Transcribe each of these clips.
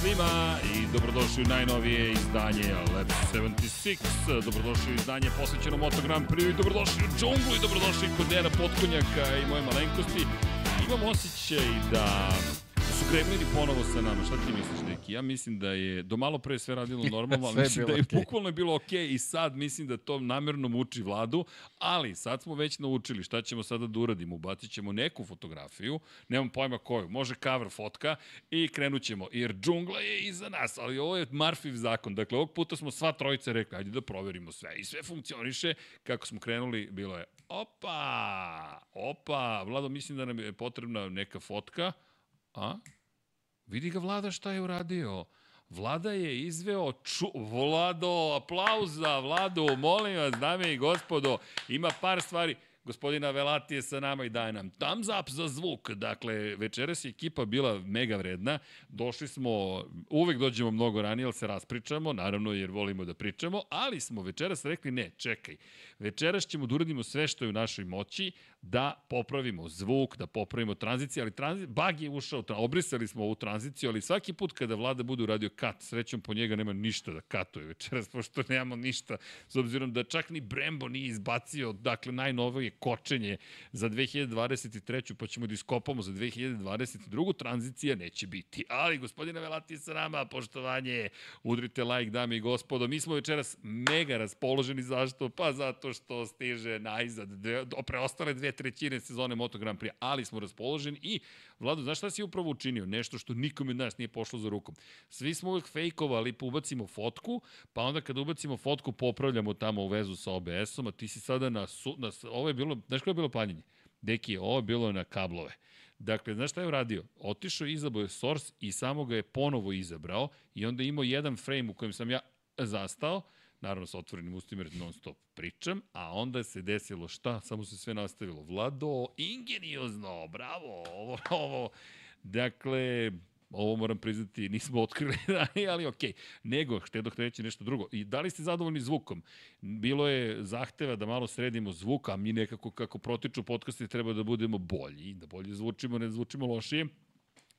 Svima i dobrodošli u najnovije izdanje Lab 76. Dobrodošli u izdanje posvećeno Moto Grand Prix i dobrodošli u džunglu i dobrodošli kod Dena Potkonjaka i moje malenkosti. Imam osjećaj da su gremlini ponovo sa nama. Šta ti misliš, Deki? Ja mislim da je do malo pre sve radilo normalno, ali mislim da je okay. bukvalno bilo okej okay i sad mislim da to namerno muči vladu, ali sad smo već naučili šta ćemo sada da uradimo. Ubacit ćemo neku fotografiju, nemam pojma koju, može cover fotka i krenut ćemo, jer džungla je iza nas, ali ovo je Marfiv zakon. Dakle, ovog puta smo sva trojica rekli, ajde da proverimo sve i sve funkcioniše. Kako smo krenuli, bilo je opa, opa, Vlado, mislim da nam je potrebna neka fotka, A? Vidi ga Vlada šta je uradio. Vlada je izveo ču... Vlado, aplauza, Vlado, molim vas, dame i gospodo, ima par stvari. Gospodina Velati je sa nama i daje nam thumbs up za zvuk. Dakle, večeras je ekipa bila mega vredna. Došli smo, uvek dođemo mnogo ranije, ali se raspričamo, naravno jer volimo da pričamo, ali smo večeras rekli ne, čekaj. Večeras ćemo da uradimo sve što je u našoj moći da popravimo zvuk, da popravimo tranziciju, ali tranzi... bug je ušao, obrisali smo ovu tranziciju, ali svaki put kada vlada bude uradio kat, srećom po njega nema ništa da katuje večeras, pošto nemamo ništa, s obzirom da čak ni Brembo nije izbacio, dakle, najnovije kočenje za 2023. pa ćemo da iskopamo za 2022. tranzicija neće biti. Ali, gospodine Velati sa nama, poštovanje, udrite like, dame i gospodo. Mi smo večeras mega raspoloženi, zašto? Pa zato što stiže najzad, preostale dve trećine sezone Moto Grand Prix, ali smo raspoloženi i Vlado, znaš šta si upravo učinio? Nešto što nikome od nas nije pošlo za rukom. Svi smo uvek fejkovali, pa ubacimo fotku, pa onda kada ubacimo fotku popravljamo tamo u vezu sa OBS-om, a ti si sada na, su, na ovo je bilo, znaš koje je bilo paljenje? Deki, ovo je bilo na kablove. Dakle, znaš šta je uradio? Otišao je izabao je source i samo ga je ponovo izabrao i onda imao jedan frame u kojem sam ja zastao, naravno sa otvorenim ustima jer non stop pričam, a onda se desilo šta? Samo se sve nastavilo. Vlado, ingeniozno, bravo, ovo, ovo, dakle, ovo moram priznati, nismo otkrili, ali okej. Okay. Nego, htio reći nešto drugo. I da li ste zadovoljni zvukom? Bilo je zahteva da malo sredimo zvuk, a mi nekako kako protiču podcasti treba da budemo bolji, da bolje zvučimo, ne da zvučimo lošije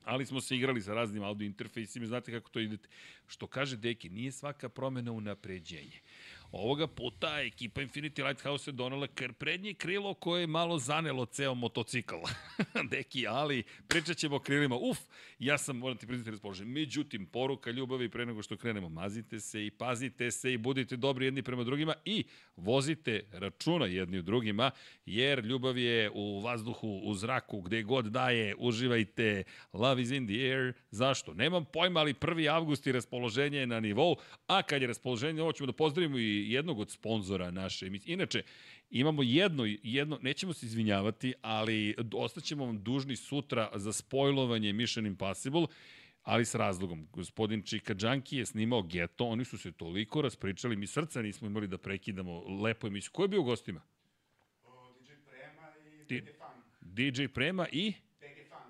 ali smo se igrali sa raznim audio interfejsima, znate kako to ide. Što kaže Deki, nije svaka promena unapređenje. Ovoga puta ekipa Infinity Lighthouse je donala kar prednje krilo koje je malo zanelo ceo motocikl. Deki, ali pričat ćemo o krilima. Uf, ja sam, moram ti priznati, raspoložen. Međutim, poruka ljubavi pre nego što krenemo. Mazite se i pazite se i budite dobri jedni prema drugima i vozite računa jedni u drugima, jer ljubav je u vazduhu, u zraku, gde god daje, uživajte. Love is in the air. Zašto? Nemam pojma, ali 1. avgust i raspoloženje je na nivou, a kad je raspoloženje, ovo ćemo da pozdravimo i jednog od sponzora naše emisije. Inače, imamo jedno, jedno, nećemo se izvinjavati, ali ostaćemo vam dužni sutra za spojlovanje Mission Impossible, ali s razlogom. Gospodin Čika Džanki je snimao Geto, oni su se toliko raspričali, mi srca nismo imali da prekidamo lepo emisiju. Ko je bio u gostima? DJ Prema i DJ Funk. DJ Prema i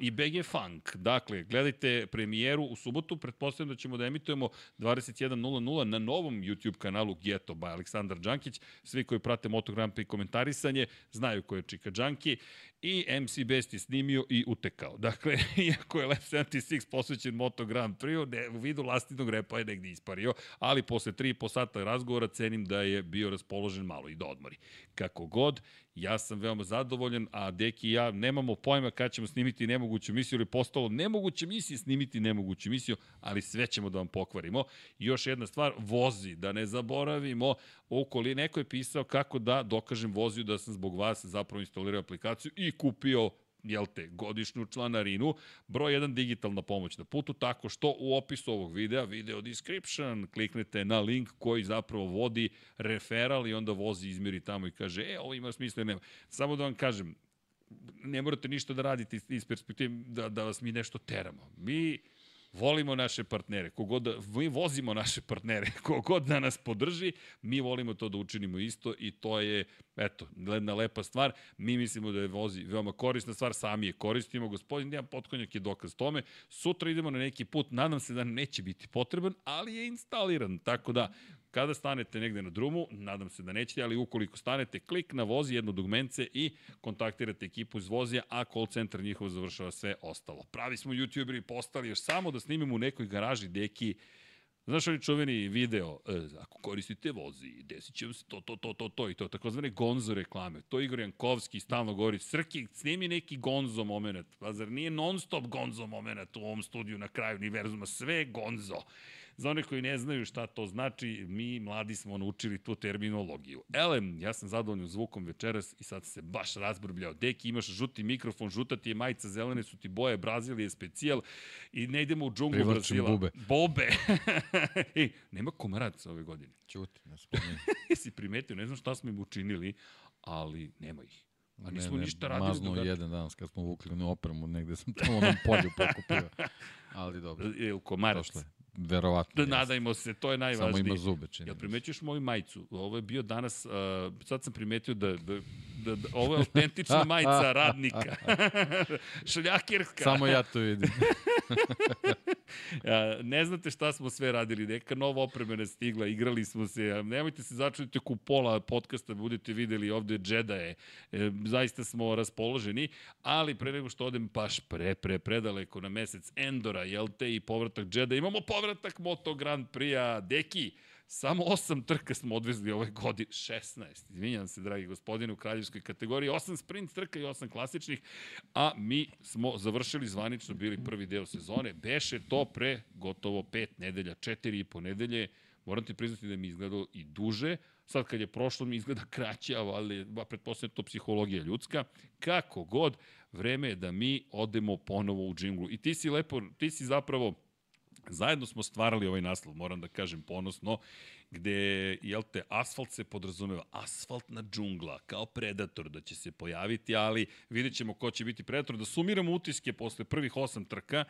i BG Funk. Dakle, gledajte premijeru u subotu, pretpostavljam da ćemo da emitujemo 21.00 na novom YouTube kanalu Geto by Aleksandar Đankić. Svi koji prate Moto Grand Prix komentarisanje znaju ko je Čika Đanki i MC Best je snimio i utekao. Dakle, iako je Lab 76 posvećen Moto Grand Prix, ne, u vidu lastitnog repa je negdje ispario, ali posle 3,5 sata razgovora cenim da je bio raspoložen malo i da odmori. Kako god, ja sam veoma zadovoljan, a Deki i ja nemamo pojma kada ćemo snimiti nemoguću misiju, ili postalo nemoguće misije snimiti nemoguću misiju, ali sve ćemo da vam pokvarimo. I još jedna stvar, vozi, da ne zaboravimo, okoli neko je pisao kako da dokažem voziju da sam zbog vas zapravo instalirao aplikaciju i kupio jel te, godišnju članarinu, broj 1 digitalna pomoć na putu, tako što u opisu ovog videa, video description, kliknete na link koji zapravo vodi referal i onda vozi izmiri tamo i kaže, e, ovo ima smisla nema. Samo da vam kažem, ne morate ništa da radite iz perspektive da, da vas mi nešto teramo. Mi volimo naše partnere, kogod mi vozimo naše partnere, kogod da nas podrži, mi volimo to da učinimo isto i to je, eto, jedna lepa stvar. Mi mislimo da je vozi veoma korisna stvar, sami je koristimo. Gospodin Dejan Potkonjak je dokaz tome. Sutra idemo na neki put, nadam se da neće biti potreban, ali je instaliran, tako da Kada stanete negde na drumu, nadam se da nećete, ali ukoliko stanete, klik na vozi jedno dugmence i kontaktirate ekipu iz vozija, a call centar njihov završava sve ostalo. Pravi smo youtuberi postali još samo da snimimo u nekoj garaži deki Znaš oni čuveni video, e, ako koristite vozi, desit će vam se to, to, to, to, to i to, takozvane gonzo reklame. To Igor Jankovski stalno govori, Srki, snimi neki gonzo moment. Pa zar nije non stop gonzo moment u ovom studiju na kraju univerzuma? Sve gonzo. Za one koji ne znaju šta to znači, mi mladi smo naučili tu terminologiju. Elem, ja sam zadovoljan zvukom večeras i sad se baš razbrbljao. Deki, imaš žuti mikrofon, žuta ti je majica, zelene su ti boje, Brazil je specijal i ne idemo u džunglu Privlačim Brazila. bube. Bobe. Ej, nema komaraca ove godine. Ćuti, ne spominje. Jesi primetio, ne znam šta smo im učinili, ali nema ih. A nismo ništa radili. Maznuo dok- jedan danas kad smo vukli onu opremu, negde sam tamo onom polju pokupio. Ali dobro, Je u komarac. došle. Verovatno. Da nadajmo se, to je Samo najvažnije. ima zube, čini Jel se. primećuješ moju majicu? Ovo je bio danas, uh, sad sam primetio da, da, da, da ovo je autentična majica radnika. Šljakerska. Samo ja to vidim. Ne znate šta smo sve radili, neka nova oprema je stigla, igrali smo se, nemojte se začuditi ku pola podcasta, budete videli ovde Jedi, e, zaista smo raspoloženi, ali pre nego što odem baš pre, pre, predaleko na mesec Endora, jel te, i povratak Jedi, imamo povratak Moto Grand Prix-a, Deki, Samo osam trka smo odvezli ove godine, 16, izvinjam se, dragi gospodine, u kraljevskoj kategoriji, osam sprint trka i osam klasičnih, a mi smo završili zvanično, bili prvi deo sezone, beše to pre gotovo pet nedelja, četiri i po nedelje, moram ti priznati da mi izgledalo i duže, sad kad je prošlo mi izgleda kraće, ali ba, pretpostavljam to psihologija ljudska, kako god, vreme je da mi odemo ponovo u džinglu. I ti si lepo, ti si zapravo Zajedno smo stvarali ovaj naslov, moram da kažem ponosno, gde, jel te, asfalt se podrazumeva, asfaltna džungla, kao predator da će se pojaviti, ali vidjet ćemo ko će biti predator. Da sumiramo utiske posle prvih osam trka,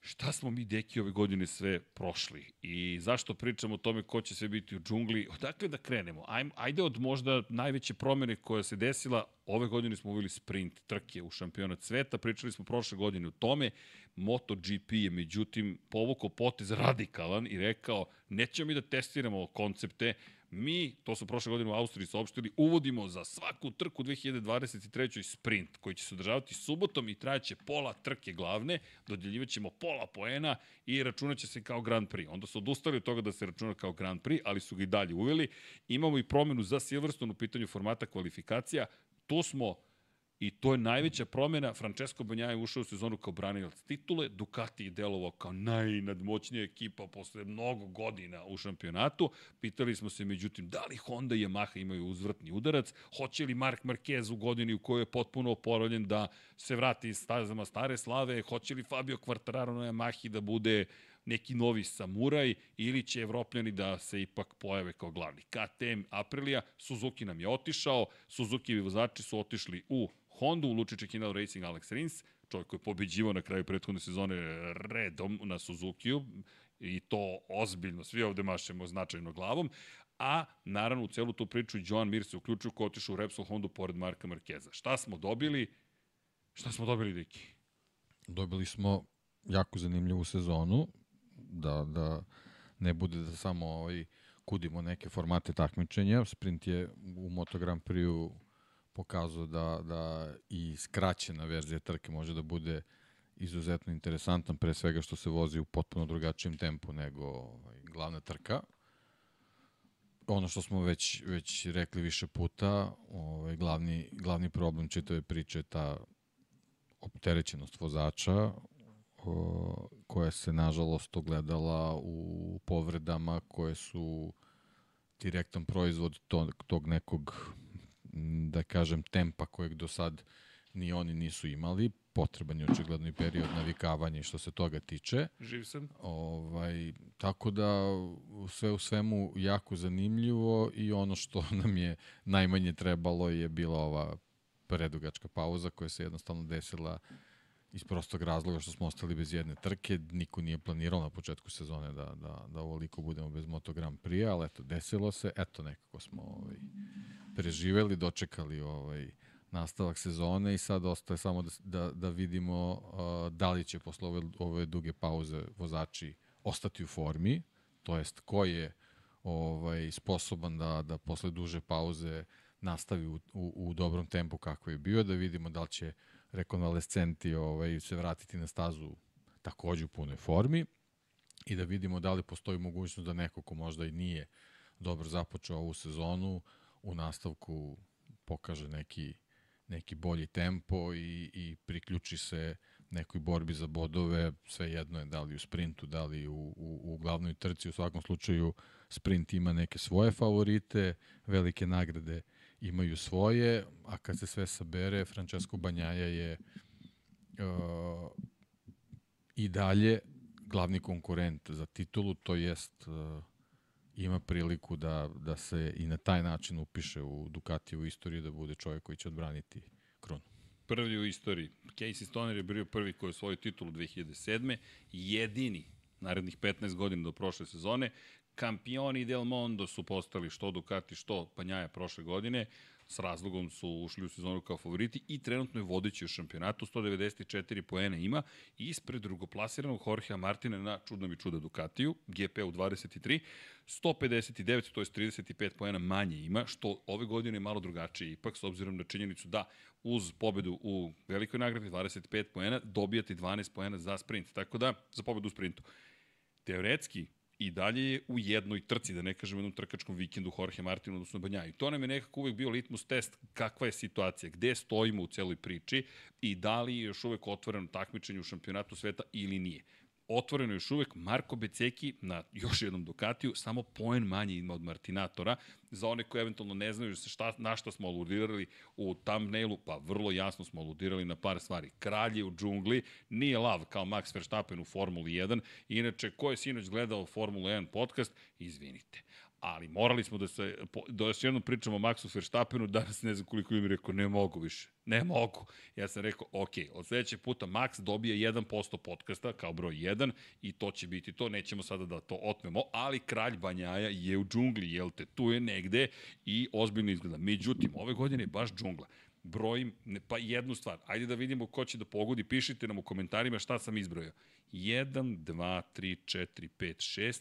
šta smo mi deki ove godine sve prošli i zašto pričamo o tome ko će sve biti u džungli, odakle da krenemo? Ajde od možda najveće promene koja se desila, ove godine smo uveli sprint trke u šampionat sveta, pričali smo prošle godine o tome, MotoGP je međutim povukao potez radikalan i rekao nećemo mi da testiramo koncepte, mi, to su prošle godine u Austriji saopštili, uvodimo za svaku trku 2023. sprint koji će se održavati subotom i trajaće pola trke glavne, dodeljivaćemo pola poena i računat će se kao Grand Prix. Onda su odustali od toga da se računa kao Grand Prix, ali su ga i dalje uveli. Imamo i promenu za Silverstone u pitanju formata kvalifikacija. Tu smo I to je najveća promjena. Francesco Banjaja je ušao u sezonu kao branilac titule, Ducati je delovao kao najnadmoćnija ekipa posle mnogo godina u šampionatu. Pitali smo se, međutim, da li Honda i Yamaha imaju uzvratni udarac, hoće li Mark Marquez u godini u kojoj je potpuno oporavljen da se vrati iz stazama stare slave, hoće li Fabio Quartararo na Yamahi da bude neki novi samuraj ili će evropljani da se ipak pojave kao glavni. KTM Aprilia, Suzuki nam je otišao, Suzuki vozači su otišli u Hondu, u Lučiće Kinal Racing Alex Rins, čovjek koji je pobeđivao na kraju prethodne sezone redom na Suzukiju i to ozbiljno, svi ovde mašemo značajno glavom, a naravno u celu tu priču Joan Mir se uključio ko otišao u Repsol Hondu pored Marka Markeza. Šta smo dobili? Šta smo dobili, Deki? Dobili smo jako zanimljivu sezonu, da, da ne bude da samo ovaj, kudimo neke formate takmičenja. Sprint je u Moto Grand Prix pokazao da, da i skraćena verzija trke može da bude izuzetno interesantan, pre svega što se vozi u potpuno drugačijem tempu nego ovaj, glavna trka. Ono što smo već, već rekli više puta, ovaj, glavni, glavni problem čitave priče je ta opterećenost vozača, koja se nažalost ogledala u povredama koje su direktan proizvod tog, tog nekog da kažem tempa kojeg do sad ni oni nisu imali. Potreban je očigledno i period navikavanja i što se toga tiče. Živ sam. Ovaj, tako da sve u svemu jako zanimljivo i ono što nam je najmanje trebalo je bila ova predugačka pauza koja se jednostavno desila iz prostog razloga što smo ostali bez jedne trke. Niko nije planirao na početku sezone da, da, da ovoliko budemo bez Moto Grand Prix, ali eto, desilo se. Eto, nekako smo ovaj, preživeli, dočekali ovaj, nastavak sezone i sad ostaje samo da, da, da vidimo uh, da li će posle ove, ove duge pauze vozači ostati u formi, to jest ko je ovaj, sposoban da, da posle duže pauze nastavi u, u, u dobrom tempu kako je bio, da vidimo da li će rekonvalescenti ovaj, se vratiti na stazu takođe u punoj formi i da vidimo da li postoji mogućnost da neko ko možda i nije dobro započeo ovu sezonu u nastavku pokaže neki, neki bolji tempo i, i priključi se nekoj borbi za bodove, sve jedno je da li u sprintu, da li u, u, u glavnoj trci, u svakom slučaju sprint ima neke svoje favorite, velike nagrade imaju svoje, a kad se sve sabere, Francesco Banjaja je uh, i dalje glavni konkurent za titulu, to jest uh, ima priliku da, da se i na taj način upiše u Ducati istoriju da bude čovjek koji će odbraniti kronu. Prvi u istoriji. Casey Stoner je bio prvi koji je svoju titulu 2007. Jedini narednih 15 godina do prošle sezone. Kampioni del Mondo su postali što Ducati, što Panjaja prošle godine. S razlogom su ušli u sezonu kao favoriti i trenutno je vodeći u šampionatu, 194 poena ima ispred drugoplasiranog Jorgea Martina na čudnom i čuda Ducatiju, GP u 23, 159, to je 35 poena manje ima, što ove godine je malo drugačije. Ipak, s obzirom na činjenicu da uz pobedu u velikoj nagradi 25 poena dobijate 12 poena za sprint, tako da za pobedu u sprintu. Teoretski, i dalje je u jednoj trci, da ne kažem u jednom trkačkom vikendu Jorge Martin, odnosno Banja. I to nam je nekako uvek bio litmus test kakva je situacija, gde stojimo u celoj priči i da li je još uvek otvoreno takmičenje u šampionatu sveta ili nije otvoreno još uvek Marko Beceki na još jednom Ducatiju, samo poen manje ima od Martinatora. Za one koji eventualno ne znaju šta, na šta smo aludirali u thumbnailu, pa vrlo jasno smo aludirali na par stvari. Kralj je u džungli, nije lav kao Max Verstappen u Formuli 1. Inače, ko je sinoć gledao Formula 1 podcast, izvinite ali morali smo da se, da još jednom pričamo o Maxu Verstappenu, danas ne znam koliko ljudi rekao, ne mogu više, ne mogu. Ja sam rekao, ok, od sledećeg puta Max dobije 1% podcasta kao broj 1 i to će biti to, nećemo sada da to otmemo, ali kralj Banjaja je u džungli, jel te, tu je negde i ozbiljno izgleda. Međutim, ove godine je baš džungla brojim, ne, pa jednu stvar. Ajde da vidimo ko će da pogodi. Pišite nam u komentarima šta sam izbrojao. 1, 2, 3, 4, 5, 6,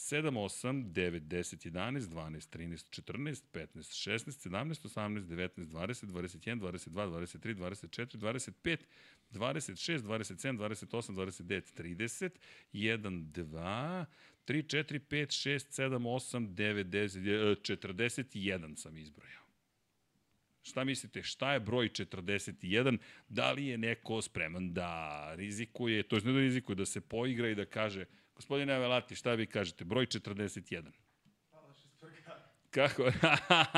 7, 8, 9, 10, 11, 12, 13, 14, 15, 16, 17, 18, 19, 20, 21, 22, 23, 24, 25, 26, 27, 28, 29, 30, 1, 2, 3, 4, 5, 6, 7, 8, 9, 10, 41 sam izbrojao. Šta mislite, šta je broj 41? Da li je neko spreman da rizikuje, to je ne da rizikuje, da se poigra i da kaže – Gospodine Avelati, šta vi kažete? Broj 41. Kako?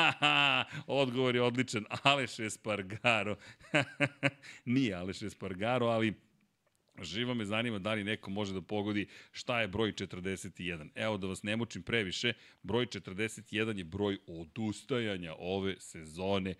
Odgovor je odličan. Aleš Espargaro. Nije Aleš Espargaro, ali Živo me zanima da li neko može da pogodi šta je broj 41. Evo da vas ne mučim previše, broj 41 je broj odustajanja ove sezone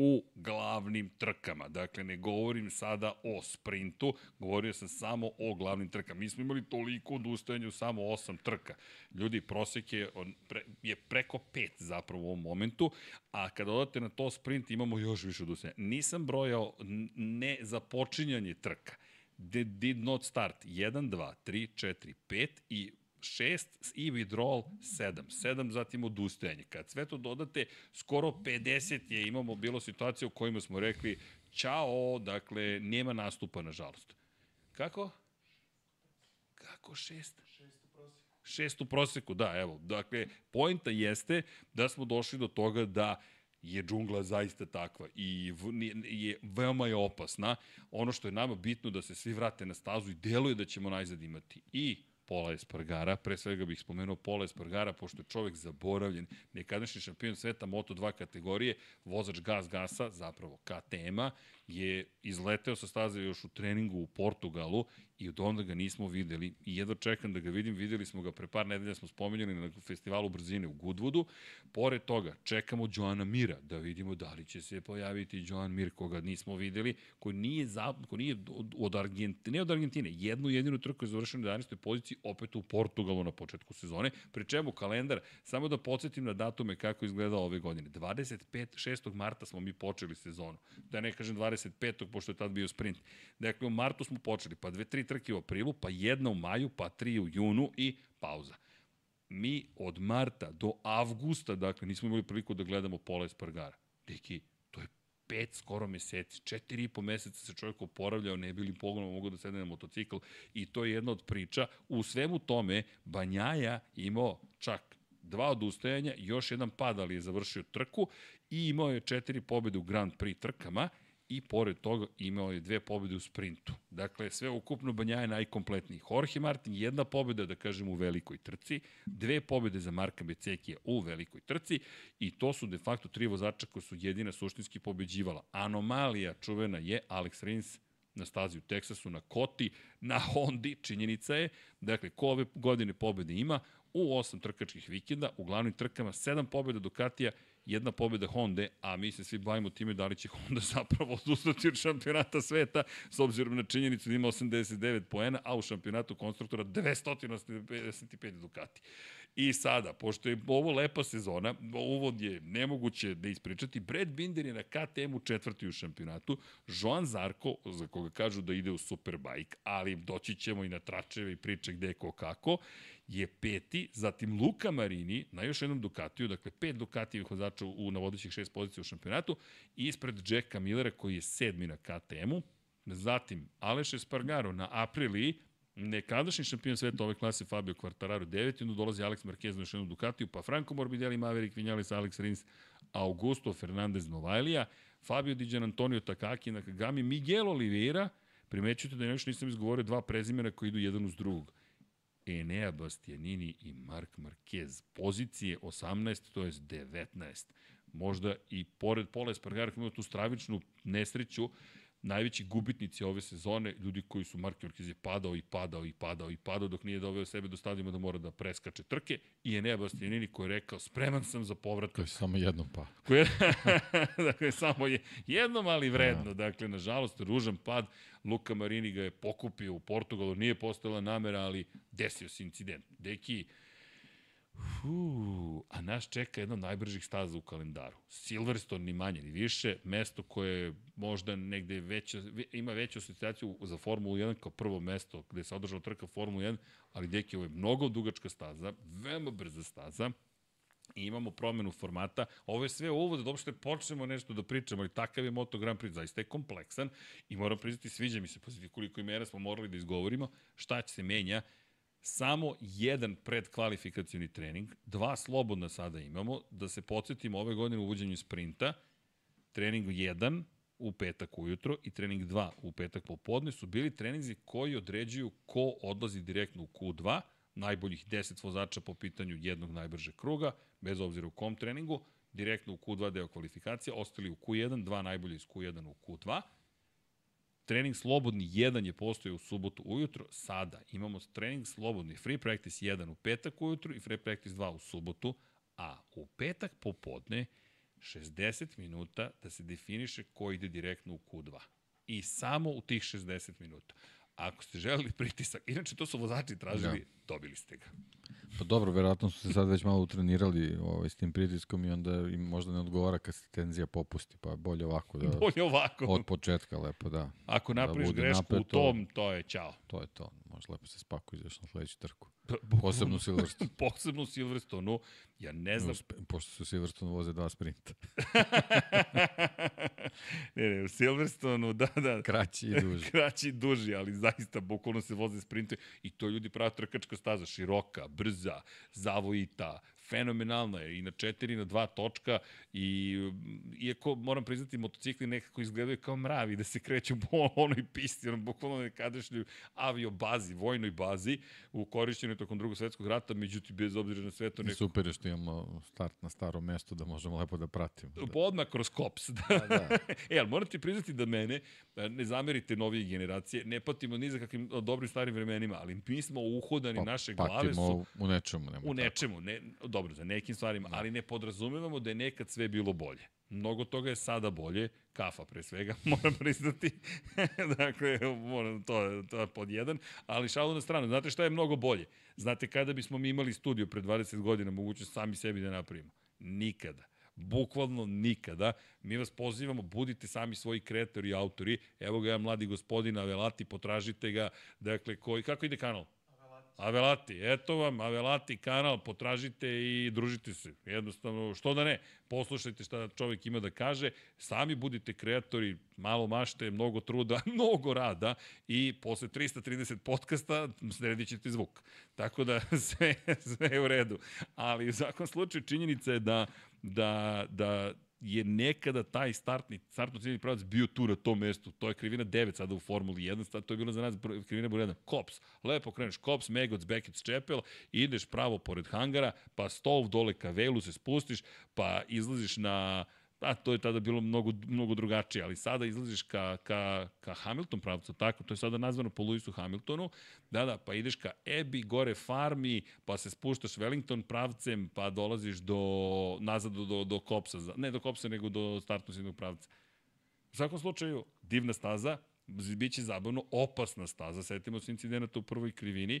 u glavnim trkama. Dakle, ne govorim sada o sprintu, govorio sam samo o glavnim trkama. Mi smo imali toliko odustajanja u samo osam trka. Ljudi, prosek je, pre, je preko pet zapravo u ovom momentu, a kada odate na to sprint imamo još više odustajanja. Nisam brojao ne započinjanje trka. Did, did not start. 1, 2, 3, 4, 5 i 6 i withdrawal 7. 7 zatim odustajanje. Kad sve to dodate, skoro 50 je imamo bilo situacija u kojima smo rekli čao, dakle, nema nastupa, nažalost. Kako? Kako šest? Šest u proseku. Šest u proseku, da, evo. Dakle, pojenta jeste da smo došli do toga da je džungla zaista takva i je, veoma je opasna. Ono što je nama bitno da se svi vrate na stazu i deluje da ćemo najzad imati i Pola Espargara, pre svega bih spomenuo Pola Espargara, pošto je čovek zaboravljen, nekadašnji šampion sveta Moto2 kategorije, vozač Gas Gasa, zapravo KTM-a, je izleteo sa staze još u treningu u Portugalu i od onda ga nismo videli i jedva čekam da ga vidim, videli smo ga pre par nedelja, smo spomenuli na festivalu brzine u Goodwoodu. Pored toga, čekamo Joana Mira da vidimo da li će se pojaviti Joan Mir koga nismo videli, koji nije, za, koji nije od, od Argentine, ne od Argentine, jednu jedinu trku je završeno na 11. poziciji opet u Portugalu na početku sezone, pri čemu kalendar, samo da podsjetim na datume kako izgleda ove godine. 25. 6. marta smo mi počeli sezonu, da ne kažem 25. pošto je tad bio sprint. Dakle, u martu smo počeli, pa dve, tri trke u aprilu, pa jedna u maju, pa tri u junu i pauza. mi od marta do avgusta, dakle, nismo imali priliku da gledamo Pola Espargara. Deki, to je pet skoro meseci, četiri i po meseca se čovjek oporavljao, ne bili pogledom mogu da sedne na motocikl i to je jedna od priča. U svemu tome, Banjaja imao čak dva odustajanja, još jedan pad, ali je završio trku i imao je četiri pobjede u Grand Prix trkama i pored toga imao je dve pobjede u sprintu. Dakle, sve ukupno Banja je najkompletniji. Jorge Martin jedna pobjeda, da kažem, u velikoj trci, dve pobjede za Marka Becekija u velikoj trci i to su de facto tri vozača koji su jedina suštinski pobeđivala. Anomalija čuvena je Alex Rins na stazi u Teksasu, na Koti, na Hondi, činjenica je, dakle, ko ove godine pobjede ima, u osam trkačkih vikenda, u glavnim trkama sedam pobjeda Ducatija jedna pobjeda Honda, a mi se svi bavimo time da li će Honda zapravo odustati od šampionata sveta, s obzirom na činjenicu da ima 89 poena, a u šampionatu konstruktora 255 Ducati. I sada, pošto je ovo lepa sezona, uvod je nemoguće da ispričati, Brad Binder je na KTM-u četvrti u šampionatu, Joan Zarko, za koga kažu da ide u Superbike, ali doći ćemo i na tračeve i priče gde ko kako, je peti, zatim Luka Marini na još jednom Ducatiju, dakle pet Ducatijevih vozača u navodećih šest pozicija u šampionatu, ispred Jacka Millera koji je sedmi na KTM-u, zatim Aleš Espargaro na Apriliji, nekadašnji šampion sveta ove klase Fabio Quartararo 9, onda dolazi Alex Marquez na još jednom Ducatiju, pa Franco Morbidelli, Maverick Vinales, Alex Rins, Augusto Fernandez Novajlija, Fabio Diđan Antonio Takaki na Kagami, Miguel Oliveira, primećujete da još nisam izgovorio dva prezimena koji idu jedan uz drugog. Enea Bastianini i Mark Marquez. Pozicije 18, to je 19. Možda i pored Pola Espargara koji ima tu stravičnu nesreću, najveći gubitnici ove sezone, ljudi koji su Mark Marquez je padao i padao i padao i padao dok nije doveo sebe do stadijuma da mora da preskače trke i Enea Bastianini koji je rekao spreman sam za povratak. Koji je samo jednom pa. Koji je, dakle, samo je jednom, ali vredno. Da. Dakle, nažalost, ružan pad. Luka Marini ga je pokupio u Portugalu, nije postala namera, ali desio se incident. Deki, Uu, a nas čeka jedna od najbržih staza u kalendaru. Silverstone ni manje ni više, mesto koje možda negde veća, ima veću asocijaciju za Formulu 1 kao prvo mesto gde se održava trka Formulu 1, ali deki ovo je mnogo dugačka staza, veoma brza staza, i imamo promenu formata. Ovo je sve uvod da uopšte počnemo nešto da pričamo, ali takav je Moto Grand Prix, zaista je kompleksan i moram priznati, sviđa mi se, posjeti koliko imena smo morali da izgovorimo, šta će se menja, samo jedan predkvalifikacioni trening, dva slobodna sada imamo, da se podsjetimo ove godine u uvođenju sprinta, trening 1 u petak ujutro i trening 2 u petak popodne su bili treninzi koji određuju ko odlazi direktno u Q2, najboljih 10 vozača po pitanju jednog najbržeg kruga, bez obzira u kom treningu, direktno u Q2 deo kvalifikacija, ostali u Q1, dva najbolje iz Q1 u Q2. Trening slobodni 1 je postoje u subotu ujutro, sada imamo trening slobodni free practice 1 u petak ujutro i free practice 2 u subotu, a u petak popodne 60 minuta da se definiše ko ide direktno u Q2. I samo u tih 60 minuta. Ako ste želeli pritisak, inače to su vozači tražili, da. Dobili ste ga. Pa dobro, verovatno su se sad već malo utrenirali ovaj, s tim pritiskom i onda im možda ne odgovara kad se tenzija popusti, pa bolje ovako. Da, bolje ovako. Od početka lepo, da. Ako da napraviš da grešku napeto, u tom, to je čao. To je to, može lepo se spakuje još na sledeću trku. Posebno Silverstone. Posebno Silverstone, ja ne znam. No, pošto su Silverstone voze dva sprinta. ne, ne, u Silverstone, da, da. Kraći i duži. Kraći i duži, ali zaista, bukvalno se voze sprinte i to ljudi prava trkačka staza, široka, brza, zavojita, fenomenalna je i na 4 na 2 točka i iako moram priznati motocikli nekako izgledaju kao mravi da se kreću po onoj pisti, ono bukvalno nekadašnjoj avio bazi, vojnoj bazi u korišćenju tokom drugog svetskog rata, međutim bez obzira na sve to neko... Super je što imamo start na staro mesto da možemo lepo da pratimo. Da. Odmah kroz kops. Da. da, da. e, ali morate priznati da mene, ne zamerite novije generacije, ne patimo ni za kakvim dobrim starim vremenima, ali mi smo uhodani, pa, naše glave su... u nečemu. U nečemu, ne, dobro, za nekim stvarima, da. ali ne podrazumevamo da je nekad sve bilo bolje. Mnogo toga je sada bolje, kafa pre svega, moram priznati. dakle, moram, to, to je pod jedan, ali šalu na stranu. Znate šta je mnogo bolje? Znate kada bismo mi imali studio pre 20 godina, mogućnost sami sebi da napravimo? Nikada. Bukvalno nikada. Mi vas pozivamo, budite sami svoji kreatori i autori. Evo ga ja, mladi gospodin Avelati, potražite ga. Dakle, koji, kako ide kanal? Avelati, eto vam, Avelati kanal, potražite i družite se. Jednostavno, što da ne, poslušajte šta čovjek ima da kaže, sami budite kreatori, malo mašte, mnogo truda, mnogo rada i posle 330 podcasta sredit ćete zvuk. Tako da sve, sve je u redu. Ali u svakom slučaju činjenica je da, da, da je nekada taj startni, startno ciljni pravac bio tu na tom mestu. To je krivina 9 sada u Formuli 1, to je bilo za nas krivina broj 1. Kops, lepo kreneš Kops, Megoc, Beckett, Čepel, ideš pravo pored hangara, pa stov dole ka velu se spustiš, pa izlaziš na a to je tada bilo mnogo, mnogo drugačije, ali sada izlaziš ka, ka, ka Hamilton pravcu, tako, to je sada nazvano po Lewisu Hamiltonu, da, da, pa ideš ka Ebi, gore Farmi, pa se spuštaš Wellington pravcem, pa dolaziš do, nazad do, do, do Kopsa, ne do Kopsa, nego do startnog pravca. U svakom slučaju, divna staza, biće zabavno, opasna staza, setimo se incidenata u prvoj krivini,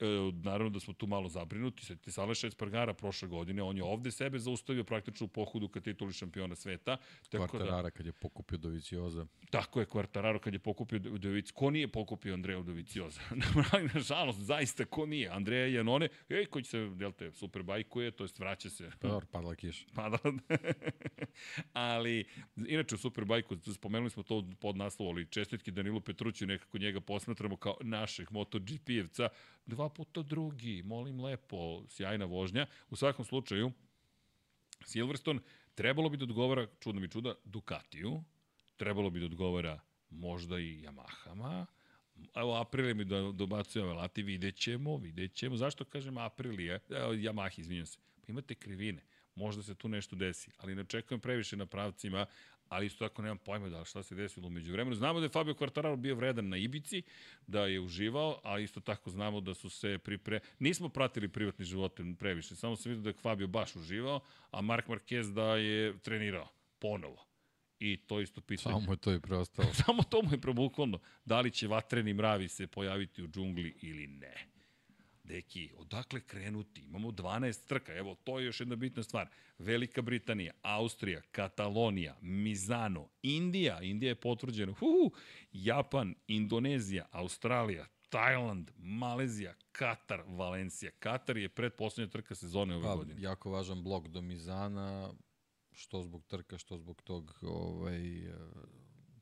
e, naravno da smo tu malo zabrinuti, setite se Aleša Espargara prošle godine, on je ovde sebe zaustavio praktično u pohodu ka tituli šampiona sveta. Tako Kvartarara da, kad je pokupio Dovicioza. Tako je, Kvartararo kad je pokupio Dovicioza. Ko nije pokupio Andreja Dovicioza? Nažalost, zaista, ko nije? Andreja Janone, ej, koji će se, jel te, superbajkuje, to jest vraća se. Pa, padla kiša. Padla. ali, inače u superbajku, spomenuli smo to pod naslovom, ali čestitke Srpski Danilo Petrući, nekako njega posmatramo kao našeg MotoGP-evca, dva puta drugi, molim lepo, sjajna vožnja. U svakom slučaju, Silverstone trebalo bi da odgovara, čudno mi čuda, Ducatiju, trebalo bi da odgovara možda i Yamahama, Evo, Aprilije mi dobacuje Velati, vidjet ćemo, vidjet ćemo. Zašto kažem Aprilije? Evo, Yamaha, izvinjam se. Pa imate krivine. Možda se tu nešto desi, ali ne čekujem previše na pravcima, ali isto tako nemam pojma da šta se desilo umeđu vremenu. Znamo da je Fabio Quartararo bio vredan na Ibici, da je uživao, a isto tako znamo da su se pripre... Nismo pratili privatni živote previše, samo sam vidio da je Fabio baš uživao, a Mark Marquez da je trenirao ponovo. I to isto pitanje. Samo je to i preostalo. Samo to mu je probukvalno. Da li će vatreni mravi se pojaviti u džungli ili ne. Deki, odakle krenuti? Imamo 12 trka, evo, to je još jedna bitna stvar. Velika Britanija, Austrija, Katalonija, Mizano, Indija, Indija je potvrđena, Uhu, Japan, Indonezija, Australija, Tajland, Malezija, Katar, Valencija. Katar je predposlednja trka sezone ove pa, godine. Jako važan blok do Mizana, što zbog trka, što zbog tog ovaj,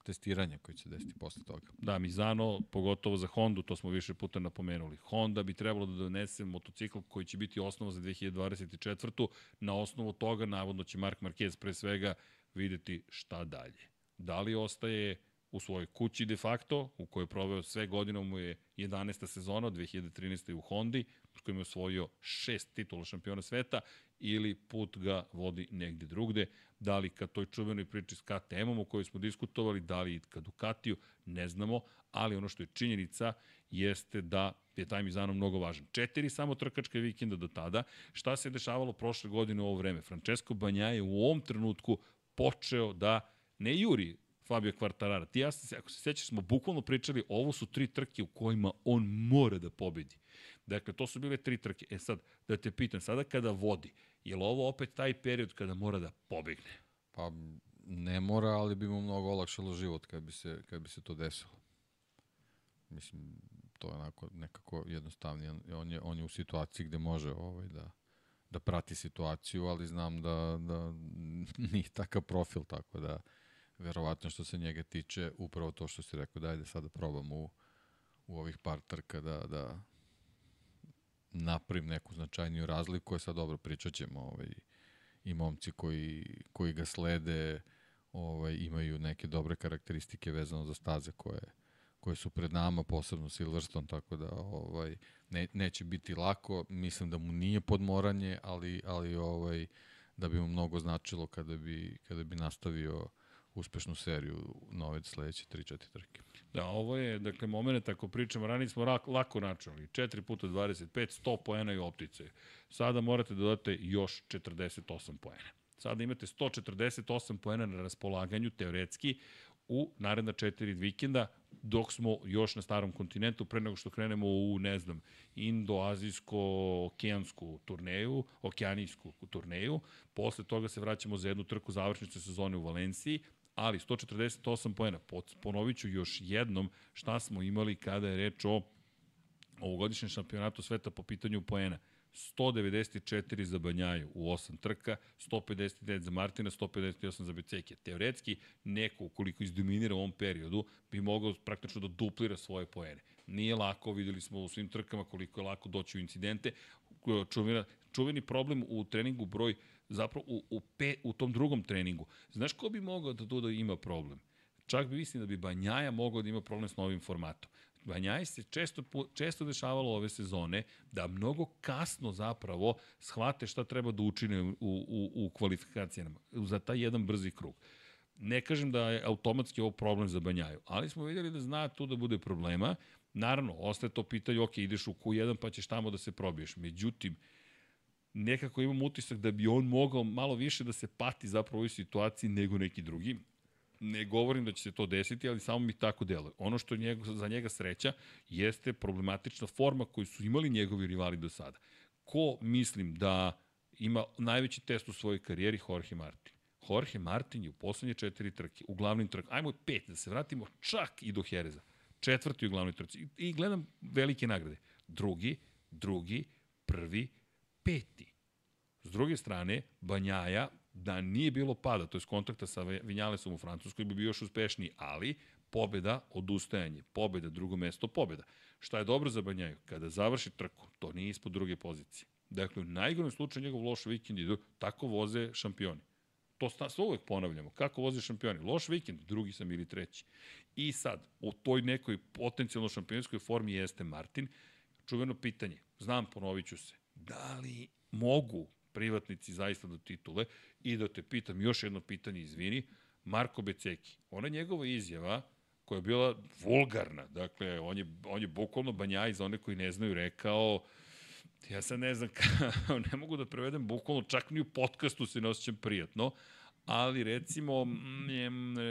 testiranja koji će desiti posle toga. Da, Mizano, pogotovo za Hondu, to smo više puta napomenuli. Honda bi trebalo da donese motocikl koji će biti osnova za 2024. Na osnovu toga, navodno će Mark Marquez pre svega videti šta dalje. Da li ostaje u svojoj kući de facto, u kojoj je proveo sve godine, mu je 11. sezona, 2013. u Hondi, s kojim je osvojio šest titula šampiona sveta, ili put ga vodi negde drugde. Da li ka toj čuvenoj priči s KTM-om o kojoj smo diskutovali, da li ka Ducatiju, ne znamo, ali ono što je činjenica jeste da je taj Mizano mnogo važan. Četiri samo trkačke vikenda do tada. Šta se dešavalo prošle godine u ovo vreme? Francesco Banja je u ovom trenutku počeo da ne juri Fabio Quartarara. Ti ja se, ako se sećaš, smo bukvalno pričali, ovo su tri trke u kojima on mora da pobedi. Dakle, to su bile tri trke. E sad, da te pitam, sada kada vodi, je li ovo opet taj period kada mora da pobegne? Pa, ne mora, ali bi mu mnogo olakšalo život kad bi se, kad bi se to desilo. Mislim, to je onako nekako jednostavnije. On je, on je u situaciji gde može ovaj, da, da prati situaciju, ali znam da, da nije takav profil, tako da verovatno što se njega tiče, upravo to što si rekao, dajde sada probam u, u ovih par trka da, da napravim neku značajniju razliku, je sad dobro, pričat ćemo ovaj, i momci koji, koji ga slede ovaj, imaju neke dobre karakteristike vezano za staze koje, koje su pred nama, posebno Silverstone, tako da ovaj, ne, neće biti lako. Mislim da mu nije podmoranje, ali, ali ovaj, da bi mu mnogo značilo kada bi, kada bi nastavio uspešnu seriju na ove sledeće 3-4 trke. Da, ovo je, dakle, moment, ako pričamo, ranije smo lako, lako načali, 4 puta 25, 100 poena i optice. Sada morate da dodate još 48 poena. Sada imate 148 poena na raspolaganju, teoretski, u naredna četiri vikenda, dok smo još na starom kontinentu, pre nego što krenemo u, ne znam, indo-azijsko-okeansku turneju, okeanijsku turneju. Posle toga se vraćamo za jednu trku završnice sezone u Valenciji, ali 148 poena. Ponovit ću još jednom šta smo imali kada je reč o ovogodišnjem šampionatu sveta po pitanju poena. 194 za Banjaju u 8 trka, 159 za Martina, 158 za Becekija. Teoretski, neko, ukoliko izdominira u ovom periodu, bi mogao praktično da duplira svoje poene. Nije lako, videli smo u svim trkama koliko je lako doći u incidente. Čuveni problem u treningu broj, zapravo u, u, pe, u tom drugom treningu. Znaš ko bi mogao da tu da ima problem? Čak bi mislim da bi Banjaja mogao da ima problem s novim formatom. Banjaj se često, često dešavalo ove sezone da mnogo kasno zapravo shvate šta treba da učine u, u, u kvalifikacijama za taj jedan brzi krug. Ne kažem da je automatski ovo problem za Banjaju, ali smo videli da zna tu da bude problema. Naravno, ostaje to pitanje, ok, ideš u Q1 pa ćeš tamo da se probiješ. Međutim, nekako imam utisak da bi on mogao malo više da se pati zapravo u ovoj situaciji nego neki drugi ne govorim da će se to desiti, ali samo mi tako deluje. Ono što njega, za njega sreća jeste problematična forma koju su imali njegovi rivali do sada. Ko mislim da ima najveći test u svojoj karijeri? Jorge Martin. Jorge Martin je u poslednje četiri trke, u glavnim trkama, ajmo pet, da se vratimo čak i do Hereza. Četvrti u glavnoj trci. I gledam velike nagrade. Drugi, drugi, prvi, peti. S druge strane, Banjaja da nije bilo pada, to je kontakta sa Vinjalesom u Francuskoj, bi bio još uspešniji, ali pobeda, odustajanje, pobeda, drugo mesto, pobeda. Šta je dobro za Banjaju? Kada završi trku, to nije ispod druge pozicije. Dakle, u najgorem slučaju njegov loš vikend idu, tako voze šampioni. To sta, sve uvek ponavljamo. Kako voze šampioni? Loš vikend, drugi sam ili treći. I sad, u toj nekoj potencijalno šampionskoj formi jeste Martin. Čuveno pitanje, znam, ponovit ću se, da li mogu privatnici zaista do titule. I da te pitam još jedno pitanje, izvini, Marko Beceki, ona njegova izjava koja je bila vulgarna, dakle, on je, on je bukvalno banjaj za one koji ne znaju rekao, ja sad ne znam, kao, ne mogu da prevedem bukvalno, čak ni u podcastu se ne osjećam prijatno, ali recimo, mm,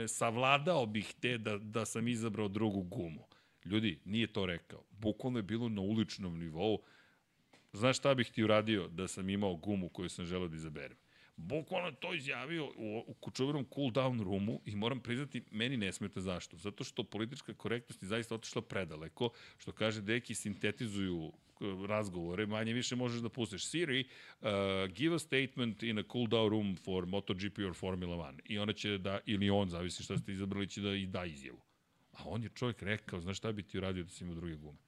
savladao bih te da, da sam izabrao drugu gumu. Ljudi, nije to rekao. Bukvalno je bilo na uličnom nivou. Znaš šta bih ti uradio da sam imao gumu koju sam želeo da izaberem? Bukvalno to izjavio u, u kučovirom cool down roomu i moram priznati, meni ne smeta zašto. Zato što politička korektnost je zaista otišla predaleko, što kaže deki sintetizuju uh, razgovore, manje više možeš da pustiš Siri, uh, give a statement in a cool down room for MotoGP or Formula 1. I ona će da, ili on, zavisi šta ste izabrali, će da i da izjavu. A on je čovjek rekao, znaš šta bi ti uradio da si imao druge gume?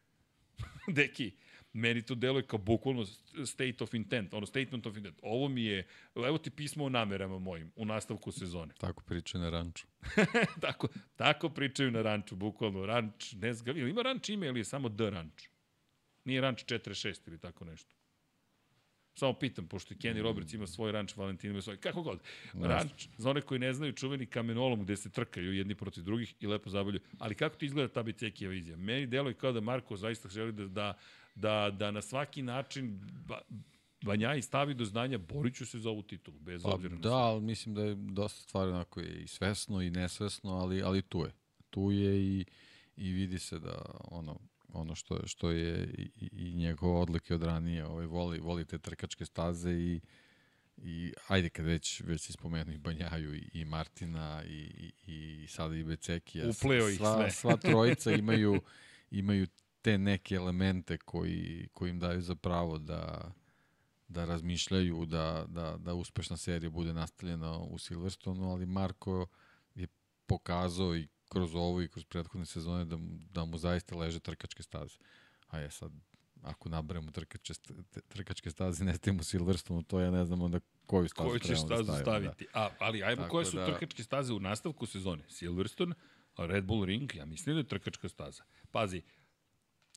Deki, meni to deluje kao bukvalno state of intent, ono statement of intent. Ovo mi je, evo ti pismo o namerama mojim u nastavku sezone. Tako pričaju na ranču. tako, tako pričaju na ranču, bukvalno. Ranč, ne znam, ili ima ranč ime ili je samo The Ranč? Nije ranč 46 ili tako nešto. Samo pitam, pošto Kenny Roberts ima svoj ranč, Valentin ima svoj, kako god. Ranč, za one koji ne znaju, čuveni kamenolom gde se trkaju jedni protiv drugih i lepo zabavljaju. Ali kako ti izgleda ta Bicekijeva izija? Meni deluje kao da Marko zaista želi da, da da, da na svaki način ba, Banjaj stavi do znanja, borit ću se za ovu titulu, bez pa, obzira na Da, ali mislim da je dosta stvari onako i svesno i nesvesno, ali, ali tu je. Tu je i, i vidi se da ono, ono što, što je i, i njegove odlike od ranije, ovaj, voli, voli te trkačke staze i, i ajde kad već, već si spomenuo i Banjaju i, i Martina i, i, i sada i Becekija. Upleo ih sve. Sva trojica imaju, imaju te neke elemente koji, koji im daju za pravo da, da razmišljaju da, da, da uspešna serija bude nastavljena u Silverstonu, ali Marko je pokazao i kroz ovo i kroz prethodne sezone da, da mu zaista leže trkačke staze. A je sad, ako nabremo trkačke, trkačke staze ne stavimo Silverstonu, to ja ne znam onda koju stazu Koju ćeš stazu da staviti. Da. A, ali ajmo, Tako koje su da... trkačke staze u nastavku sezone? Silverstone, Red Bull Ring, ja mislim da je trkačka staza. Pazi,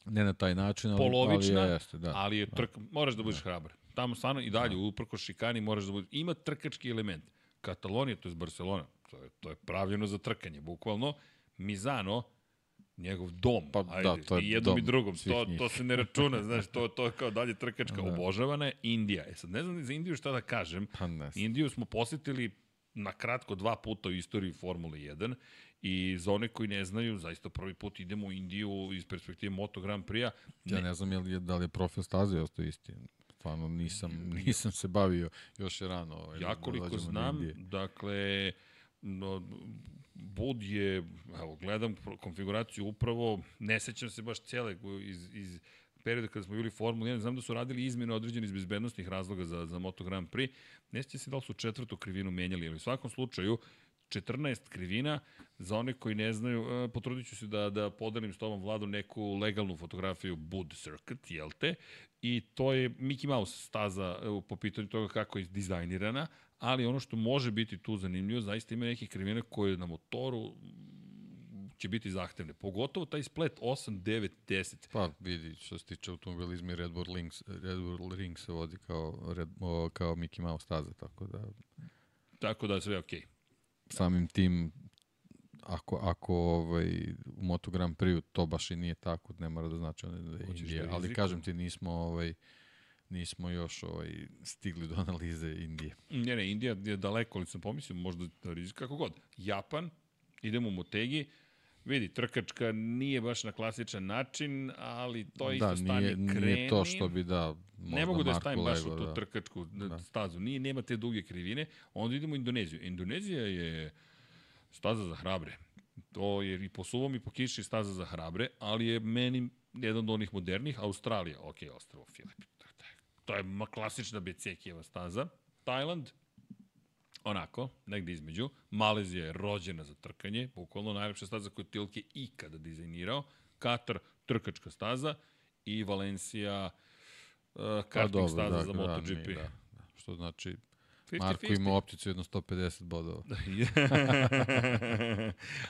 Ne na taj način, ali, polovična, ali je, jeste, da. ali je trk, da. moraš da budeš da. hrabar. Tamo stvarno i dalje, da. uprko šikani, moraš da budeš, ima trkački element. Katalonija, to je Barcelona, to je, to je pravljeno za trkanje, bukvalno. Mizano, njegov dom, pa, ajde, da, to je i jednom i drugom, to, to se ne računa, znaš, to, to je kao dalje trkačka, da. obožavana je Indija. E sad, ne znam za Indiju šta da kažem, pa ne. Indiju smo posetili na kratko dva puta u istoriji Formule 1 I za one koji ne znaju, zaista prvi put idemo u Indiju iz perspektive Moto Grand Prix-a. Ja ne znam je li, da li je profil staze ostao isti. Stvarno nisam, nisam se bavio još je rano. Ovaj, ja koliko da znam, dakle, no, Bud je, evo, gledam konfiguraciju upravo, ne sećam se baš cele iz, iz perioda kada smo bili u Formuli 1, znam da su radili izmjene određene iz bezbednostnih razloga za, za Moto Grand Prix. Ne se da li su četvrtu krivinu menjali, ali u svakom slučaju 14 krivina, za one koji ne znaju, e, potrudit ću se da, da podelim s tobom vladu neku legalnu fotografiju Bud Circuit, jel te? I to je Mickey Mouse staza e, po pitanju toga kako je dizajnirana, ali ono što može biti tu zanimljivo, zaista ima nekih krivina koje na motoru će biti zahtevne. Pogotovo taj splet 8, 9, 10. Pa vidi, što se tiče automobilizma, Red Bull, Links, Red Bull Ring se vodi kao, Red, o, kao Mickey Mouse staza, tako da... Tako da sve je okej. Okay. Samim tim, ako, ako ovaj, u Moto Grand Prix to baš i nije tako, ne mora da znači da je Indija, da ali kažem ti nismo ovaj, nismo još ovaj, stigli do analize Indije. Ne, ne, Indija je daleko, ali sam pomislio, možda da rizik, kako god. Japan, idemo u Motegi, Vidi, trkačka nije baš na klasičan način, ali to je da, isto stani nije, kreni. Nije to što bi da Ne mogu da stavim baš u tu da. trkačku da. stazu. Nije, nema te duge krivine. Onda idemo u Indoneziju. Indonezija je staza za hrabre. To je i po suvom i po kiši staza za hrabre, ali je meni jedan od onih modernih. Australija, ok, ostravo Filip. To je klasična BC-kijeva staza. Tajland, onako, negde između. Malezija je rođena za trkanje, bukvalno najlepša staza koju Tilke ikada dizajnirao. Katar, trkačka staza i Valencija, uh, karting pa, staza da, za da, MotoGP. Da, da, što znači 50, Marko 50. ima opticu jedno 150 bodova.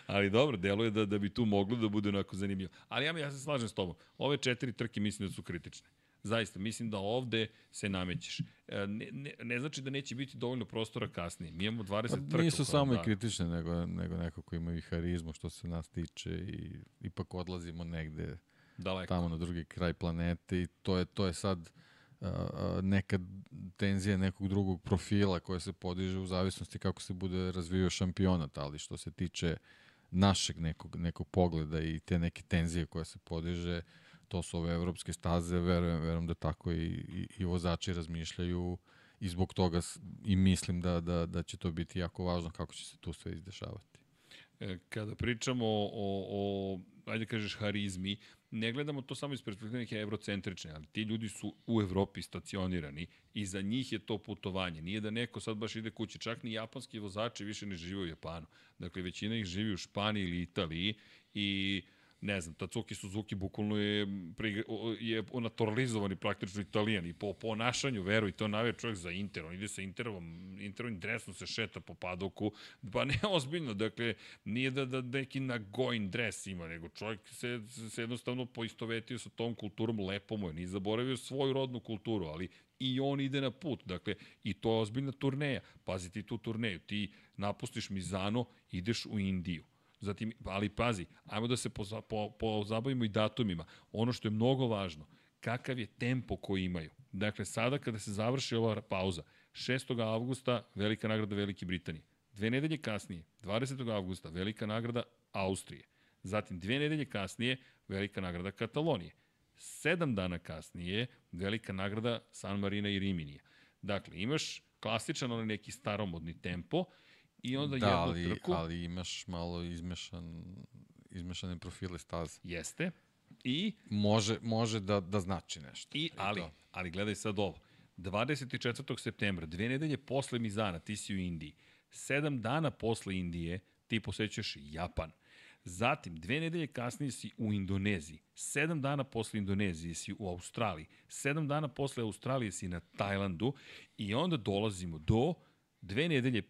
Ali dobro, deluje da, da bi tu moglo da bude onako zanimljivo. Ali ja, ja se slažem s tobom. Ove četiri trke mislim da su kritične. Zaista, mislim da ovde se namećeš. E, ne, ne, ne znači da neće biti dovoljno prostora kasnije. Mi imamo 20 pa, trka. Nisu samo da. i kritične, nego, nego neko ko ima i harizmu što se nas tiče i ipak odlazimo negde Daleko. tamo na drugi kraj planete i to je, to je sad uh, neka tenzija nekog drugog profila koja se podiže u zavisnosti kako se bude razvijao šampionat, ali što se tiče našeg nekog, nekog pogleda i te neke tenzije koja se podiže, uh, to su ove evropske staze, verujem, verujem da tako i, i, i vozači razmišljaju i zbog toga i mislim da, da, da će to biti jako važno kako će se tu sve izdešavati. E, kada pričamo o, o ajde kažeš, harizmi, ne gledamo to samo iz perspektive neke ali ti ljudi su u Evropi stacionirani i za njih je to putovanje. Nije da neko sad baš ide kući, čak ni japanski vozači više ne žive u Japanu. Dakle, većina ih živi u Španiji ili Italiji i ne znam, Tatsuki Suzuki bukvalno je, je naturalizovani praktično italijan i po ponašanju, veru, i to navija čovjek za Inter, on ide sa Interovom, Interovim dresom se šeta po padoku, pa ne ozbiljno, dakle, nije da, da neki nagojn dres ima, nego čovjek se, se jednostavno poistovetio sa tom kulturom, lepo mu je, nije zaboravio svoju rodnu kulturu, ali i on ide na put. Dakle, i to je ozbiljna turneja. Pazi ti tu turneju. Ti napustiš Mizano, ideš u Indiju. Zatim, ali pazi, ajmo da se pozabavimo po, po i datumima. Ono što je mnogo važno, kakav je tempo koji imaju. Dakle, sada kada se završi ova pauza, 6. avgusta Velika nagrada Velike Britanije. Dve nedelje kasnije, 20. avgusta Velika nagrada Austrije. Zatim, dve nedelje kasnije Velika nagrada Katalonije. Sedam dana kasnije Velika nagrada San Marina i Riminija. Dakle, imaš klasičan onaj neki staromodni tempo i onda da, jednu ali, trku. ali imaš malo izmešan, izmešane profile staze. Jeste. I može može da da znači nešto. I ali to. ali gledaj sad ovo. 24. septembra, dve nedelje posle Mizana, ti si u Indiji. Sedam dana posle Indije ti posećuješ Japan. Zatim, dve nedelje kasnije si u Indoneziji. Sedam dana posle Indonezije si u Australiji. Sedam dana posle Australije si na Tajlandu. I onda dolazimo do dve nedelje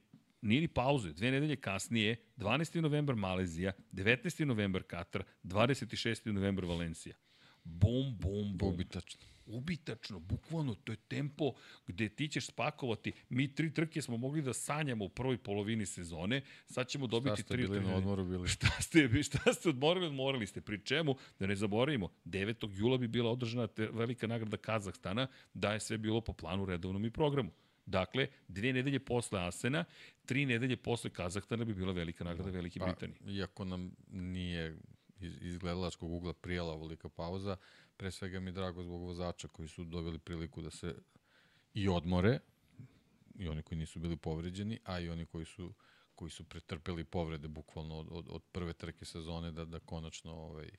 nije ni pauze, dve nedelje kasnije, 12. novembar Malezija, 19. novembar Katar, 26. novembar Valencija. Bum, bum, bum. Ubitačno. Ubitačno, bukvalno, to je tempo gde ti ćeš spakovati. Mi tri trke smo mogli da sanjamo u prvoj polovini sezone, sad ćemo dobiti tri trke. Šta ste bili na odmoru bili? Šta ste, šta ste odmorili, odmorili ste. Pri čemu, da ne zaboravimo, 9. jula bi bila održana velika nagrada Kazahstana, da je sve bilo po planu redovnom i programu. Dakle, dve nedelje posle Asena, tri nedelje posle Kazahstana bi bila velika nagrada Velike pa, Britanije. Iako nam nije iz, iz gledalačkog ugla prijela ovolika pauza, pre svega mi je drago zbog vozača koji su dobili priliku da se i odmore, i oni koji nisu bili povređeni, a i oni koji su koji su pretrpeli povrede bukvalno od, od, od prve trke sezone da da konačno ovaj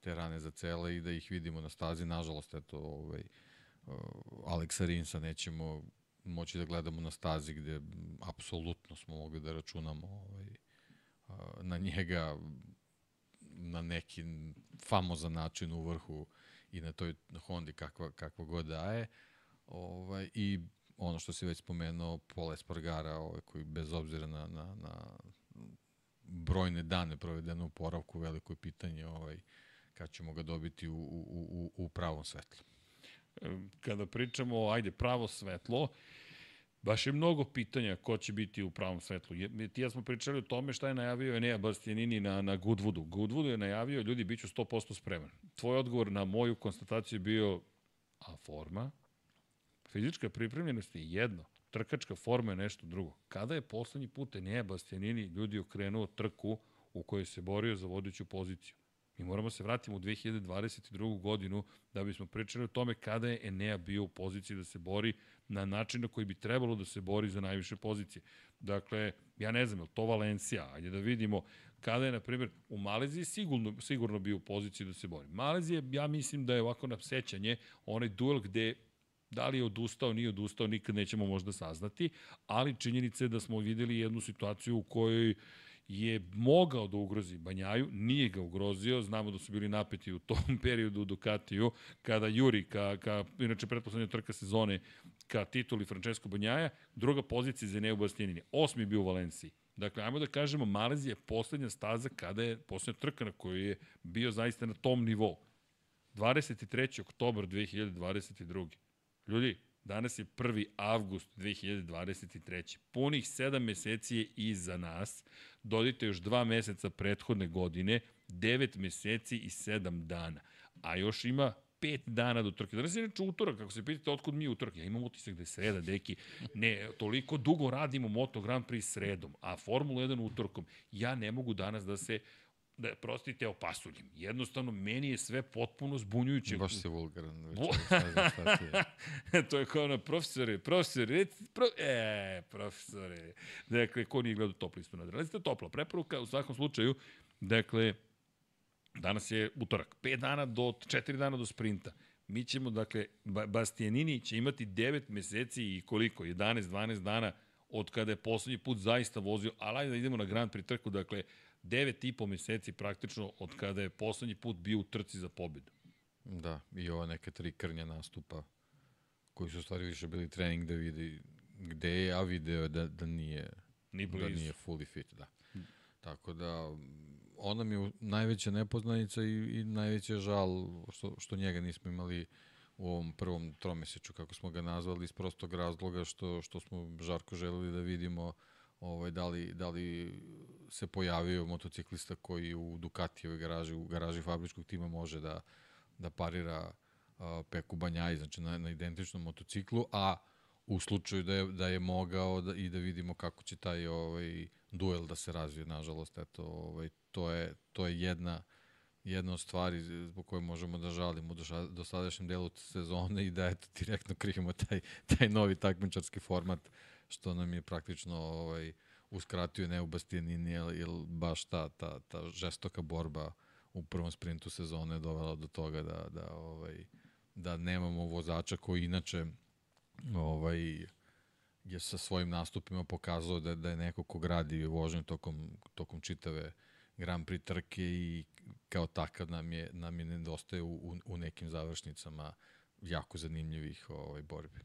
te rane za cele i da ih vidimo na stazi. Nažalost, eto, ovaj, Aleksa Rinsa nećemo moći da gledamo na stazi gde apsolutno smo mogli da računamo ovaj, na njega na neki famozan način u vrhu i na toj Hondi kakva, kakva god daje. Ovaj, I ono što si već spomenuo, Pola Espargara, ovaj, koji bez obzira na, na, na brojne dane provedene u poravku, veliko je pitanje ovaj, kad ćemo ga dobiti u, u, u, u pravom svetlu. Kada pričamo, ajde, pravo svetlo, Baš je mnogo pitanja ko će biti u pravom svetlu. Ti ja smo pričali o tome šta je najavio Enea Bastianini na, na Goodwoodu. Goodwoodu je najavio, ljudi, bit ću 100% spreman. Tvoj odgovor na moju konstataciju je bio, a forma? Fizička pripremljenost je jedno, trkačka forma je nešto drugo. Kada je poslednji put Enea Bastianini ljudi okrenuo trku u kojoj se borio za vodeću poziciju? Mi moramo se vratiti u 2022. godinu da bismo pričali o tome kada je Enea bio u poziciji da se bori na način na koji bi trebalo da se bori za najviše pozicije. Dakle, ja ne znam, je to Valencija? Ajde da vidimo kada je, na primjer, u Maleziji sigurno, sigurno bio u poziciji da se bori. Malezija, ja mislim da je ovako na sećanje onaj duel gde Da li je odustao, nije odustao, nikad nećemo možda saznati, ali činjenica je da smo videli jednu situaciju u kojoj je mogao da ugrozi Banjaju, nije ga ugrozio, znamo da su bili napeti u tom periodu u Ducatiju, kada Juri, ka, ka inače pretposlednja trka sezone, ka tituli Francesco Banjaja, druga pozicija za Eneo Bastianini, osmi bio u Valenciji. Dakle, ajmo da kažemo, Malezija je poslednja staza kada je poslednja trka na kojoj je bio zaista na tom nivou. 23. oktober 2022. Ljudi, danas je 1. avgust 2023. Punih 7 meseci je iza nas. Dodite još 2 meseca prethodne godine, 9 meseci i 7 dana. A još ima 5 dana do trke. Danas je neče utorak, kako se pitate otkud mi utorak. Ja imam utisak da je sreda, deki. Ne, toliko dugo radimo Moto Grand Prix sredom, a Formula 1 utorkom. Ja ne mogu danas da se da prostite opasuljim. Jednostavno, meni je sve potpuno zbunjujuće. Baš se vulgaran. Već, Bu... to je kao na profesore, profesore, pro... e, profesore. Dakle, ko nije gledao top listu na Recite toplo, preporuka u svakom slučaju, dakle, danas je utorak, 5 dana do, 4 dana do sprinta. Mi ćemo, dakle, Bastianini će imati 9 meseci i koliko, 11-12 dana od kada je poslednji put zaista vozio, ali da idemo na Grand Prix trku, dakle, devet i po meseci praktično od kada je poslednji put bio u trci za pobedu. Da, i ova neka tri krnja nastupa koji su stvari više bili trening da vidi gde je, a video da, da nije Ni da nije fully fit, da. Hmm. Tako da, ona mi je najveća nepoznanica i, i najveća žal što, što njega nismo imali u ovom prvom tromeseču, kako smo ga nazvali, iz prostog razloga što, što smo žarko želeli da vidimo ovaj, da, li, da li se pojavio motociklista koji u Ducatijevoj garaži, u garaži fabričkog tima može da, da parira uh, Peku Banjaj, znači na, na identičnom motociklu, a u slučaju da je, da je mogao da, i da vidimo kako će taj ovaj, duel da se razvije, nažalost, eto, ovaj, to, je, to je jedna jedna od stvari zbog koje možemo da žalimo do, do sadašnjem delu sezone i da eto direktno krivimo taj, taj novi takmičarski format što nam je praktično ovaj, uskratio Neu Bastianini, jer, jer baš ta, ta, ta žestoka borba u prvom sprintu sezone je dovela do toga da, da, ovaj, da nemamo vozača koji inače ovaj, je sa svojim nastupima pokazao da, da je neko ko gradi vožnju tokom, tokom čitave Grand Prix trke i kao takav nam je, nam je nedostaje u, u, u nekim završnicama jako zanimljivih ovaj, borbi.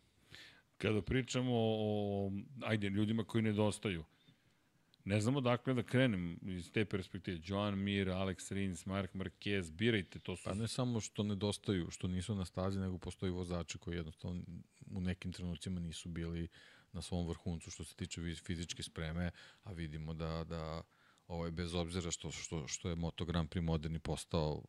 Kada pričamo o, ajde, ljudima koji nedostaju, ne znamo dakle da krenem iz te perspektive. Joan Mir, Alex Rins, Mark Marquez, birajte, to su... Pa ne samo što nedostaju, što nisu na stazi, nego postoji vozači koji jednostavno u nekim trenucima nisu bili na svom vrhuncu što se tiče fizičke spreme, a vidimo da, da ovaj, bez obzira što, što, što je Moto Grand Prix moderni postao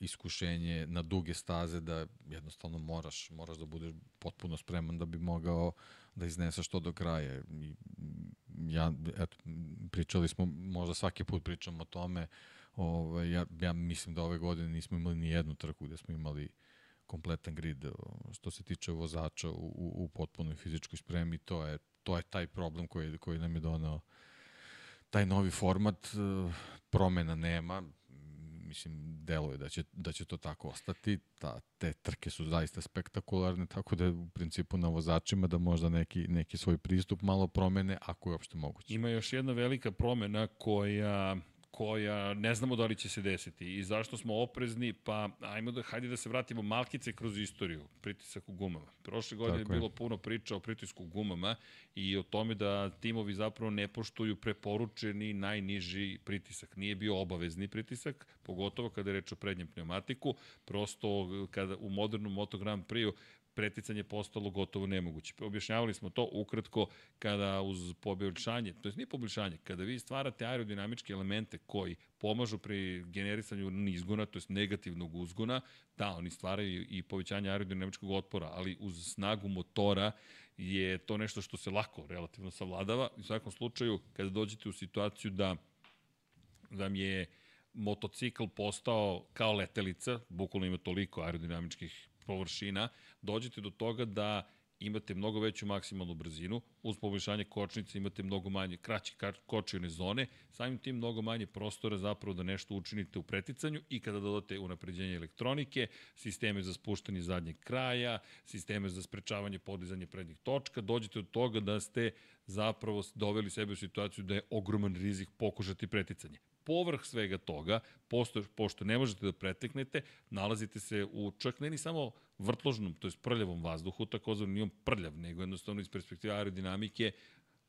iskušenje na duge staze da jednostavno moraš, moraš da budeš potpuno spreman da bi mogao da izneseš to do kraja. I ja, eto, pričali smo, možda svaki put pričamo o tome, ovaj, ja, ja mislim da ove godine nismo imali ni jednu trku gde smo imali kompletan grid što se tiče vozača u, u, u potpunoj fizičkoj spremi, to je, to je taj problem koji, koji nam je donao taj novi format, promena nema, mislim, deluje da će, da će to tako ostati. Ta, te trke su zaista spektakularne, tako da je u principu na vozačima da možda neki, neki svoj pristup malo promene, ako je uopšte moguće. Ima još jedna velika promena koja koja ne znamo da li će se desiti. I zašto smo oprezni, pa ajmo da, hajde da se vratimo malkice kroz istoriju, pritisak u gumama. Prošle godine je bilo puno priča o pritisku u gumama i o tome da timovi zapravo ne poštuju preporučeni najniži pritisak. Nije bio obavezni pritisak, pogotovo kada je reč o prednjem pneumatiku, prosto kada u modernom Moto Grand Prix preticanje postalo gotovo nemoguće. Objašnjavali smo to ukratko kada uz poboljšanje, to je nije poboljšanje, kada vi stvarate aerodinamičke elemente koji pomažu pri generisanju nizgona, to je negativnog uzgona, da, oni stvaraju i povećanje aerodinamičkog otpora, ali uz snagu motora je to nešto što se lako relativno savladava. U svakom slučaju, kada dođete u situaciju da vam je motocikl postao kao letelica, bukvalno ima toliko aerodinamičkih površina, dođete do toga da imate mnogo veću maksimalnu brzinu, uz poboljšanje kočnice imate mnogo manje, kraće kočione zone, samim tim mnogo manje prostora zapravo da nešto učinite u preticanju i kada dodate unapređenje elektronike, sisteme za spuštanje zadnjeg kraja, sisteme za sprečavanje podizanje prednjih točka, dođete do toga da ste zapravo doveli sebe u situaciju da je ogroman rizik pokušati preticanje. Povrh svega toga, pošto ne možete da preteknete, nalazite se u čak ne ni samo vrtložnom, to je prljavom vazduhu, takozvano nije on prljav, nego jednostavno iz perspektive aerodinamike,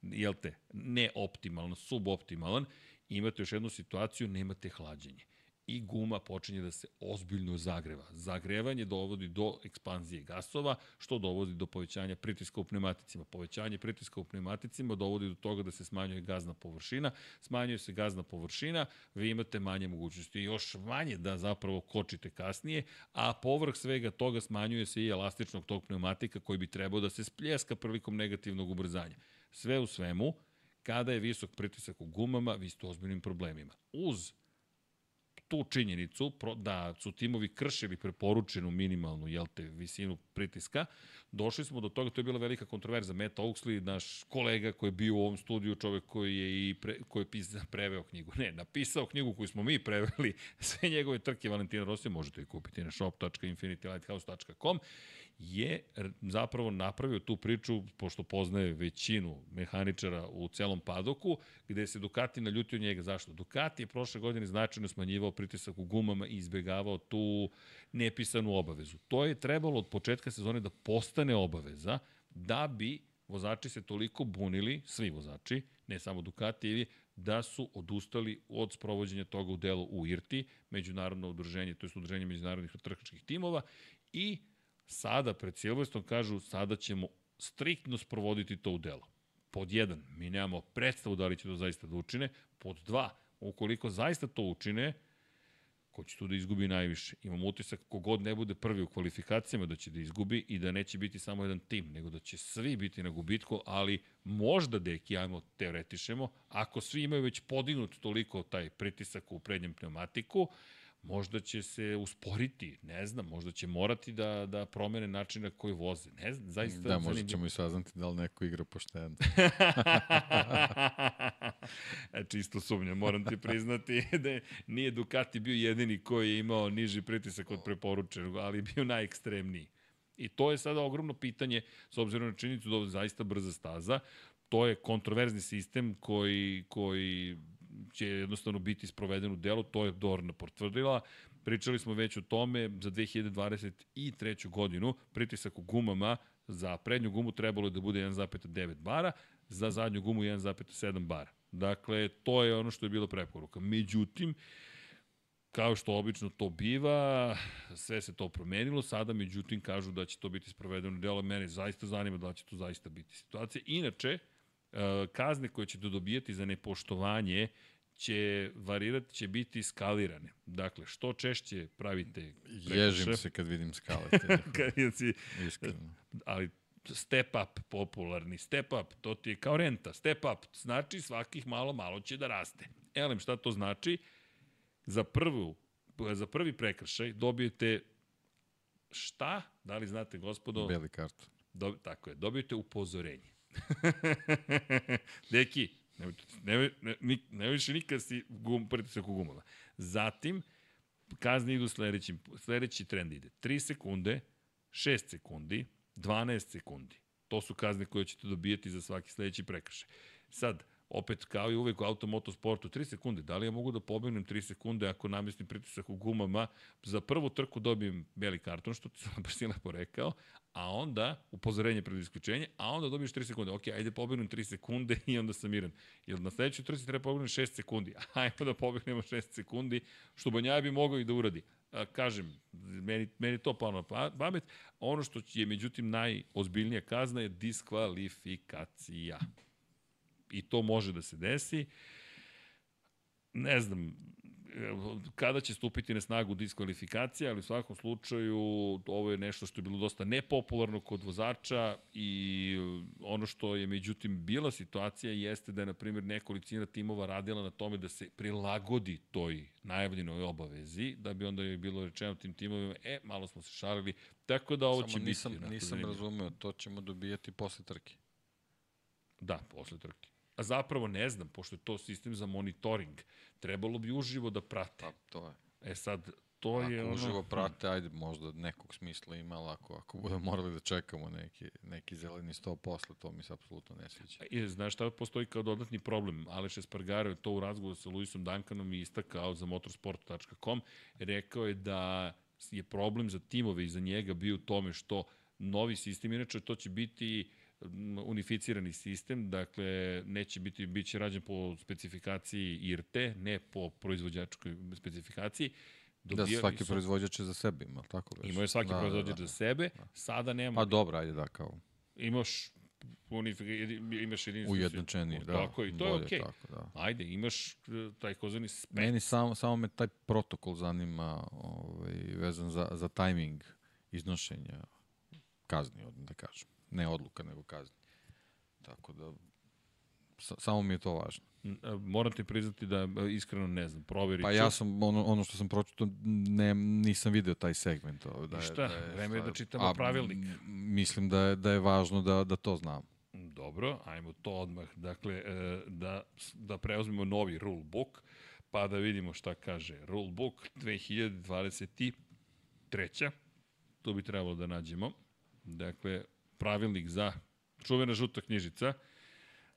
jel te, neoptimalan, suboptimalan, imate još jednu situaciju, nemate hlađenje i guma počinje da se ozbiljno zagreva. Zagrevanje dovodi do ekspanzije gasova, što dovodi do povećanja pritiska u pneumaticima. Povećanje pritiska u pneumaticima dovodi do toga da se smanjuje gazna površina. Smanjuje se gazna površina, vi imate manje mogućnosti. Još manje da zapravo kočite kasnije, a povrh svega toga smanjuje se i elastičnog tog pneumatika koji bi trebao da se spljeska prilikom negativnog ubrzanja. Sve u svemu, kada je visok pritisak u gumama, vi ste ozbiljnim problemima. Uz tu činjenicu da su timovi kršili preporučenu minimalnu jel te, visinu pritiska, došli smo do toga, to je bila velika kontroverza. Matt Oaksley, naš kolega koji je bio u ovom studiju, čovek koji je i pre, koji je pisa, preveo knjigu, ne, napisao knjigu koju smo mi preveli, sve njegove trke Valentina Rossi, možete je kupiti na shop.infinitylighthouse.com je zapravo napravio tu priču, pošto poznaje većinu mehaničara u celom padoku, gde se Ducati naljutio njega. Zašto? Ducati je prošle godine značajno smanjivao pritisak u gumama i izbegavao tu nepisanu obavezu. To je trebalo od početka sezone da postane obaveza, da bi vozači se toliko bunili, svi vozači, ne samo Ducati, da su odustali od sprovođenja toga u delu u IRTI, međunarodno udruženje, to je udruženje međunarodnih trkačkih timova, i Sada, pred Silvestrom, kažu, sada ćemo striktno sprovoditi to u delo. Pod jedan, mi nemamo predstavu da li će to zaista da učine. Pod dva, ukoliko zaista to učine, ko će tu da izgubi najviše. Imam utisak kogod ne bude prvi u kvalifikacijama da će da izgubi i da neće biti samo jedan tim, nego da će svi biti na gubitku, ali možda, deki, ajmo teoretišemo, ako svi imaju već podignut toliko taj pritisak u prednjem pneumatiku, možda će se usporiti, ne znam, možda će morati da, da promene način na koji voze. Ne znam, zaista... Da, možda ćemo i saznati da li neko igra pošteno. e, čisto sumnjam, moram ti priznati da nije Ducati bio jedini koji je imao niži pritisak od preporučenog, ali bio najekstremniji. I to je sada ogromno pitanje, s obzirom na činjenicu da je zaista brza staza, to je kontroverzni sistem koji, koji će jednostavno biti sproveden u delu, to je Dorna potvrdila. Pričali smo već o tome za 2023. godinu, pritisak u gumama za prednju gumu trebalo je da bude 1,9 bara, za zadnju gumu 1,7 bara. Dakle, to je ono što je bila preporuka. Međutim, kao što obično to biva, sve se to promenilo, sada međutim kažu da će to biti sprovedeno delo, mene zaista zanima da će to zaista biti situacija. Inače, kazne koje ćete dobijati za nepoštovanje će varirati, će biti skalirane. Dakle, što češće pravite prekršaj. Ježim se kad vidim skale. kad si, Iskreno. Ali step up popularni, step up, to ti je kao renta. Step up znači svakih malo, malo će da raste. Elem, šta to znači? Za, prvu, za prvi prekršaj dobijete šta? Da li znate, gospodo? Beli karton. Do, tako je, dobijete upozorenje. Deki, Ne, ne, ne, ne više nikad si gum, pritisak u gumama. Zatim, kazne idu sledeći, sledeći trend ide. 3 sekunde, 6 sekundi, 12 sekundi. To su kazne koje ćete dobijati za svaki sledeći prekršaj. Sad, opet kao i uvek u automotosportu, 3 sekunde. Da li ja mogu da pobegnem 3 sekunde ako namestim pritisak u gumama? Za prvu trku dobijem beli karton, što ti sam baš lepo rekao, a onda upozorenje pred isključenje, a onda dobiješ 3 sekunde. Ok, ajde pobegnem 3 sekunde i onda sam miran. Jer na sledećoj trci treba pobegnem 6 sekundi. Ajmo da pobegnemo 6 sekundi, što Banjaja bi mogao i da uradi. A, kažem, meni, meni to palo na pamet. Ono što je, međutim, najozbiljnija kazna je diskvalifikacija i to može da se desi. Ne znam, kada će stupiti na snagu diskvalifikacija, ali u svakom slučaju ovo je nešto što je bilo dosta nepopularno kod vozača i ono što je međutim bila situacija jeste da je na primjer nekolicina timova radila na tome da se prilagodi toj najavljenoj obavezi, da bi onda je bilo rečeno tim timovima, e, malo smo se šalili, tako da ovo Samo će nisam, biti. Nisam razumeo, to ćemo dobijati posle trke. Da, posle trke. A zapravo ne znam, pošto je to sistem za monitoring. Trebalo bi uživo da prate. Pa, to je. E sad, to ako je ono... uživo prate, ajde, možda nekog smisla ima, ali ako, ako budemo morali da čekamo neki, neki zeleni sto posle, to mi se apsolutno ne sviđa. I, znaš šta postoji kao dodatni problem? Aleš Espargaro je to u razgovoru sa Luisom Duncanom i istakao za motorsport.com. Rekao je da je problem za timove i za njega bio u tome što novi sistem, inače to će biti uh, unificirani sistem, dakle neće biti, bit će rađen po specifikaciji IRTE, ne po proizvođačkoj specifikaciji. Dobijali da, svaki su, proizvođač za sebe, ima tako već? Imao je svaki da, proizvođač da, da, za sebe, da. sada nema... Pa dobro, ajde da, kao... Imaš imaš jedinstvo. Ujednačeniji, da. Tako, i to je okej. Okay. Tako, da. Ajde, imaš e, taj kozani spec. Meni samo, samo me taj protokol zanima ovaj, vezan za, za tajming iznošenja kazni, da kažem ne odluka, nego kazni. Tako da, sa, samo mi je to važno. Moram ti priznati da iskreno ne znam, proveri Pa ja sam, ono, ono što sam pročito, ne, nisam video taj segment. Da je, šta, da je, vreme je da čitamo a, pravilnik. Mislim da je, da je važno da, da to znam. Dobro, ajmo to odmah. Dakle, e, da, da preuzmemo novi rulebook, pa da vidimo šta kaže. Rulebook 2023. To bi trebalo da nađemo. Dakle, pravilnik za čuvena žuta knjižica.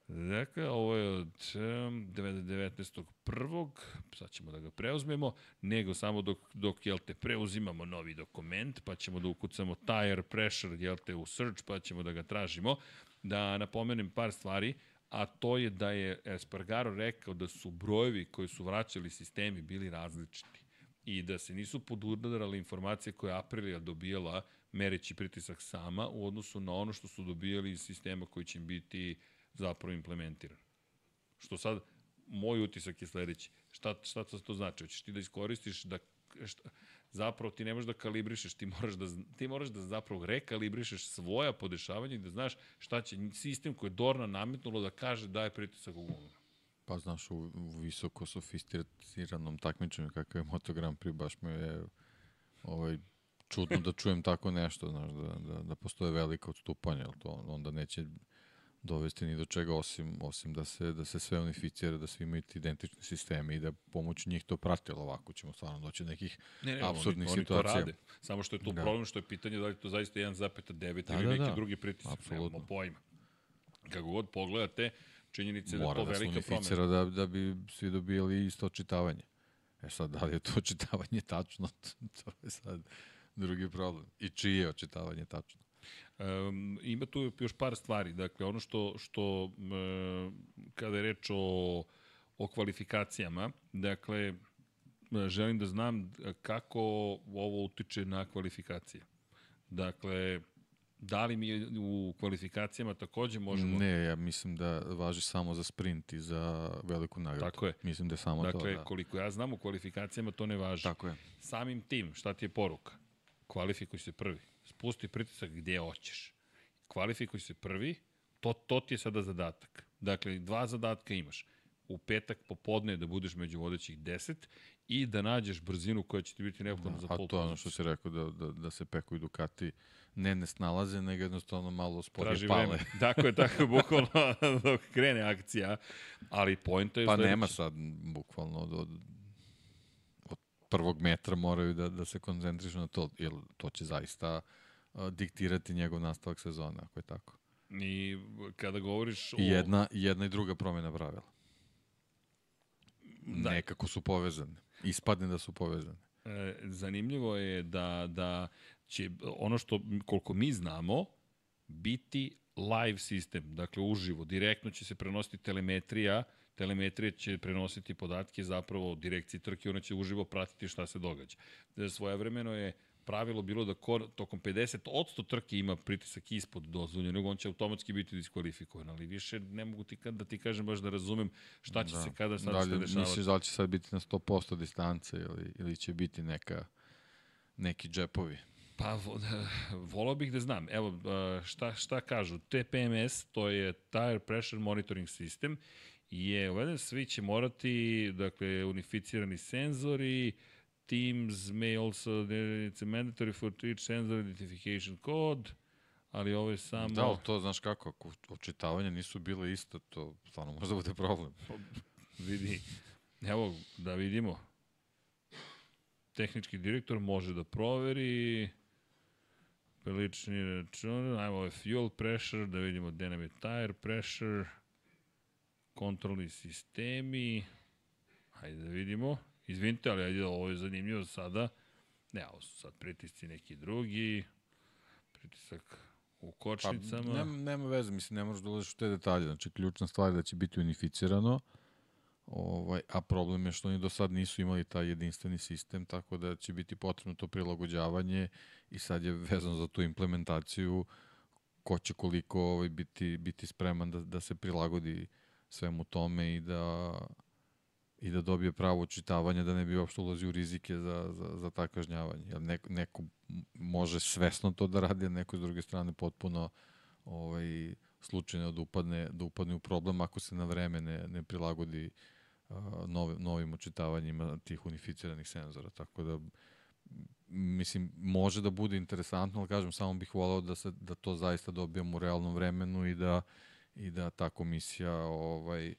Dakle, ovo je od 19.1. Sad ćemo da ga preuzmemo, nego samo dok, dok jel te, preuzimamo novi dokument, pa ćemo da ukucamo tire pressure, jel te, u search, pa ćemo da ga tražimo. Da napomenem par stvari, a to je da je Espargaro rekao da su brojevi koji su vraćali sistemi bili različiti i da se nisu podudarali informacije koje Aprilia dobijala mereći pritisak sama u odnosu na ono što su dobijali iz sistema koji će biti zapravo implementiran. Što sad, moj utisak je sledeći. Šta, šta to, to znači? Hoćeš ti da iskoristiš da šta, zapravo ti ne možeš da kalibrišeš, ti moraš da, ti moraš da zapravo rekalibrišeš svoja podešavanja i da znaš šta će sistem koji je Dorna nametnulo da kaže da je pritisak u gumu. Pa znaš, u, u visoko sofisticiranom takmičenju kakav je Moto Grand Prix, baš me je ovaj, čudno da čujem tako nešto, znaš, da, da, da postoje velika odstupanja, ali to onda neće dovesti ni do čega osim osim da se da se sve unificira, da svi imaju identični sistemi i da pomoću njih to prati, ali ovako ćemo stvarno doći do nekih ne, ne, apsurdnih oni, situacija. Oni to rade. Samo što je tu da. problem što je pitanje da li to zaista 1,9 da, ili da, neki da. drugi pritisak. Apsolutno. Nemamo pojma. Kako god pogledate, činjenica je da to da velika promena. da, da bi svi dobijali isto očitavanje. E sad, da li je to očitavanje tačno, to je sad drugi problem. I čije je očitavanje tačno? Um, ima tu još par stvari. Dakle, ono što, što um, kada je reč o, o kvalifikacijama, dakle, želim da znam kako ovo utiče na kvalifikacije. Dakle, Da li mi u kvalifikacijama takođe možemo... Ne, ja mislim da važi samo za sprint i za veliku nagradu. Tako je. Mislim da je samo dakle, to. Dakle, koliko ja znam u kvalifikacijama to ne važi. Tako je. Samim tim, šta ti je poruka? Kvalifikuj se prvi. Spusti pritisak gde hoćeš. Kvalifikuj se prvi, to, to ti je sada zadatak. Dakle, dva zadatka imaš. U petak popodne da budeš među vodećih 10 i da nađeš brzinu koja će ti biti neophodna da, za pol A to je ono što si rekao, da, da, da se Peko i Ducati ne ne snalaze, nego jednostavno malo sporije Traži pale. Vreme. Tako je, tako je, bukvalno dok krene akcija, ali pojenta je... Pa sledeći. nema sad, bukvalno, od prvog metra moraju da, da se koncentrišu na to, jer to će zaista uh, diktirati njegov nastavak sezona, ako je tako. I kada govoriš o... I jedna, jedna i druga promjena pravila. Da. Nekako su povezane. Ispadne da su povezane. E, zanimljivo je da, da će ono što, koliko mi znamo, biti live sistem, dakle uživo, direktno će se prenositi telemetrija, telemetrija će prenositi podatke zapravo direkciji trke, ona će uživo pratiti šta se događa. Svojevremeno je pravilo bilo da ko, tokom 50% trke ima pritisak ispod dozvoljenog, on će automatski biti diskvalifikovan, ali više ne mogu ti da ti kažem baš da razumem šta će da. se kada sad Dalje, se dešavati. Misliš da li će sad biti na 100% distance ili, ili će biti neka, neki džepovi? Pa, volao bih da znam. Evo, šta, šta kažu? TPMS, to je Tire Pressure Monitoring System, je uveden, svi će morati, dakle, unificirani senzori, Teams may also, it's mandatory for each sensor identification code, ali ovo je samo... Da, ali to znaš kako, ako očitavanja nisu bile isto, to stvarno može da bude problem. Vidi, evo, da vidimo. Tehnički direktor može da proveri prilični račun, ajmo ovaj fuel pressure, da vidimo gde nam je tire pressure, kontrolni sistemi, hajde da vidimo, izvinite, ali ajde, ovo je zanimljivo sada, ne, ovo su sad pritisci neki drugi, pritisak u kočnicama. Pa, nema, nema veze, mislim, ne možeš da ulaziš u te detalje, znači ključna stvar je da će biti unificirano, Ovaj, a problem je što oni do sad nisu imali taj jedinstveni sistem, tako da će biti potrebno to prilagođavanje i sad je vezano za tu implementaciju ko će koliko ovaj, biti, biti spreman da, da se prilagodi svemu tome i da i da dobije pravo očitavanje da ne bi uopšte ulazio u rizike za, za, za ta kažnjavanje. Jer neko, neko može svesno to da radi, a neko s druge strane potpuno ovaj, slučajno da upadne, da upadne u problem ako se na vreme ne, ne prilagodi uh, nov, novim očitavanjima tih unificiranih senzora. Tako da mislim, može da bude interesantno, ali kažem, samo bih volao da, se, da to zaista dobijamo u realnom vremenu i da, i da ta komisija ovaj,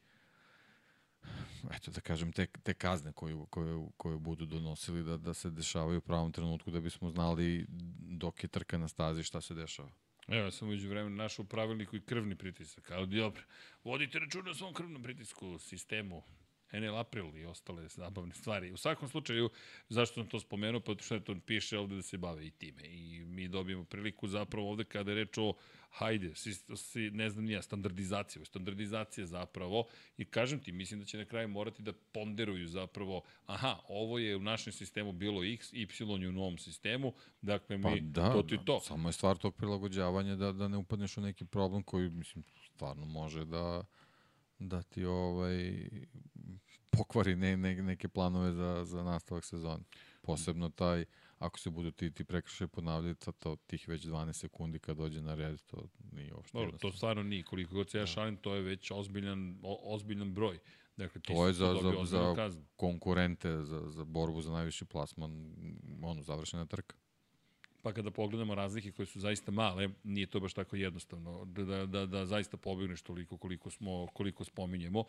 eto da kažem, te, te kazne koje, koje, koje budu donosili da, da se dešavaju u pravom trenutku da bismo znali dok je trka na stazi šta se dešava. Evo, sam uđu vremenu našao pravilniku i krvni pritisak, ali dobro, vodite računa o svom krvnom pritisku, sistemu, NL April i ostale zabavne stvari. U svakom slučaju, zašto sam to spomenuo? Pa što to piše ovde da se bave i time. I mi dobijemo priliku zapravo ovde kada je reč o hajde, si, si, ne znam nija, standardizacija, standardizacija zapravo, i kažem ti, mislim da će na kraju morati da ponderuju zapravo, aha, ovo je u našem sistemu bilo x, y je u novom sistemu, dakle mi, pa da, to ti to. Samo je stvar tog prilagođavanja da, da ne upadneš u neki problem koji, mislim, stvarno može da da ti ovaj pokvari ne, ne, neke planove za, za nastavak sezona. Posebno taj, ako se budu ti, ti prekršaj ponavljati, to tih već 12 sekundi kad dođe na red, to nije uopšte Dobro, to stvarno nije. Koliko god se ja da. šalim, to je već ozbiljan, o, ozbiljan broj. Dakle, ti to je za, za, za kaznu. konkurente, za, za borbu za najviši plasman, ono, završena trka pa kada pogledamo razlike koje su zaista male, nije to baš tako jednostavno da, da, da, zaista pobegneš toliko koliko, smo, koliko spominjemo,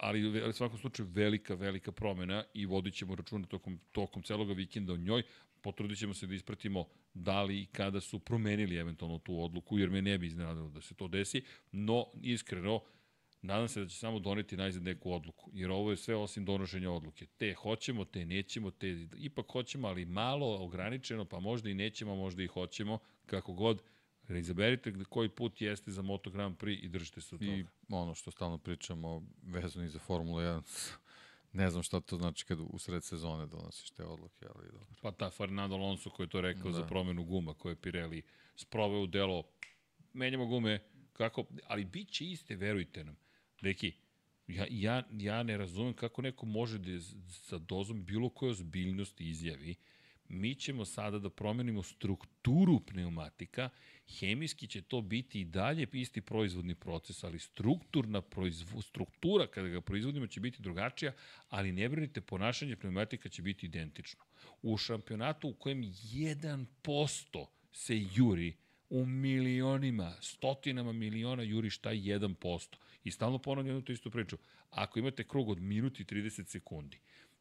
ali u svakom slučaju velika, velika promena i vodit ćemo računa tokom, tokom celoga vikenda o njoj, potrudit ćemo se da ispratimo da li i kada su promenili eventualno tu odluku, jer me ne bi iznenadilo da se to desi, no iskreno, Nadam se da će samo doneti najzad neku odluku, jer ovo je sve osim donošenja odluke. Te hoćemo, te nećemo, te ipak hoćemo, ali malo ograničeno, pa možda i nećemo, možda i hoćemo, kako god. Izaberite koji put jeste za Moto Grand Prix i držite se od toga. I ono što stalno pričamo vezano i za Formula 1, ne znam šta to znači kad u sred sezone donosiš te odluke, ali dobro. Pa ta Fernando Alonso koji je to rekao da. za promenu guma koje je Pirelli sproveo u delo, menjamo gume, kako, ali bit će iste, verujte nam Deki, ja, ja, ja ne razumem kako neko može da sa dozom bilo koje ozbiljnosti izjavi mi ćemo sada da promenimo strukturu pneumatika, hemijski će to biti i dalje isti proizvodni proces, ali strukturna proizvo, struktura kada ga proizvodimo će biti drugačija, ali ne brinite, ponašanje pneumatika će biti identično. U šampionatu u kojem 1% se juri, u milionima, stotinama miliona juri šta je 1%. I stalno ponavljam tu istu priču. Ako imate krug od minuti i 30 sekundi,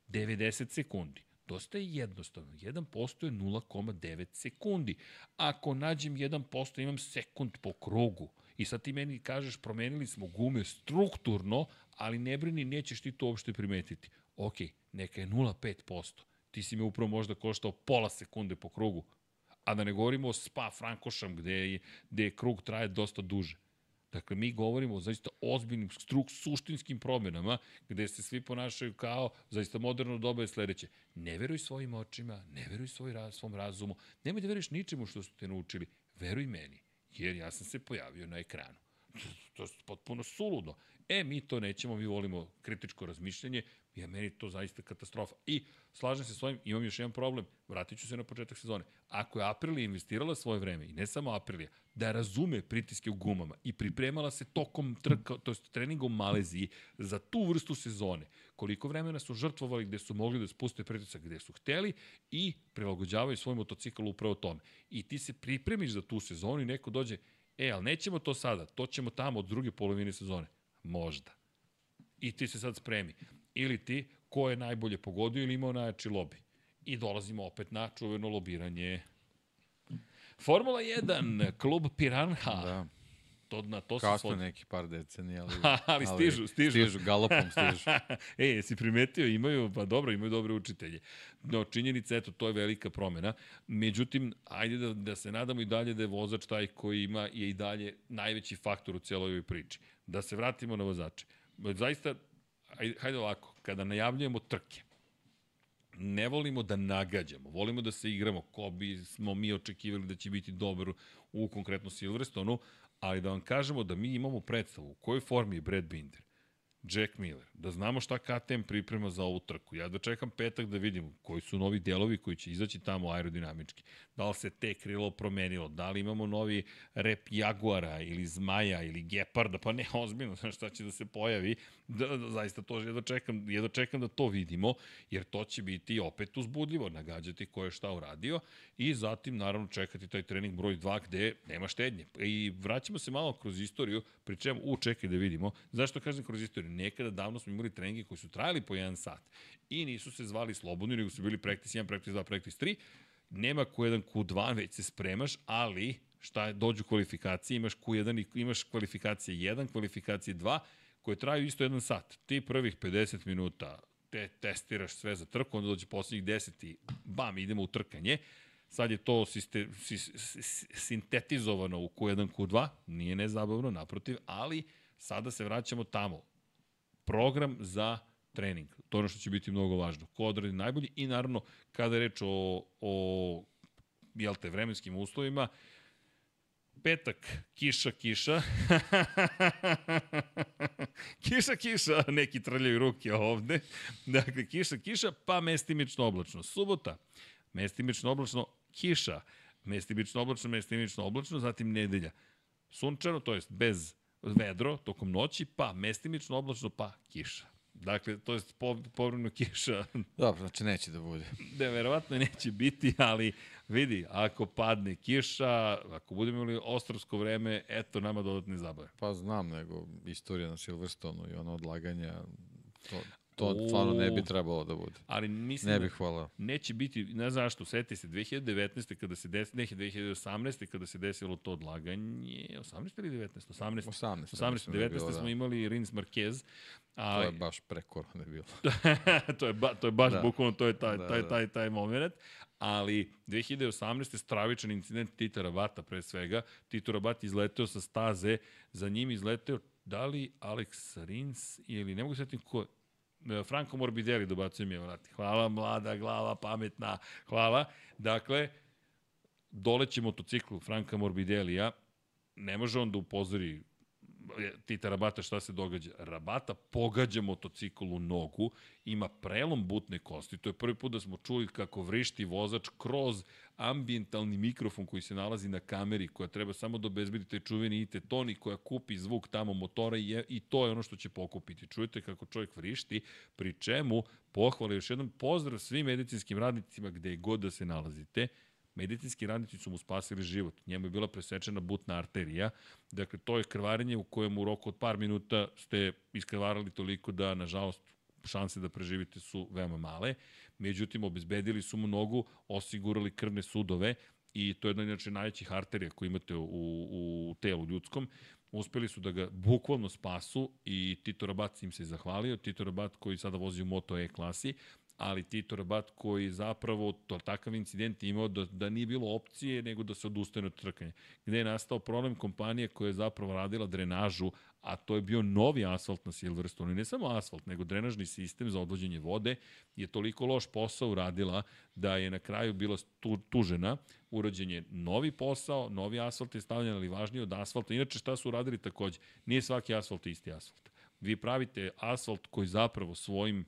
90 sekundi, Dosta je jednostavno. 1% je 0,9 sekundi. Ako nađem 1%, imam sekund po krugu. I sad ti meni kažeš, promenili smo gume strukturno, ali ne brini, nećeš ti to uopšte primetiti. Ok, neka je 0,5%. Ti si me upravo možda koštao pola sekunde po krugu. A da ne govorimo o Spa Frankošam, gde je, gde je krug traje dosta duže. Dakle, mi govorimo o zaista ozbiljnim, struk, suštinskim promenama, gde se svi ponašaju kao, zaista moderno doba je sledeće. Ne veruj svojim očima, ne veruj svoj, raz, svom razumu, nemoj da veruješ ničemu što su te naučili, veruj meni, jer ja sam se pojavio na ekranu. To je potpuno suludo. E, mi to nećemo, mi volimo kritičko razmišljanje, je meni to zaista katastrofa. I slažem se s ovim, imam još jedan problem, vratit ću se na početak sezone. Ako je Aprilija investirala svoje vreme, i ne samo Aprilija, da razume pritiske u gumama i pripremala se tokom trka, to je treninga u Maleziji za tu vrstu sezone, koliko vremena su žrtvovali gde su mogli da spuste pritisak gde su hteli i prilagođavaju svoj motocikl upravo tome. I ti se pripremiš za tu sezonu i neko dođe, e, ali nećemo to sada, to ćemo tamo od druge polovine sezone. Možda. I ti se sad spremi. Ili ti, ko je najbolje pogodio ili imao najjači lobi. I dolazimo opet na čuveno lobiranje. Formula 1, klub Piranha. Da. To, na to Kasno svod... neki par decenija, ali, ali, stižu, stižu. Stižu, galopom stižu. e, jesi primetio, imaju, pa dobro, imaju dobre učitelje. No, činjenica, eto, to je velika promena. Međutim, ajde da, da se nadamo i dalje da je vozač taj koji ima je i dalje najveći faktor u celoj ovoj priči. Da se vratimo na vozače. Zaista, ajde, hajde ovako, kada najavljujemo trke, ne volimo da nagađamo, volimo da se igramo, ko bi smo mi očekivali da će biti dobar u konkretno Silverstonu, ali da vam kažemo da mi imamo predstavu u kojoj formi je Brad Binder, Jack Miller, da znamo šta KTM priprema za ovu trku. Ja da čekam petak da vidim koji su novi delovi koji će izaći tamo aerodinamički. Da li se te krilo promenilo, da li imamo novi rep Jaguara ili Zmaja ili Geparda, pa ne ozbiljno, znaš šta će da se pojavi. Da, da, zaista to jedno čekam, jedno čekam da to vidimo, jer to će biti opet uzbudljivo, nagađati ko je šta uradio i zatim naravno čekati taj trening broj 2 gde nema štednje. I vraćamo se malo kroz istoriju, pri čemu, u čekaj da vidimo, zašto kažem kroz istoriju, nekada davno smo imali treninge koji su trajali po jedan sat i nisu se zvali slobodni, nego su bili practice 1, practice 2, practice 3, nema Q1, Q2, već se spremaš, ali šta je, dođu kvalifikacije, imaš Q1 i imaš kvalifikacije 1, kvalifikacije 2, koje traju isto jedan sat. Ti prvih 50 minuta te testiraš sve za trku, onda dođe poslednjih 10 i bam, idemo u trkanje. Sad je to siste, sis, sintetizovano u Q1, Q2, nije nezabavno, naprotiv, ali sada se vraćamo tamo. Program za trening. To je ono što će biti mnogo važno. Ko odradi najbolji i naravno kada je reč o, o jel te, vremenskim uslovima, petak, kiša, kiša. kiša, kiša, neki trljaju ruke ovde. Dakle, kiša, kiša, pa mestimično oblačno. Subota, mestimično oblačno, kiša, mestimično oblačno, mestimično oblačno, zatim nedelja. Sunčano, to jest bez vedro tokom noći, pa mestimično oblačno, pa kiša. Dakle, to je povremeno kiša. Dobro, znači neće da bude. Da, verovatno neće biti, ali vidi, ako padne kiša, ako budemo imali ostrovsko vreme, eto nama dodatne zabave. Pa znam, nego istorija na Silverstonu i ono odlaganja, to, To stvarno ne bi trebalo da bude. Ali mislim ne bih hvala. Neće biti, ne znam zašto, seti se 2019. kada se desi, ne 2018. kada se desilo to odlaganje, 18. ili 19? 18. 18. 18. 19. Bilo, smo da. imali Rins Marquez. A, to je baš pre korone bilo. to, je ba, to je baš da. bukvalno, to je taj, da, taj, da. taj, taj moment. Ali 2018. stravičan incident Tita Rabata pre svega. Tito Rabat izleteo sa staze, za njim izleteo da li Alex Rins ili ne mogu se setiti ko Franco Morbidelli dobacuje mi je, vrati. Hvala, mlada glava, pametna, hvala. Dakle, doleće motociklu Franka Morbidelija, ne može on da upozori Tita Rabata šta se događa. Rabata pogađa motocikl u nogu, ima prelom butne kosti. To je prvi put da smo čuli kako vrišti vozač kroz ambientalni mikrofon koji se nalazi na kameri, koja treba samo da obezbedi taj čuveni IT toni koja kupi zvuk tamo motora i, je, i to je ono što će pokupiti. Čujete kako čovjek vrišti, pri čemu pohvale još jednom pozdrav svim medicinskim radnicima gde god da se nalazite medicinski radnici su mu spasili život. Njemu je bila presečena butna arterija. Dakle, to je krvarenje u kojem u roku od par minuta ste iskrvarali toliko da, nažalost, šanse da preživite su veoma male. Međutim obezbedili su mu nogu, osigurali krvne sudove i to je jedna inače najvećih arterija koju imate u, u telu ljudskom. Uspeli su da ga bukvalno spasu i Tito Rabat im se zahvalio. Tito Rabat koji sada vozi u Moto E klasi, ali Tito Rabat koji zapravo to takav incident imao da, da nije bilo opcije nego da se odustane od trkanja. Gde je nastao problem kompanije koja je zapravo radila drenažu, a to je bio novi asfalt na Silverstone. I ne samo asfalt, nego drenažni sistem za odvođenje vode je toliko loš posao uradila da je na kraju bila tu, tužena. Urađen je novi posao, novi asfalt je stavljen, ali važnije od asfalta. Inače, šta su uradili takođe? Nije svaki asfalt isti asfalt. Vi pravite asfalt koji zapravo svojim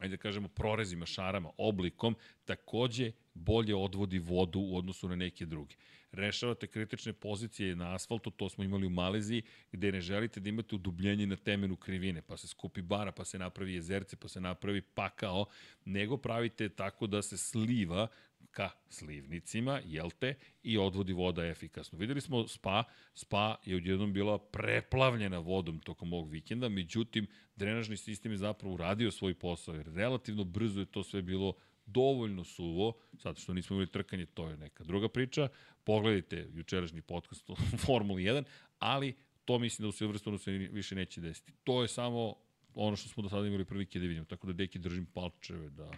ajde da kažemo, prorezima, šarama, oblikom, takođe bolje odvodi vodu u odnosu na neke druge. Rešavate kritične pozicije na asfaltu, to smo imali u Maleziji, gde ne želite da imate udubljenje na temenu krivine, pa se skupi bara, pa se napravi jezerce, pa se napravi pakao, nego pravite tako da se sliva ka slivnicima, jel te, i odvodi voda efikasno. Videli smo Spa, Spa je odjednom bila preplavljena vodom tokom ovog vikenda, međutim, drenažni sistem je zapravo uradio svoj posao, jer relativno brzo je to sve bilo dovoljno suvo, zato što nismo imali trkanje, to je neka druga priča. Pogledajte jučerašnji podcast o Formuli 1, ali to mislim da u Silverstonu se više neće desiti. To je samo ono što smo do sada imali prilike da vidimo, tako da deki držim palčeve da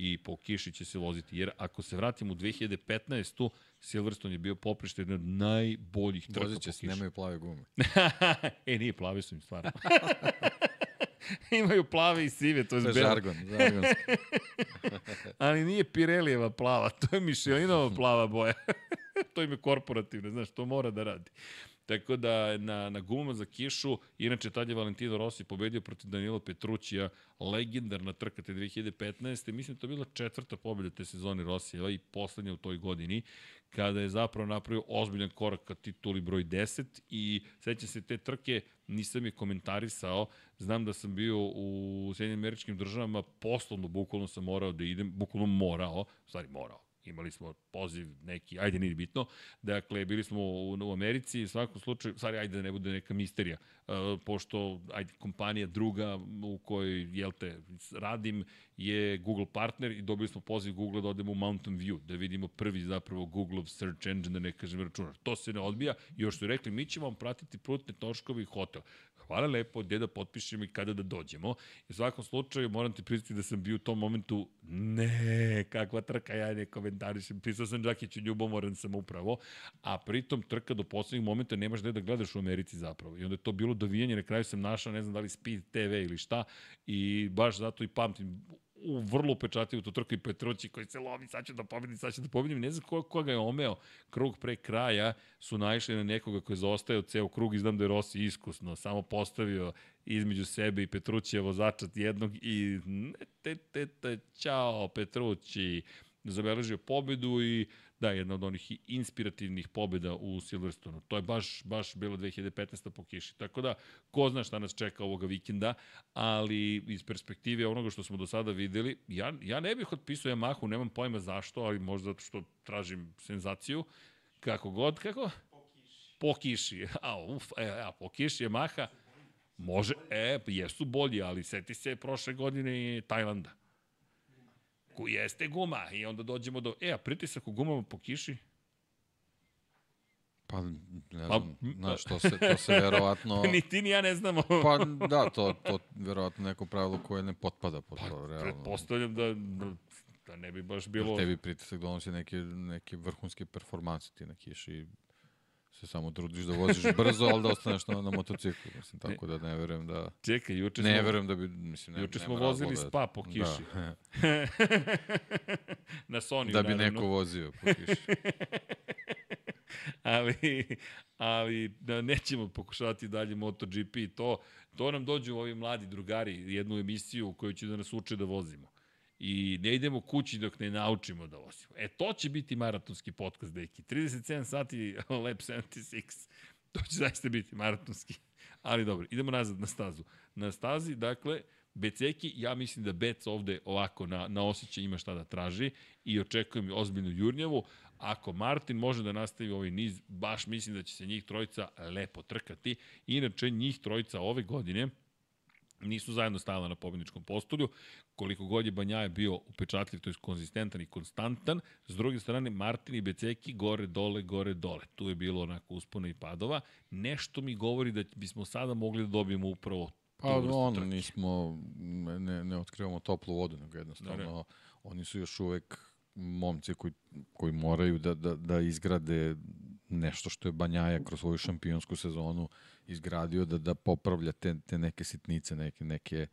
i po kiši će se voziti. Jer ako se vratimo u 2015. Silverstone je bio poprište jedan od najboljih trka Vozit će se, nemaju plave gume. e, nije, plave su im stvarno. Imaju plave i sive, to je To je žargon, žargonski. Ali nije Pirelijeva plava, to je Michelinova plava boja. to im je korporativna, znaš, to mora da radi. Tako da na, na gumama za kišu, inače tad je Valentino Rossi pobedio protiv Danilo Petrućija, legendarna trka te 2015. Mislim da to je bila četvrta pobeda te sezone Rossijeva i poslednja u toj godini, kada je zapravo napravio ozbiljan korak ka tituli broj 10 i sećam se te trke, nisam je komentarisao, znam da sam bio u Sjedinim američkim državama, poslovno, bukvalno sam morao da idem, bukvalno morao, stvari morao, imali smo poziv neki, ajde nije bitno, dakle bili smo u, u Americi, u svakom slučaju, stvari ajde da ne bude neka misterija, uh, pošto ajde, kompanija druga u kojoj, jel te, radim je Google partner i dobili smo poziv Google da odemo u Mountain View, da vidimo prvi zapravo Google search engine, da ne kažem računar. To se ne odbija. Još su rekli, mi ćemo vam pratiti prutne točkovi hotel hvala lepo, gde da potpišemo i kada da dođemo. U svakom slučaju moram ti priznati da sam bio u tom momentu, ne, kakva trka, ja ne komentarišem, pisao sam Đakiću, ljubomoran sam upravo, a pritom trka do poslednjeg momenta nemaš gde da gledaš u Americi zapravo. I onda je to bilo dovijanje, na kraju sam našao, ne znam da li Speed TV ili šta, i baš zato i pamtim, u vrlo upečatljivu tu trku i Petrući koji se lomi, sad ću da pobedim, sad ću da pobedim. Ne znam ko, koga je omeo. Krug pre kraja su naišli na nekoga koji je zaostajao ceo krug i znam da je Rossi iskusno. Samo postavio između sebe i Petrućija vozača jednog i te, te, te, čao Petrući zabeležio pobedu i da, jedna od onih inspirativnih pobjeda u Silverstonu. To je baš, baš bilo 2015. po kiši. Tako da, ko zna šta nas čeka ovoga vikenda, ali iz perspektive onoga što smo do sada videli, ja, ja ne bih otpisao Yamahu, nemam pojma zašto, ali možda zato što tražim senzaciju. Kako god, kako? Po kiši. A, uf, e, a, po kiši Yamaha. Može, e, jesu bolji, ali seti se prošle godine Tajlanda ku jeste guma i onda dođemo do, e, a pritisak u gumama po kiši? Pa, ne znam, pa, znaš, to se, to se verovatno... ni ti ni ja ne znamo. pa, da, to, to verovatno neko pravilo koje ne potpada po pa, to, realno. Pretpostavljam da, da ne bi baš bilo... Tebi pritisak donosi neke, neke vrhunske performanse ti na kiši se samo trudiš da voziš brzo, ali da ostaneš na, na motociklu. Mislim, tako da ne verujem da... Čekaj, juče smo... Ne verujem da bi... Mislim, ne, juče smo vozili da, spa po kiši. Da. na Sony, Da bi naravno. neko vozio po kiši. ali, ali da nećemo pokušavati dalje MotoGP to, to nam dođu ovi mladi drugari, jednu emisiju u kojoj će da nas uče da vozimo i ne idemo kući dok ne naučimo da vozimo. E, to će biti maratonski podcast, deki. 37 sati Lab 76. To će zaista biti maratonski. Ali dobro, idemo nazad na stazu. Na stazi, dakle, Beceki, ja mislim da Bec ovde ovako na, na osjećaj ima šta da traži i očekujem ozbiljnu jurnjavu. Ako Martin može da nastavi ovaj niz, baš mislim da će se njih trojica lepo trkati. Inače, njih trojica ove godine, nisu zajedno stajala na pobedničkom postolju. Koliko god je Banjaje bio upečatljiv, to je konzistentan i konstantan, s druge strane Martin i Beceki gore, dole, gore, dole. Tu je bilo onako uspona i padova. Nešto mi govori da bismo sada mogli da dobijemo upravo Pa ono, nismo, ne, ne otkrivamo toplu vodu, nego jednostavno ne, oni su još uvek momci koji, koji moraju da, da, da izgrade nešto što je Banjaja kroz svoju šampionsku sezonu izgradio, da, da popravlja te, te neke sitnice, neke, neke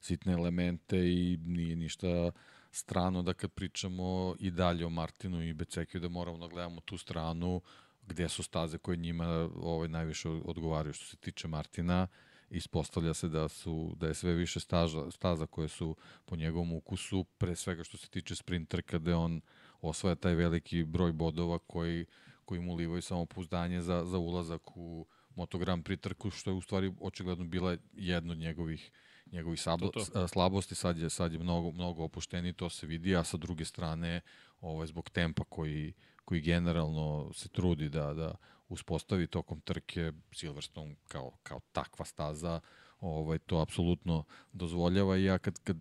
sitne elemente i nije ništa strano da kad pričamo i dalje o Martinu i Becekiju da moramo da gledamo tu stranu gde su staze koje njima ovaj, najviše odgovaraju. Što se tiče Martina, ispostavlja se da su da je sve više staža, staza koje su po njegovom ukusu, pre svega što se tiče sprinter kada on osvaja taj veliki broj bodova koji, koji mu ulivaju samopouzdanje za, za ulazak u Moto Grand Prix trku, što je u stvari očigledno bila jedna od njegovih njegovih sablo, to, to. slabosti, sad je, sad je mnogo, mnogo opušteni, to se vidi, a sa druge strane, ovaj, zbog tempa koji, koji generalno se trudi da, da uspostavi tokom trke Silverstone kao, kao takva staza, ovaj, to apsolutno dozvoljava i ja kad, kad,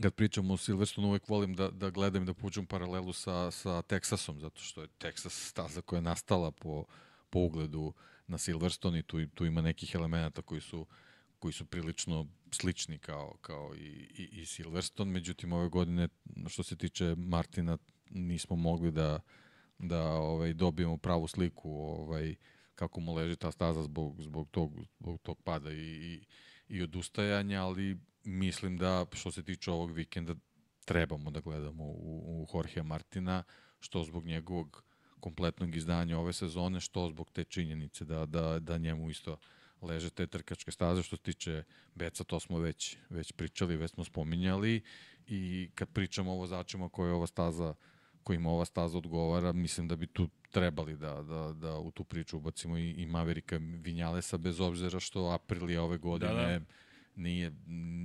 kad pričam o Silverstone uvek volim da, da gledam da puđem paralelu sa, sa Texasom, zato što je Texas staza koja je nastala po, po ugledu na Silverstone i tu, tu ima nekih elemenata koji su koji su prilično slični kao, kao i, i, i Silverstone, međutim ove godine što se tiče Martina nismo mogli da, da ovaj, dobijemo pravu sliku ovaj, kako mu leži ta staza zbog, zbog, tog, zbog tog pada i, i, i odustajanja, ali mislim da što se tiče ovog vikenda trebamo da gledamo u, u Jorge Martina, što zbog njegovog kompletnog izdanja ove sezone, što zbog te činjenice da, da, da njemu isto leže te trkačke staze. Što se tiče Beca, to smo već, već pričali, već smo spominjali i kad pričamo o vozačima koje ova staza kojima ova staza odgovara, mislim da bi tu trebali da, da, da u tu priču ubacimo i, i Maverika Vinjalesa, bez obzira što Aprilija ove godine da, da. Nije,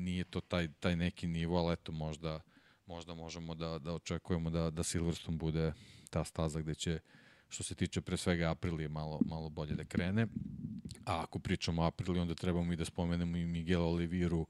nije to taj, taj neki nivo, ali eto možda, možda možemo da, da očekujemo da, da Silverstone bude ta staza gde će što se tiče pre svega Aprilije malo, malo bolje da krene. A ako pričamo o Apriliji, onda trebamo i da spomenemo i Miguel Oliviru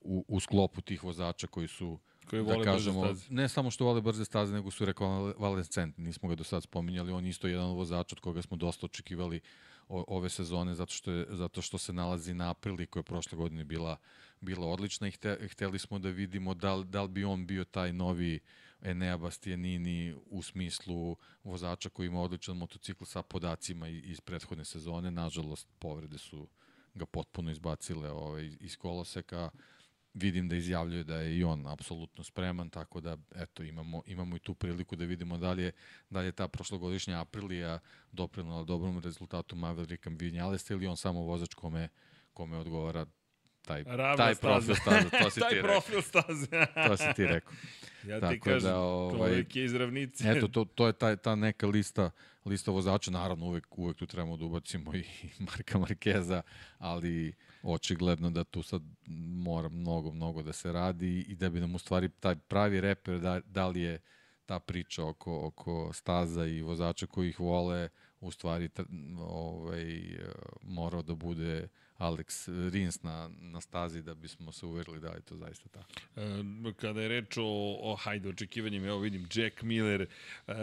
u, u sklopu tih vozača koji su koji da kažemo, ne samo što vole brze staze, nego su rekonvalescentni. Nismo ga do sad spominjali, on isto jedan vozač od koga smo dosta očekivali ove sezone zato što je zato što se nalazi na Aprili koja je prošle godine bila bila odlična i hte, hteli smo da vidimo da li, da li bi on bio taj novi Enea Bastianini u smislu vozača koji ima odličan motocikl sa podacima iz prethodne sezone. Nažalost, povrede su ga potpuno izbacile ovaj, iz koloseka. Vidim da izjavljuje da je i on apsolutno spreman, tako da eto, imamo, imamo i tu priliku da vidimo da li je, da li je ta prošlogodišnja Aprilija doprinala dobrom rezultatu Mavericka Vinjalesta ili on samo vozač kome, kome odgovara taj, Ravna taj profil staze. To si taj ti profil staze. to si ti rekao. Ja Tako ti kažem, da, ovaj, čovjek je iz ravnice. Eto, to, to je taj, ta neka lista, lista vozača, naravno uvek, uvek tu trebamo da ubacimo i Marka Markeza, ali očigledno da tu sad mora mnogo, mnogo da se radi i da bi nam u stvari taj pravi reper, da, da li je ta priča oko, oko staza i vozača koji ih vole, u stvari ovaj, morao da bude Alex Rins na, na stazi da bismo se uverili da je to zaista tako. E, kada je reč o, o hajde, očekivanjem, evo vidim, Jack Miller, e,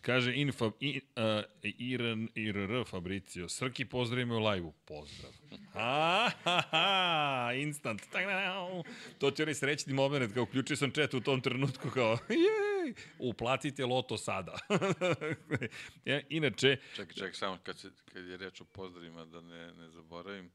kaže Infa, in, uh, Iran, IRR Fabricio, Srki pozdravi me u live-u. Pozdrav. Ha, ha, ha, instant. To će onaj srećni moment, kao uključio sam chat u tom trenutku, kao, jej, uplatite loto sada. Inače... Čekaj, čekaj, samo kad, se, kad je reč o pozdravima, da ne, ne zaboravim,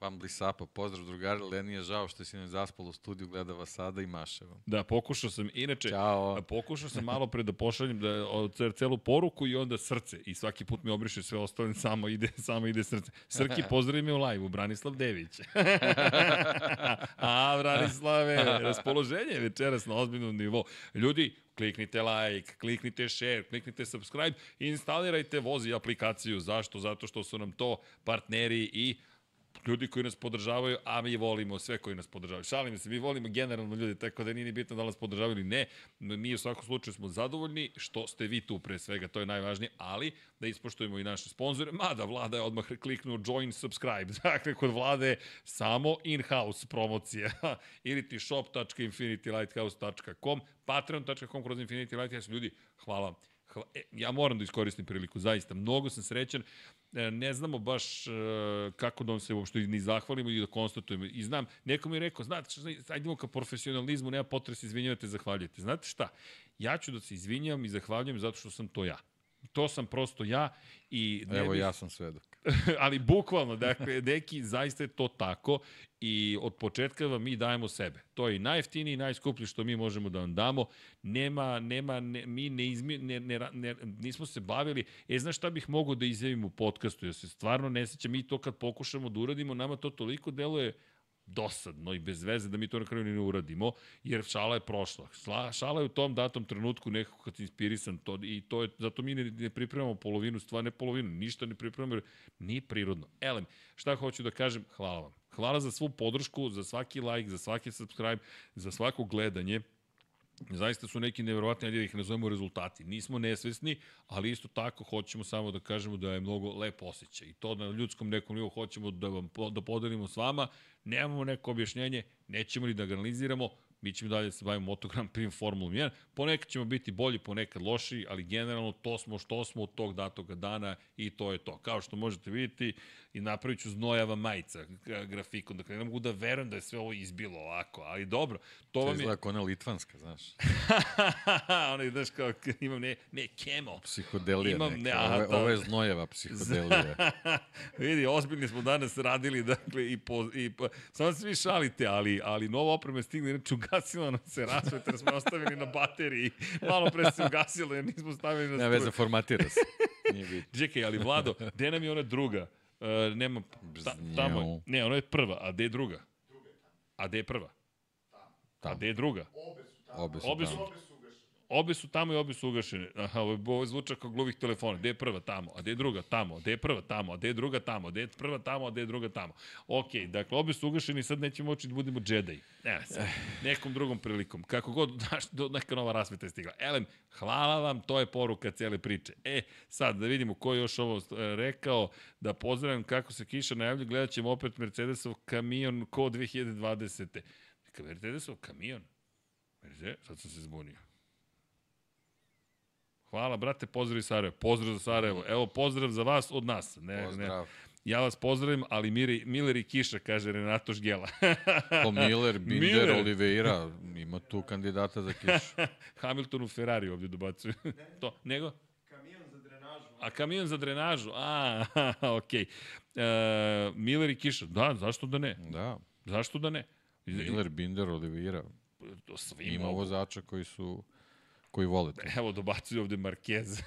Vam Blisapa, pozdrav drugari, Leni je žao što si ne zaspalo u studiju, gleda vas sada i maše vam. Da, pokušao sam, inače, Ćao. pokušao sam malo pre da pošaljem da, celu poruku i onda srce. I svaki put mi obriše sve ostalo, samo ide, samo ide srce. Srki, pozdravi me u live-u, Branislav Dević. A, Branislave, raspoloženje je večeras na ozbiljnom nivou. Ljudi, kliknite like, kliknite share, kliknite subscribe instalirajte Vozi aplikaciju. Zašto? Zato što su nam to partneri i ljudi koji nas podržavaju, a mi volimo sve koji nas podržavaju. Šalim se, mi volimo generalno ljude, tako da nije ni bitno da nas podržavaju ili ne. Mi u svakom slučaju smo zadovoljni što ste vi tu pre svega, to je najvažnije, ali da ispoštujemo i naše sponzore, mada vlada je odmah kliknuo join subscribe. Dakle, kod vlade samo in-house promocija ili ti shop.infinitylighthouse.com, patreon.com kroz Infinity Lighthouse. Ljudi, hvala vam. Hva, e, ja moram da iskoristim priliku, zaista. Mnogo sam srećan. E, ne znamo baš e, kako da vam se uopšte ni zahvalimo i da konstatujemo. I znam, neko mi je rekao, znate što, ajdemo ka profesionalizmu, nema potrebe se izvinjavate, zahvaljujete. Znate šta? Ja ću da se izvinjam i zahvaljujem zato što sam to ja. To sam prosto ja i ne Evo bih... ja sam svedok. ali bukvalno, dakle, neki zaista je to tako i od početka vam mi dajemo sebe. To je i i najskuplji što mi možemo da vam damo. Nema, nema, ne, mi ne, izmi, ne, ne, ne, nismo se bavili, e, znaš šta bih mogao da izjavim u podcastu, ja se stvarno ne sećam, mi to kad pokušamo da uradimo, nama to toliko deluje dosadno i bez veze da mi to na kraju ne uradimo, jer šala je prošla. Šala je u tom datom trenutku nekako kad inspirisan to, i to je, zato mi ne, ne pripremamo polovinu, stvar ne polovinu, ništa ne pripremamo, jer nije prirodno. Elem, šta hoću da kažem, hvala vam. Hvala za svu podršku, za svaki like, za svaki subscribe, za svako gledanje. Zaista su neki neverovatni, ajde da ih nazovemo rezultati. Nismo nesvesni, ali isto tako hoćemo samo da kažemo da je mnogo lep osjećaj. I to na ljudskom nekom nivou hoćemo da vam da podelimo s vama. Nemamo neko objašnjenje, nećemo ni da ga analiziramo, mi ćemo dalje da se bavimo motogram prim Formulom 1. Ponekad ćemo biti bolji, ponekad loši, ali generalno to smo što smo od tog datoga dana i to je to. Kao što možete vidjeti, i napravit ću znojava majica grafikon. Dakle, ne mogu da verujem da je sve ovo izbilo ovako, ali dobro. To vam je... izgleda ona litvanska, znaš. ona, znaš, kao, imam ne, ne, kemo. Psihodelija imam, neka. Ne, aha, ovo, ovo je znojeva psihodelija. Vidi, ozbiljni smo danas radili, dakle, i po, i po, samo se vi šalite, ali, ali nova oprema je stigla, inače ugasila nam se rasvetar, smo ostavili na bateriji. Malo pre se ugasilo, jer nismo stavili na struju. Ne veze, formatira se. Nije bitno. Čekaj, ali Vlado, gde nam je ona druga? Uh, nema, ta, tamo, ne, ona je prva, a gde je druga? A gde je prva? A gde je druga? Obe su tamo. Obe su, obe su, tamo. Obe su tamo i obe su ugašene. Aha, ovo, zvuča kao gluvih telefona. Gde je prva tamo, a gde je druga tamo, gde je prva tamo, a gde je druga tamo, gde je prva tamo, a gde je druga tamo. Ok, dakle, obe su ugašene i sad nećemo moći da budemo Jedi. Ne, sad, nekom drugom prilikom. Kako god, znaš, do, neka nova rasveta je stigla. Elem, hvala vam, to je poruka cele priče. E, sad, da vidimo ko je još ovo e, rekao, da pozdravim kako se kiša najavlja, gledat ćemo opet Mercedesov kamion ko 2020. Mercedesov kamion? Mercedes, sad sam se zbunio. Hvala, brate, pozdrav iz Sarajeva. Pozdrav za Sarajevo. Evo, pozdrav za vas od nas. Ne, pozdrav. Ne. Ja vas pozdravim, ali Miri, Miller i Kiša, kaže Renato Žgela. po Miller, Binder, Miller. Oliveira, ima tu kandidata za Kišu. Hamilton u Ferrari ovdje dobacuju. to, nego? Kamion za drenažu. A kamion za drenažu, a, okej. Okay. Uh, Miller i Kiša, da, zašto da ne? Da. Zašto da ne? Miller, Binder, Oliveira. Ima vozača koji su koji volite. Evo, dobacuju ovde Marquez.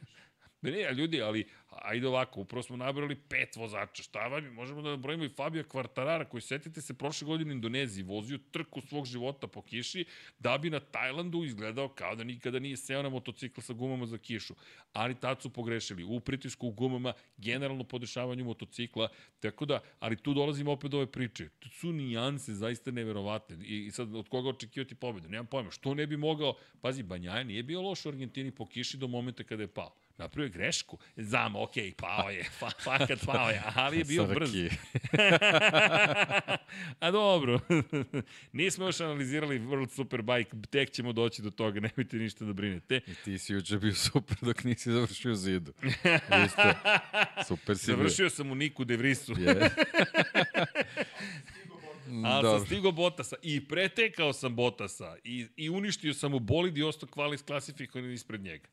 ne, ljudi, ali ajde ovako, upravo smo nabrali pet vozača, šta vam, možemo da nabrojimo i Fabio Kvartarara, koji setite se prošle godine u Indoneziji, vozio trku svog života po kiši, da bi na Tajlandu izgledao kao da nikada nije seo na motocikl sa gumama za kišu. Ali tad su pogrešili u pritisku u gumama, generalno podešavanju motocikla, tako da, ali tu dolazimo opet do ove priče. Tu su nijanse zaista neverovatne. I, i sad, od koga očekivati pobedu? Nemam pojma. Što ne bi mogao, pazi, Banjaja nije bio loš u Argentini po kiši do momenta kada je pao napravio grešku. Znam, ok, pao je, fa, fakat pao je, ali je bio brz. A dobro, nismo još analizirali World Superbike, tek ćemo doći do toga, nemojte ništa da brinete. I ti si juče bio super dok nisi završio zidu. Isto, super si Završio bio. sam u Niku De Vrisu. Yeah. Ali sam stigo Botasa i pretekao sam Botasa i, i uništio sam u bolid i ostao kvalis klasifikovan ispred njega.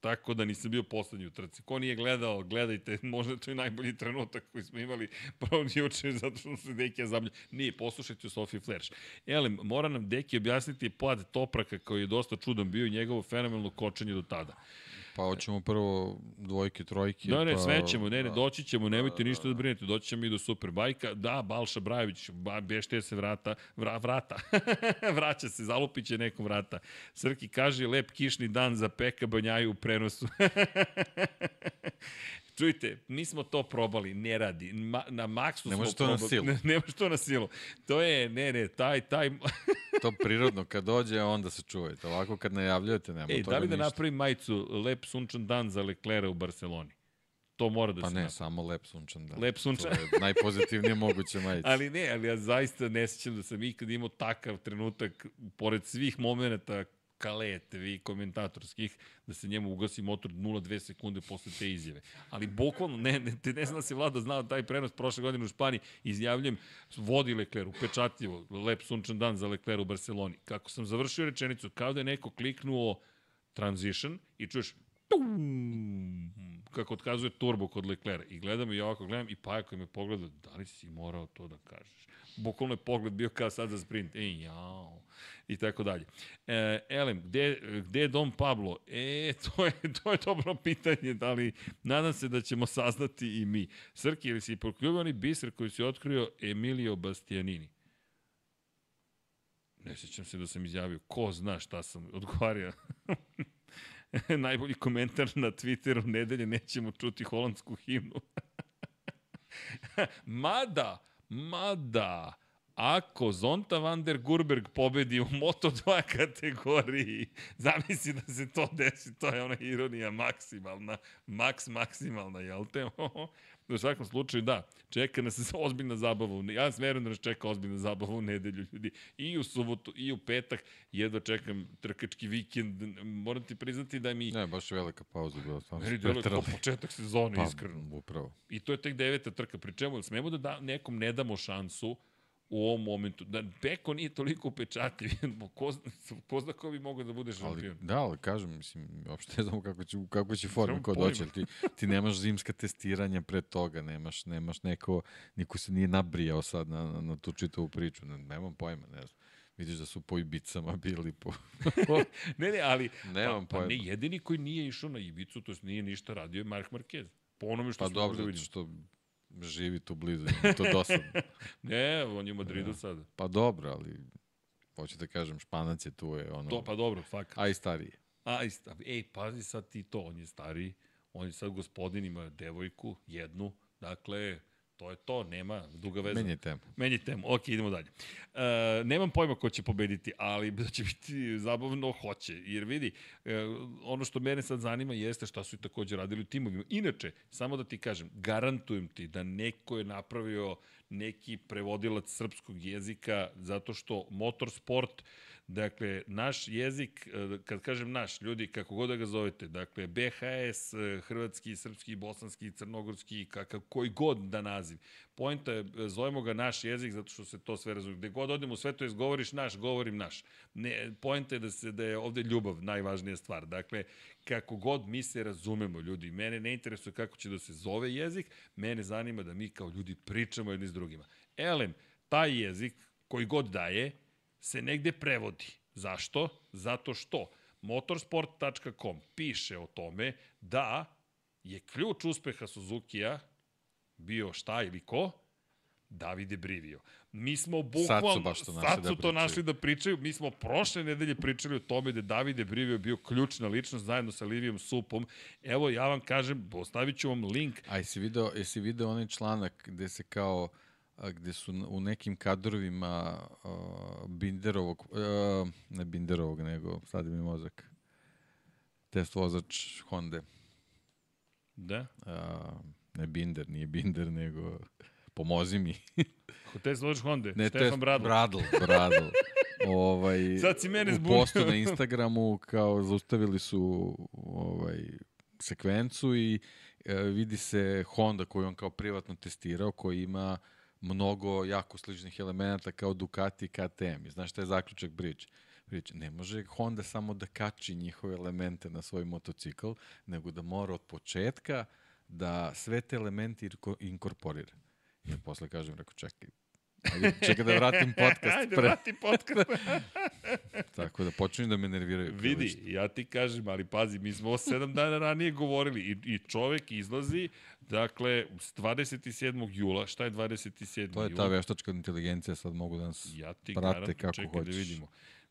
Tako da nisam bio poslednji u trci. Ko nije gledao, gledajte, možda to je najbolji trenutak koji smo imali prvo juče, zato što se Deki zablja. Nije, poslušajte Sofie Flash. Elem, mora nam Deki objasniti pad Topraka koji je dosta čudan bio i njegovo fenomenalno kočenje do tada. Pa hoćemo prvo dvojke, trojke. Da, ne, pa... sve ćemo, ne, ne, doći ćemo, nemojte ništa da brinete, doći ćemo i do Superbajka. Da, Balša Brajević, ba, bešte se vrata, vra, vrata, vraća se, zalupiće nekom vrata. Srki kaže, lep kišni dan za Peka Banjaju u prenosu. Čujte, mi smo to probali, ne radi. Ma, na maksu Ne smo to na silu. Ne, ne može to na silu. To je, ne, ne, taj, taj... To prirodno kad dođe, onda se čuvajte. Ovako kad najavljujete, nema Ej, toga da li da ništa. napravim majicu Lep sunčan dan za Leclerc u Barceloni? To mora da Pa se ne, napravi. samo lep sunčan dan. Lep sunčan- To je najpozitivnije moguće majice. Ali ne, ali ja zaista ne sjećam da sam ikad imao takav trenutak, pored svih momenta kalete, vi komentatorskih, da se njemu ugasi motor 0,2 sekunde posle te izjave. Ali bukvalno, ne, ne, te ne znam da se vlada znao taj prenos prošle godine u Španiji, izjavljujem, vodi Lecler, upečatljivo, lep sunčan dan za Lecler u Barceloni. Kako sam završio rečenicu, kao da je neko kliknuo transition i čuješ tum, kako otkazuje turbo kod Leclerca. I gledam i ovako gledam i Pajako me pogleda, da li si morao to da kažeš? Bukvalno je pogled bio kao sad za sprint. E, jao. I tako dalje. E, Elem, gde, gde je Dom Pablo? E, to je, to je dobro pitanje, da li, nadam se da ćemo saznati i mi. Srki, ili si prokljubani biser koji si otkrio Emilio Bastianini? Ne sjećam se da sam izjavio. Ko zna šta sam odgovario. Najbolji komentar na Twitteru nedelje nećemo čuti holandsku himnu. mada, mada, ako Zonta van der Gurberg pobedi u Moto2 kategoriji, zamisli da se to desi, to je ona ironija maksimalna, maks maksimalna, jel te? U svakom slučaju, da, čeka nas ozbiljna zabava. Ja verujem da nas čeka ozbiljna zabava u nedelju, ljudi. I u subotu, i u petak. Jedva čekam trkački vikend. Moram ti priznati da mi... Ne, baš je velika pauza bila. Meni su deluje kao preterali. početak sezone, Pa, iskreno. upravo. I to je tek deveta trka. Pri čemu, smemo da, da nekom ne damo šansu u ovom momentu? Da Beko nije toliko upečatljiv. ko, zna, ko zna ko bi mogao da bude Ali, šampion? da, ali kažem, mislim, uopšte ne znamo kako će, kako će pojma. doći, ali ti, ti nemaš zimska testiranja pre toga, nemaš, nemaš neko, niko se nije nabrijao sad na, na, na tu čitavu priču, ne, nemam pojma, ne znam. Vidiš da su po Ibicama bili po... ne, ne, ali Nemam pa, pa ne, jedini koji nije išao na Ibicu, to jest nije ništa radio, je Mark Marquez. Po onome što Pa dobro, da vidimo. što živi tu blizu, to dosadno. Ne, on je u Madridu sada. Pa dobro, ali hoću da kažem, Španac je tu, je ono... To, pa dobro, fakat. A i stariji. A, isto, ej, pazi sad ti to, on je stariji, on je sad gospodin, ima devojku, jednu, dakle, to je to, nema duga veza. Menjaj temu. Menji temu, ok, idemo dalje. E, nemam pojma ko će pobediti, ali da će biti zabavno, hoće. Jer vidi, e, ono što mene sad zanima jeste šta su i takođe radili u timovima. Inače, samo da ti kažem, garantujem ti da neko je napravio neki prevodilac srpskog jezika zato što motorsport Dakle, naš jezik, e, kad kažem naš, ljudi, kako god da ga zovete, dakle, BHS, e, hrvatski, srpski, bosanski, crnogorski, kakav, koji god da naziv. Pojenta je, e, zovemo ga naš jezik zato što se to sve razumije. Gde god odemo u svetu, izgovoriš naš, govorim naš. Ne, pojenta je da, se, da je ovde ljubav najvažnija stvar. Dakle, kako god mi se razumemo, ljudi. Mene ne interesuje kako će da se zove jezik, mene zanima da mi kao ljudi pričamo jedni s drugima. Elem, taj jezik, koji god daje, se negde prevodi. Zašto? Zato što motorsport.com piše o tome da je ključ uspeha Suzuki-a bio šta ili ko? Davide Brivio. Mi smo bukvalno, baš to našli sad da su to pričaju. našli da pričaju, mi smo prošle nedelje pričali o tome da Davide Brivio bio ključna ličnost zajedno sa Livijom Supom. Evo, ja vam kažem, ostavit ću vam link. A jesi video, jesi video onaj članak gde se kao a, gde su u nekim kadrovima uh, Binderovog, uh, ne Binderovog, nego sad mi mozak, test vozač Honda. Da? Uh, ne Binder, nije Binder, nego pomozi mi. Hotel Slovač Honda, Ne, Stefan test, Bradl. Bradl, Bradl. ovaj, Sad si mene u zbunio. postu na Instagramu kao zaustavili su ovaj, sekvencu i e, vidi se Honda koju on kao privatno testirao, koji ima mnogo jako sličnih elemenata kao Ducati i KTM. I znaš šta je zaključak priče? Priče, ne može Honda samo da kači njihove elemente na svoj motocikl, nego da mora od početka da sve te elemente inkorporira. I posle kažem, rekao, čekaj, Ajde, čekaj da vratim podcast. Ajde, pre. vrati podcast. Tako da počinju da me nerviraju. Vidi, prilično. ja ti kažem, ali pazi, mi smo sedam dana ranije govorili i, i čovek izlazi, dakle, s 27. jula, šta je 27. To je ta veštačka inteligencija, sad mogu da nas Ja ti prate garantujem, kako čekaj hoćeš. da vidimo.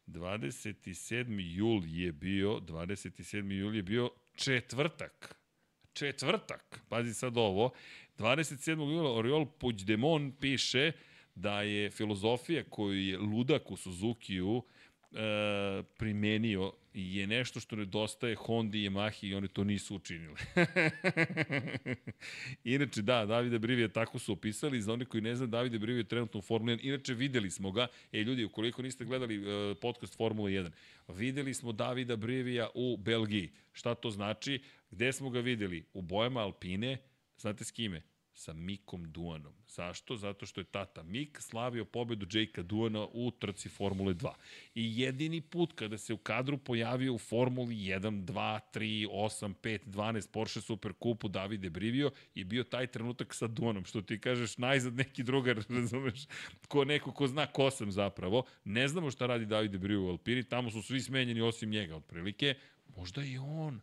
27. jul je bio, 27. jul je bio četvrtak. četvrtak, pazi sad ovo, 27. jula Oriol Puigdemont piše da je filozofija koju je ludak u Suzukiju e, primenio je nešto što nedostaje Honda i Yamaha i oni to nisu učinili. Inače, da, Davide Brivije tako su opisali. Za oni koji ne zna, Davide Brivije je trenutno u Formula 1. Inače, videli smo ga. E, ljudi, ukoliko niste gledali uh, podcast Formula 1, videli smo Davida Brivija u Belgiji. Šta to znači? Gde smo ga videli? U bojama Alpine. Znate s kime? Sa Mikom Duanom. Zašto? Zato što je tata Mik slavio pobedu Jakea Duana u trci Formule 2. I jedini put kada se u kadru pojavio u Formuli 1, 2, 3, 8, 5, 12 Porsche Super Cupu Davide Brivio i bio taj trenutak sa Duanom, što ti kažeš najzad neki drugar, razumeš, ko neko ko zna ko sam zapravo. Ne znamo šta radi Davide Brivio u Alpini, tamo su svi smenjeni osim njega otprilike. Možda i on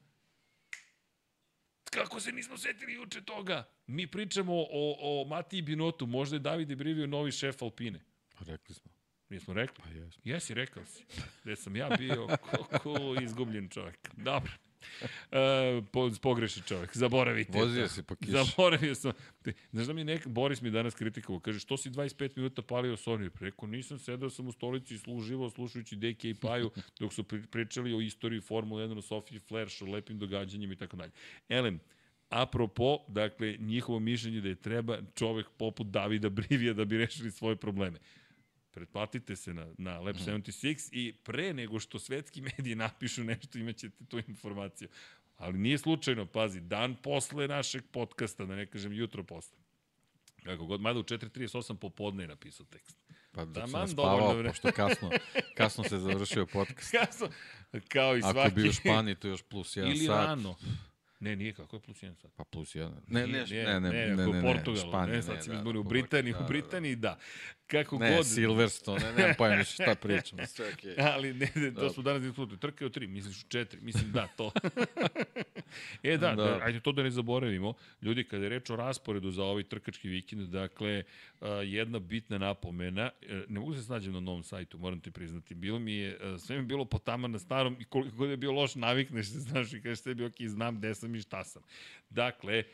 Kako se nismo setili juče toga? Mi pričamo o, o Matiji Binotu, možda je Davide Brivio novi šef Alpine. Pa rekli smo. Nismo rekli? Pa jesmo. Jesi, rekao si. Gde sam ja bio, kako izgubljen čovjek. Dobro. E, po, pogreši čovjek, zaboravite. Vozio si po kiši. Zaboravio sam. Znaš da mi nek, Boris mi danas kritikovao, kaže, što si 25 minuta palio Sony? Rekao, nisam, sedao sam u stolici i služivo, slušajući DK i Paju, dok su pričali o istoriji Formule 1, o Sofiji Flash, o lepim događanjima i tako dalje. Elem, apropo, dakle, njihovo mišljenje da je treba čovek poput Davida Brivija da bi rešili svoje probleme pretplatite se na, na Lab 76 i pre nego što svetski mediji napišu nešto imaćete tu informaciju. Ali nije slučajno, pazi, dan posle našeg podcasta, da ne kažem jutro posle. Kako god, mada u 4.38 popodne je napisao tekst. Pa da sam spavao, pošto kasno, kasno se završio podcast. kasno, kao i svaki. Ako bi u Španiji, to još plus jedan Ili sat. Ili rano. Ne, nije, kako je plus jedan sat? Pa plus jedan. Ne, ne, Nije, ne, ne, ne, ne, ne, ne, Portugalu, Španija, ne, sad ne, si da, izborio u Britaniji, da, u da, Britaniji, da. Kako Ne, god... Silverstone, ne, nemam pojma šta pričam, sve okej. Okay. Ali ne, ne, to smo danas diskutovali. Trke o tri, misliš u četiri, mislim da, to. e da, da, Da. ajde to da ne zaboravimo. Ljudi, kada je reč o rasporedu za ovaj trkački vikend, dakle, a, jedna bitna napomena, e, ne mogu da se snađem na novom sajtu, moram ti priznati, bilo mi je, e, sve mi je bilo potama na starom i koliko god je bio loš, navikneš se, znaš, i kažeš sebi, ok, znam gde sam i šta sam. Dakle,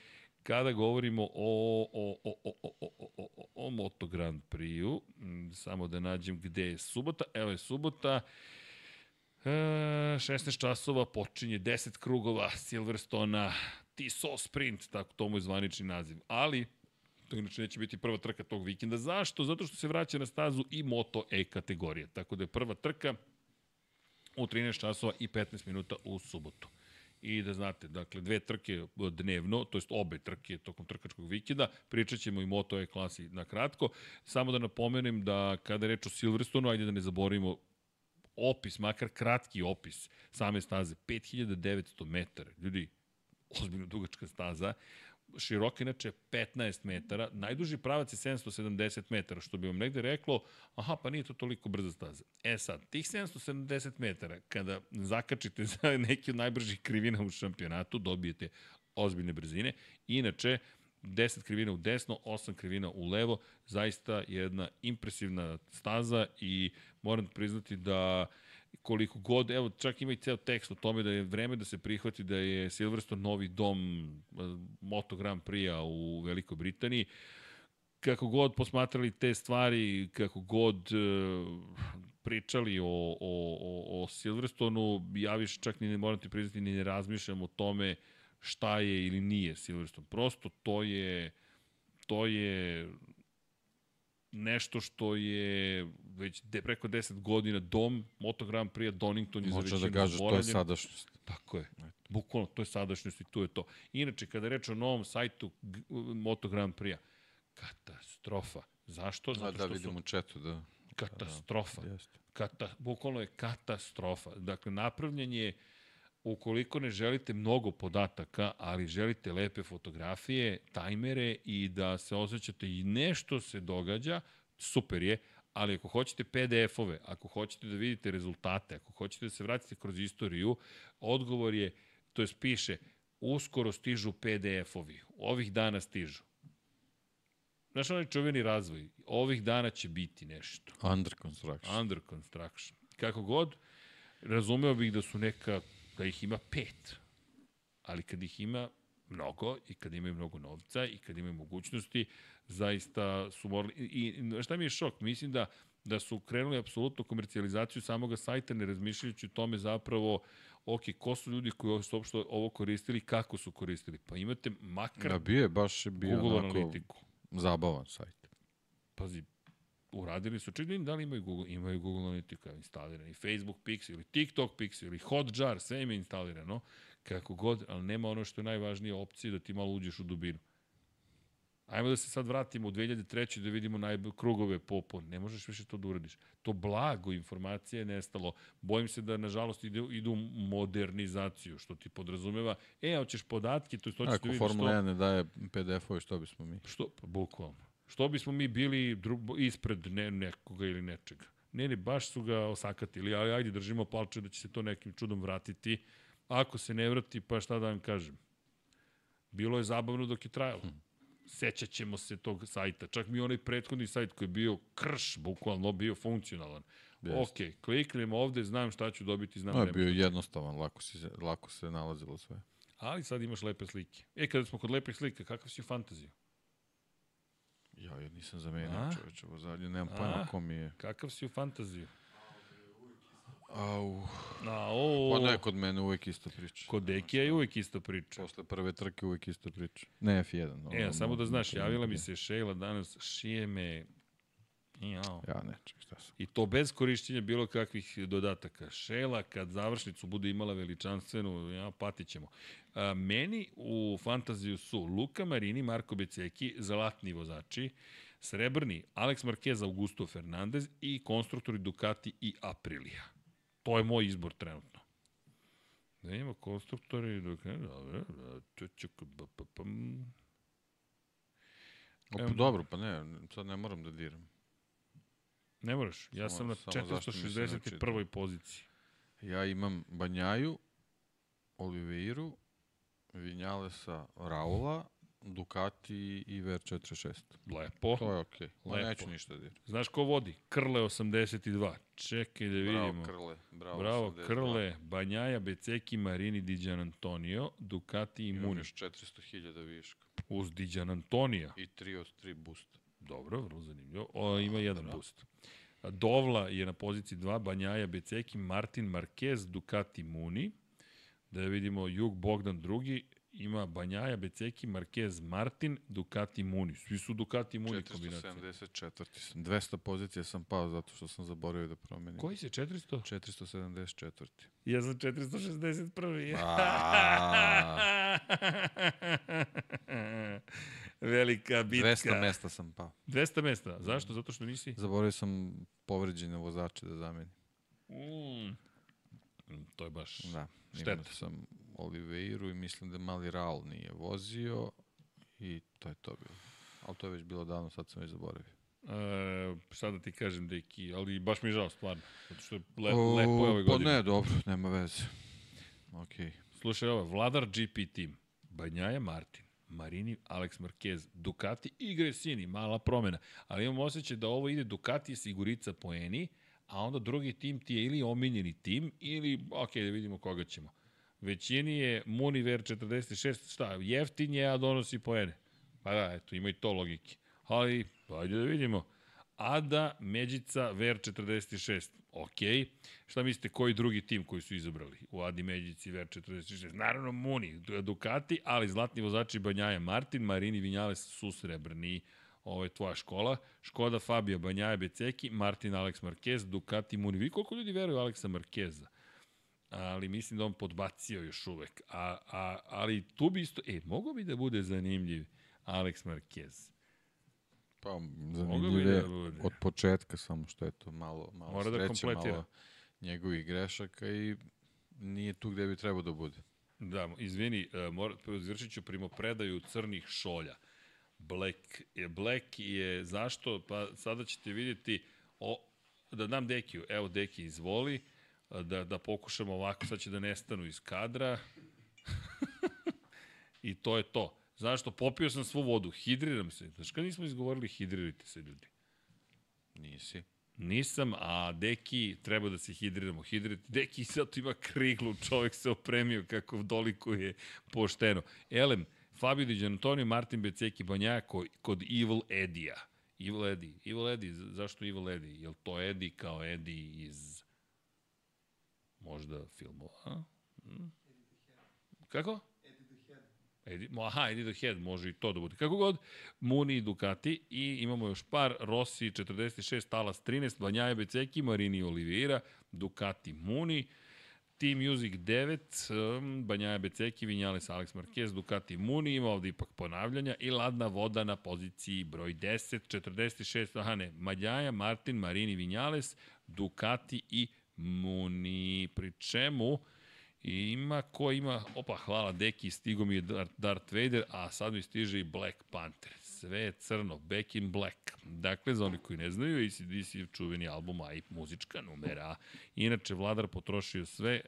kada govorimo o, o, o, o, o, o, o, o, o, Moto Grand Prix-u, samo da nađem gde je subota, evo je subota, E, 16 časova počinje 10 krugova Silverstona, Tiso Sprint, tako to mu je zvanični naziv. Ali, to inače neće biti prva trka tog vikenda. Zašto? Zato što se vraća na stazu i Moto E kategorija. Tako da je prva trka u 13 časova i 15 minuta u subotu. I da znate, dakle, dve trke dnevno, to jest obe trke tokom trkačkog vikenda, pričat ćemo i Moto E klasi na kratko. Samo da napomenem da kada je reč o Silverstonu, ajde da ne zaboravimo opis, makar kratki opis same staze, 5900 metara. Ljudi, ozbiljno dugačka staza, široka inače 15 metara, najduži pravac je 770 metara, što bi vam negde reklo, aha, pa nije to toliko brza staza. E sad, tih 770 metara, kada zakačite za neki od najbržih krivina u šampionatu, dobijete ozbiljne brzine. Inače, 10 krivina u desno, 8 krivina u levo, zaista jedna impresivna staza i moram priznati da koliko god, evo čak ima i ceo tekst o tome da je vreme da se prihvati da je Silverstone novi dom eh, Moto Grand Prix-a u Velikoj Britaniji. Kako god posmatrali te stvari, kako god eh, pričali o, o, o, o Silverstonu, ja više čak ni ne moram ti priznati, ni ne razmišljam o tome šta je ili nije Silverstone. Prosto to je to je nešto što je već de, preko 10 godina dom Moto Grand Prix Donington je za Može većinu da kažeš, to je sadašnjost. Tako je. Bukvalno, to je sadašnjost i tu je to. Inače, kada reč o novom sajtu Moto Grand Prix-a, katastrofa. Zašto? Da, Zato da što vidimo su četu, da. katastrofa. Jeste. Kata, bukvalno je katastrofa. Dakle, napravljen je ukoliko ne želite mnogo podataka, ali želite lepe fotografije, tajmere i da se osjećate i nešto se događa, super je, ali ako hoćete PDF-ove, ako hoćete da vidite rezultate, ako hoćete da se vratite kroz istoriju, odgovor je, to je piše, uskoro stižu PDF-ovi, ovih dana stižu. Znaš onaj čuveni razvoj, ovih dana će biti nešto. Under construction. Under construction. Kako god, razumeo bih da su neka, da ih ima pet. Ali kad ih ima mnogo i kad imaju mnogo novca i kad imaju mogućnosti, zaista su morali... I, i šta mi je šok? Mislim da da su krenuli apsolutno komercijalizaciju samoga sajta, ne razmišljajući o tome zapravo ok, ko su ljudi koji su uopšte ovo koristili, kako su koristili. Pa imate makar Da, bio je, baš je bio Google onako analitiku. zabavan sajt. Pazi, uradili su, čekaj da li imaju Google, imaju Google Analytica instalirani, i Facebook Pixel, ili TikTok Pixel, ili Hotjar, sve im je instalirano, kako god, ali nema ono što je najvažnija opcija da ti malo uđeš u dubinu. Ajmo da se sad vratimo u 2003. da vidimo najbolje krugove po, po. Ne možeš više to da uradiš. To blago informacije je nestalo. Bojim se da, nažalost, ide, idu modernizaciju, što ti podrazumeva. E, hoćeš podatke, to je to ćeš da Ako vidiš Formula što... 1 ne daje PDF-ove, što bismo mi? Što? Pa, bukvalno. Što bismo mi bili drugo, ispred ne, nekoga ili nečega? Ne, ne, baš su ga osakatili, ali ajde držimo palče da će se to nekim čudom vratiti. Ako se ne vrati, pa šta da vam kažem? Bilo je zabavno dok je trajalo. Hmm. Sećat ćemo se tog sajta. Čak mi onaj prethodni sajt koji je bio krš, bukvalno bio funkcionalan. Jeste. Ok, kliknem ovde, znam šta ću dobiti, znam No, je nema bio jednostavan, lako, si, se- lako se nalazilo sve. Ali sad imaš lepe slike. E, kada smo kod lepih slika, kakav si u fantaziju? Ja, ja nisam zamenio čoveče, vozalje, nemam pojma ko mi je. Kakav si u fantaziju? Au, A, o, pa ne, kod mene uvek isto priča. Kod Dekija je uvek isto priča. Posle prve trke uvek isto priča. Ne F1. No, E, no, samo da znaš, javila mi se Šejla danas, šije me... Jao. Ja ne, ček, šta sam. I to bez korišćenja bilo kakvih dodataka. Šela, kad završnicu bude imala veličanstvenu, ja, patit ćemo. A, meni u fantaziju su Luka Marini, Marko Beceki, zlatni vozači, srebrni Alex Marquez, Augusto Fernandez i konstruktori Ducati i Aprilia. To je moj izbor trenutno. Da ima konstruktori Ducati, dobro. O, pa dobro, pa ne, sad ne moram da diram. Ne moraš, ja Samo- sam na samo zašto mi se ne 461. poziciji. Ja imam Banjaju, Oliveiru, Vinjalesa, Raula, Ducati i VR46. Lepo. To je okej. Okay. Lepo. Neću ništa diram. Znaš ko vodi? Krle 82. Čekaj da vidimo. Bravo, Krle. Bravo, Bravo, 82. Krle, Banjaja, Beceki, Marini, Diđan Antonio, Ducati i Imam Muni. još 400.000 viška. Uz Diđan Antonija. I 3 od 3 boost. Dobro, vrlo zanimljivo. O, ima jedan boost. A Dovla je na poziciji 2, Banjaja, Beceki, Martin Marquez, Ducati Muni. Da vidimo, Jug Bogdan drugi, ima Banjaja, Beceki, Marquez, Martin, Ducati Muni. Svi su Ducati Muni kombinacije. 474. sam. 200 pozicija sam pao zato što sam zaboravio da promenim. Koji si 400? 474. Ja sam 461. Velika bitka. 200 mesta sam pao. 200 mesta. Zašto? Zato što nisi? Zaboravio sam povređene vozače da zamenim. Mm. To je baš... Da. Šteta. Imao sam Oliveiru i mislim da mali Raul nije vozio i to je to bilo. Ali to je već bilo davno, sad sam već zaboravio. E, šta da ti kažem, deki, ali baš mi je žao, stvarno. Zato što je le, O, lepo je ove Pa godine. ne, dobro, nema veze. Okej. Slušaj ovo, Vladar GP tim, Banjaja Martin, Marini, Alex Marquez, Ducati i Gresini, mala promena. Ali imam osjećaj da ovo ide Ducati sigurica poeni, a onda drugi tim ti je ili omiljeni tim, ili, ok, da vidimo koga ćemo. Većini je Muniver 46, šta, jeftin je, a donosi poene. Pa da, eto, ima i to logike. Ali, ajde da vidimo. Ada, Međica, Ver 46. Ok. Šta mislite, koji drugi tim koji su izabrali u Adi, Međici, Ver 46? Naravno Muni, Ducati, ali zlatni vozači Banjaja Martin, Marini Vinjales su srebrni. Ovo je tvoja škola. Škoda Fabio Banjaja Beceki, Martin Alex Marquez, Ducati Muni. Vidi koliko ljudi veruju Aleksa Marqueza ali mislim da on podbacio još uvek. A, a, ali tu bi isto, e, mogo bi da bude zanimljiv Alex Marquez. Pa, zanimljiv bi je da od početka, samo što je to malo, malo Mora da sreće, kompletira. malo njegovih grešaka i nije tu gde bi trebao da bude. Da, izvini, uh, mora, izvršit ću primopredaju crnih šolja. Black je, Black je, zašto? Pa sada ćete vidjeti, o, da dam Dekiju, evo Deki, izvoli, a, da, da pokušamo ovako, sad će da nestanu iz kadra. I to je to. Zašto? Popio sam svu vodu, hidriram se. Znaš kada nismo izgovorili hidrirajte se ljudi? Nisi. Nisam, a Deki treba da se hidriramo. Hidrirati. Deki sad ima kriglu, čovek se opremio kako dolikuje pošteno. Elem, Fabio Di Gianantonio, Martin Beceki Banja kod Evil Edija. Evil Eddie. Evil Eddie, zašto Evil Eddie? Je li to Eddie kao Eddie iz možda filmova? A? Hmm? Kako? Eddie, aha, Eddie the Head, može i to da bude. Kako god, Muni i Ducati i imamo još par, Rossi 46, Talas 13, Banjaje Beceki, Marini Oliveira, Ducati Muni, Team Music 9, um, Banjaja Beceki, Vinjales, Alex Marquez, Ducati Muni, ima ovde ipak ponavljanja i Ladna voda na poziciji broj 10, 46, aha ne, Madjaja, Martin, Marini, Vinjales, Ducati i Muni, pri čemu I ima ko ima, opa, hvala Deki, stigo mi je Darth Vader, a sad mi stiže i Black Panther. Sve je crno, Back in Black. Dakle, za oni koji ne znaju, ACDC je čuveni album, a i muzička numera. Inače, Vladar potrošio sve,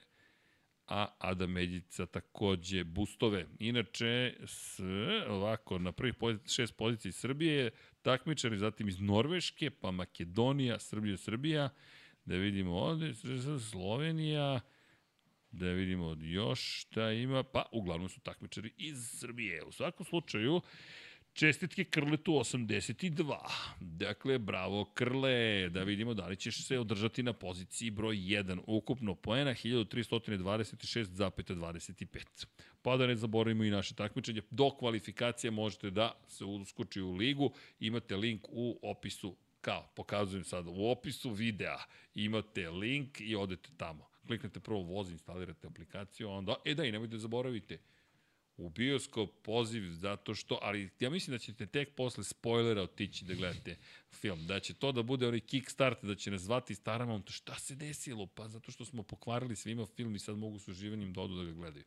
a Adam Medjica takođe boostove. Inače, s, ovako, na prvih pozici, šest pozicija Srbije, takmičari, zatim iz Norveške, pa Makedonija, Srbija, Srbija, da vidimo ovde, Slovenija, Da vidimo još šta ima. Pa, uglavnom su takmičari iz Srbije. U svakom slučaju, Čestitke Krletu 82. Dakle, bravo Krle, da vidimo da li ćeš se održati na poziciji broj 1. Ukupno poena 1326,25. Pa da ne zaboravimo i naše takmičenje. Do kvalifikacije možete da se uskoči u ligu. Imate link u opisu kao, pokazujem sada, u opisu videa imate link i odete tamo kliknete prvo voz, instalirate aplikaciju, onda, e da, i nemojte da zaboravite, u bioskop poziv zato što, ali ja mislim da ćete tek posle spoilera otići da gledate film, da će to da bude onaj kickstart, da će nas zvati starama, to šta se desilo? Pa zato što smo pokvarili svima film i sad mogu s uživanjem da odu da ga gledaju.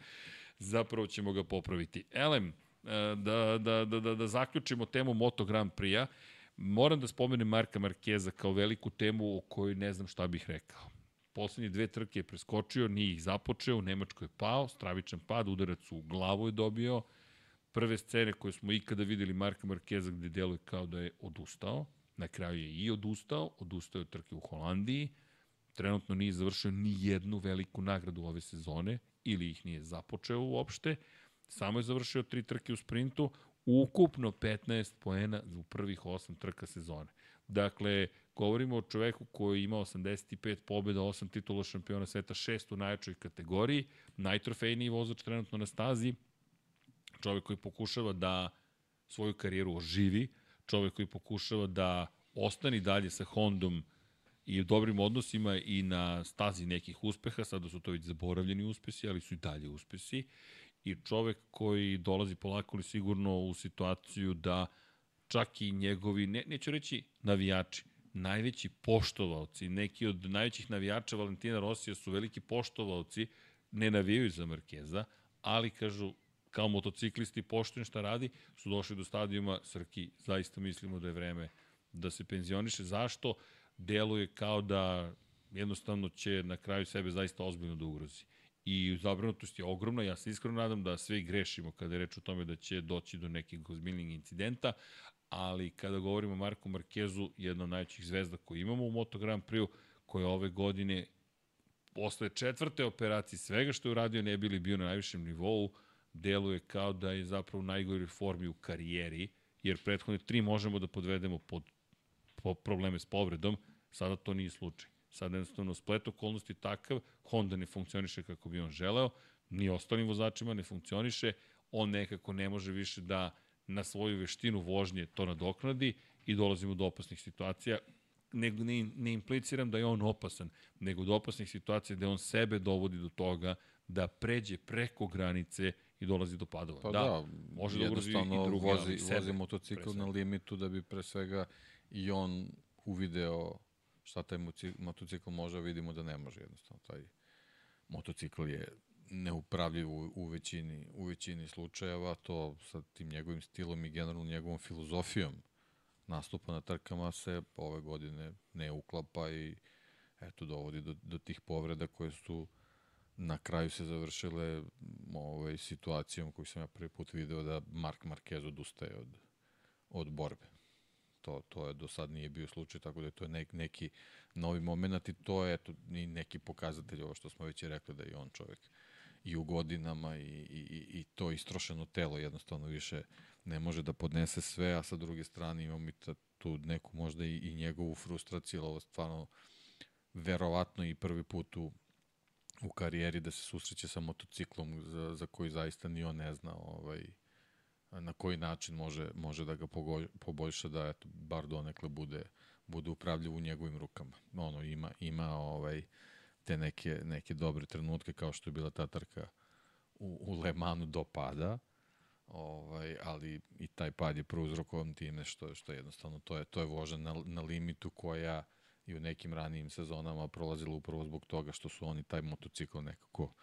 Zapravo ćemo ga popraviti. Elem, e, da, da, da, da, da zaključimo temu Moto Grand Prix-a, moram da spomenem Marka Markeza kao veliku temu o kojoj ne znam šta bih rekao poslednje dve trke je preskočio, nije ih započeo, u Nemačkoj je pao, stravičan pad, udarac u glavu je dobio. Prve scene koje smo ikada videli Marka Markeza gde deluje kao da je odustao, na kraju je i odustao, odustao je od trke u Holandiji, trenutno nije završio ni jednu veliku nagradu ove sezone, ili ih nije započeo uopšte, samo je završio tri trke u sprintu, ukupno 15 poena u prvih 8 trka sezone. Dakle, govorimo o čoveku koji ima 85 pobjeda, 8 titula šampiona sveta, 6 u najjačoj kategoriji, najtrofejniji vozač trenutno na stazi, čovek koji pokušava da svoju karijeru oživi, čovek koji pokušava da ostani dalje sa Hondom i dobrim odnosima i na stazi nekih uspeha, sada su to već zaboravljeni uspesi, ali su i dalje uspesi, i čovek koji dolazi polako li sigurno u situaciju da čak i njegovi, ne, neću reći navijači, najveći poštovalci, neki od najvećih navijača Valentina Rosija su veliki poštovalci, ne navijaju za Markeza, ali kažu kao motociklisti poštujem šta radi, su došli do stadijuma Srki, zaista mislimo da je vreme da se penzioniše. Zašto? Deluje kao da jednostavno će na kraju sebe zaista ozbiljno da ugrozi. I zabrinutost je ogromna, ja se iskreno nadam da sve grešimo kada je reč o tome da će doći do nekih ozbiljnih incidenta, ali kada govorimo o Marku Markezu, jedna od najvećih zvezda koju imamo u Moto Grand Prix, koja ove godine posle četvrte operacije svega što je uradio ne bili bio na najvišem nivou, deluje kao da je zapravo u najgoroj formi u karijeri, jer prethodne tri možemo da podvedemo pod po probleme s povredom, sada to nije slučaj. Sada jednostavno splet okolnosti takav, Honda ne funkcioniše kako bi on želeo, ni ostalim vozačima ne funkcioniše, on nekako ne može više da na svoju veštinu vožnje to nadoknadi i dolazimo do opasnih situacija. Ne, ne, ne impliciram da je on opasan, nego do opasnih situacija gde on sebe dovodi do toga da pređe preko granice i dolazi do padova. Pa da, da može da ugrozi i drugi, vozi, sebe, vozi motocikl na limitu da bi pre svega i on uvideo šta taj motocikl može, vidimo da ne može jednostavno. Taj motocikl je neupravljiv u, u, većini, u većini slučajeva, to sa tim njegovim stilom i generalno njegovom filozofijom nastupa na trkama se ove godine ne uklapa i eto dovodi do, do tih povreda koje su na kraju se završile ovaj, situacijom koju sam ja prvi put video da Mark Marquez odustaje od, od borbe. To, to je do sad nije bio slučaj, tako da je to nek, neki novi moment i to je eto, neki pokazatelj ovo što smo već rekli da je on čovek i u godinama i, i, i to istrošeno telo jednostavno više ne može da podnese sve, a sa druge strane imamo i tu neku možda i, i njegovu frustraciju, ovo stvarno verovatno i prvi put u, u karijeri da se susreće sa motociklom za, za koji zaista ni on ne zna ovaj, na koji način može, može da ga poboljša da eto, bar donekle bude, bude upravljiv u njegovim rukama. Ono, ima, ima ovaj, te neke, neke dobre trenutke kao što je bila ta trka u, u Le Manu do pada, ovaj, ali i taj pad je prouzrokovan time što, što jednostavno to je, to je voža na, na limitu koja i u nekim ranijim sezonama prolazila upravo zbog toga što su oni taj motocikl nekako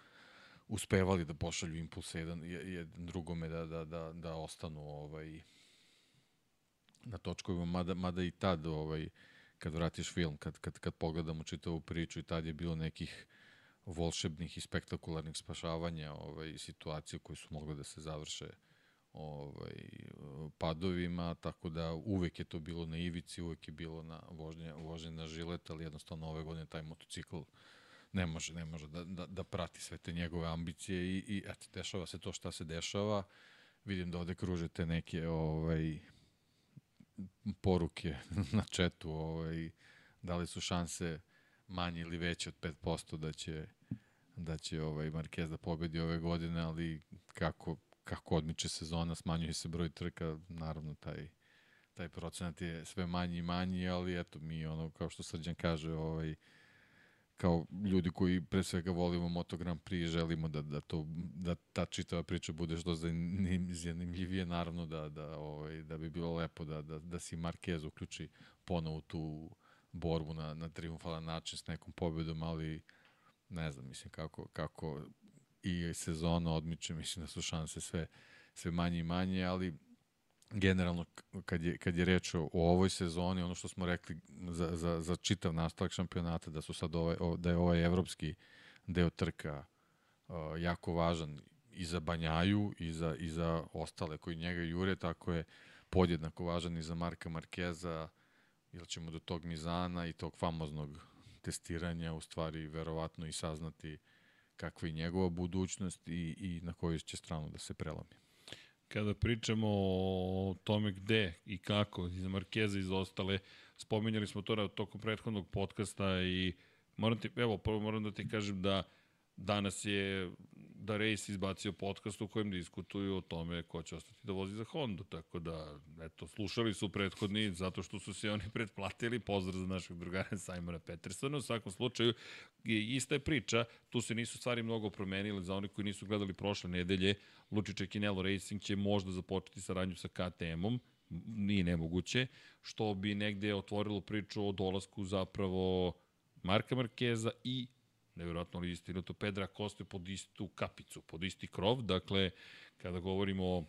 uspevali da pošalju impulse jedan, jedan drugome da, da, da, da ostanu ovaj, na točkovima, mada, mada i tad ovaj, kad vratiš film, kad, kad, kad pogledamo čitavu priču i tad je bilo nekih volšebnih i spektakularnih spašavanja ovaj, situacije koje su mogle da se završe ovaj, padovima, tako da uvek je to bilo na ivici, uvek je bilo na vožnje, vožnje na žilet, ali jednostavno ove godine taj motocikl ne može, ne može da, da, da prati sve te njegove ambicije i, i eto, dešava se to šta se dešava. Vidim da ovde kružete neke ovaj, poruke na četu, ovaj, da li su šanse manje ili veće od 5% da će da će ovaj Marquez da pobedi ove godine, ali kako kako odmiče sezona, smanjuje se broj trka, naravno taj taj procenat je sve manji i manji, ali eto mi ono kao što Srđan kaže, ovaj kao ljudi koji pre svega volimo Moto Grand Prix želimo da, da, to, da ta čitava priča bude što zanimljivije, naravno da, da, ovaj, da bi bilo lepo da, da, da si Marquez uključi ponovo tu borbu na, na triumfalan način s nekom pobedom, ali ne znam, mislim kako, kako i sezona odmiče, mislim da su šanse sve, sve manje i manje, ali generalno kad je, kad je reč o, o ovoj sezoni, ono što smo rekli za, za, za čitav nastavak šampionata, da su sad ovaj, da je ovaj evropski deo trka uh, jako važan i za Banjaju i za, i za ostale koji njega jure, tako je podjednako važan i za Marka Markeza, ili ćemo do tog Mizana i tog famoznog testiranja u stvari verovatno i saznati kakva je njegova budućnost i, i na koju će stranu da se prelami kada pričamo o tome gde i kako, iz Markeza i iz ostale, spominjali smo to tokom prethodnog podcasta i moram ti, evo, prvo moram da ti kažem da danas je da Race izbacio podcast u kojem diskutuju o tome ko će ostati da vozi za Hondu, tako da, eto, slušali su prethodni zato što su se oni pretplatili, pozdrav za našeg drugara Simona Petersona, u svakom slučaju, ista je priča, tu se nisu stvari mnogo promenile, za oni koji nisu gledali prošle nedelje, Lučiće Kinelo Racing će možda započeti saradnju sa KTM-om, nije nemoguće, što bi negde otvorilo priču o dolasku zapravo Marka Markeza i nevjerojatno li istinu, to Pedra Koste pod istu kapicu, pod isti krov, dakle, kada govorimo o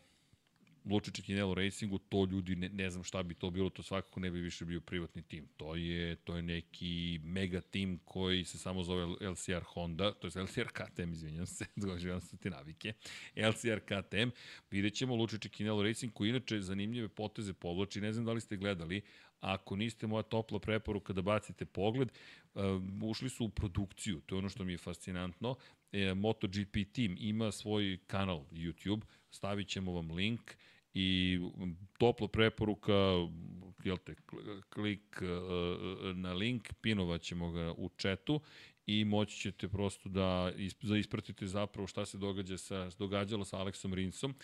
Lučić i Kinelo Racingu, to ljudi, ne, ne znam šta bi to bilo, to svakako ne bi više bio privatni tim. To je, to je neki mega tim koji se samo zove LCR Honda, to je LCR KTM, izvinjam se, događavam se ti navike, LCR KTM, vidjet ćemo Lučić i Kinelo Racing, koji inače zanimljive poteze povlači, ne znam da li ste gledali, Ako niste, moja topla preporuka da bacite pogled, uh, ušli su u produkciju, to je ono što mi je fascinantno. E, MotoGP team ima svoj kanal YouTube, stavit ćemo vam link i topla preporuka, jel te, klik uh, na link, pinovat ćemo ga u četu i moći ćete prosto da, da ispratite zapravo šta se događa sa, događalo sa Aleksom Rinsom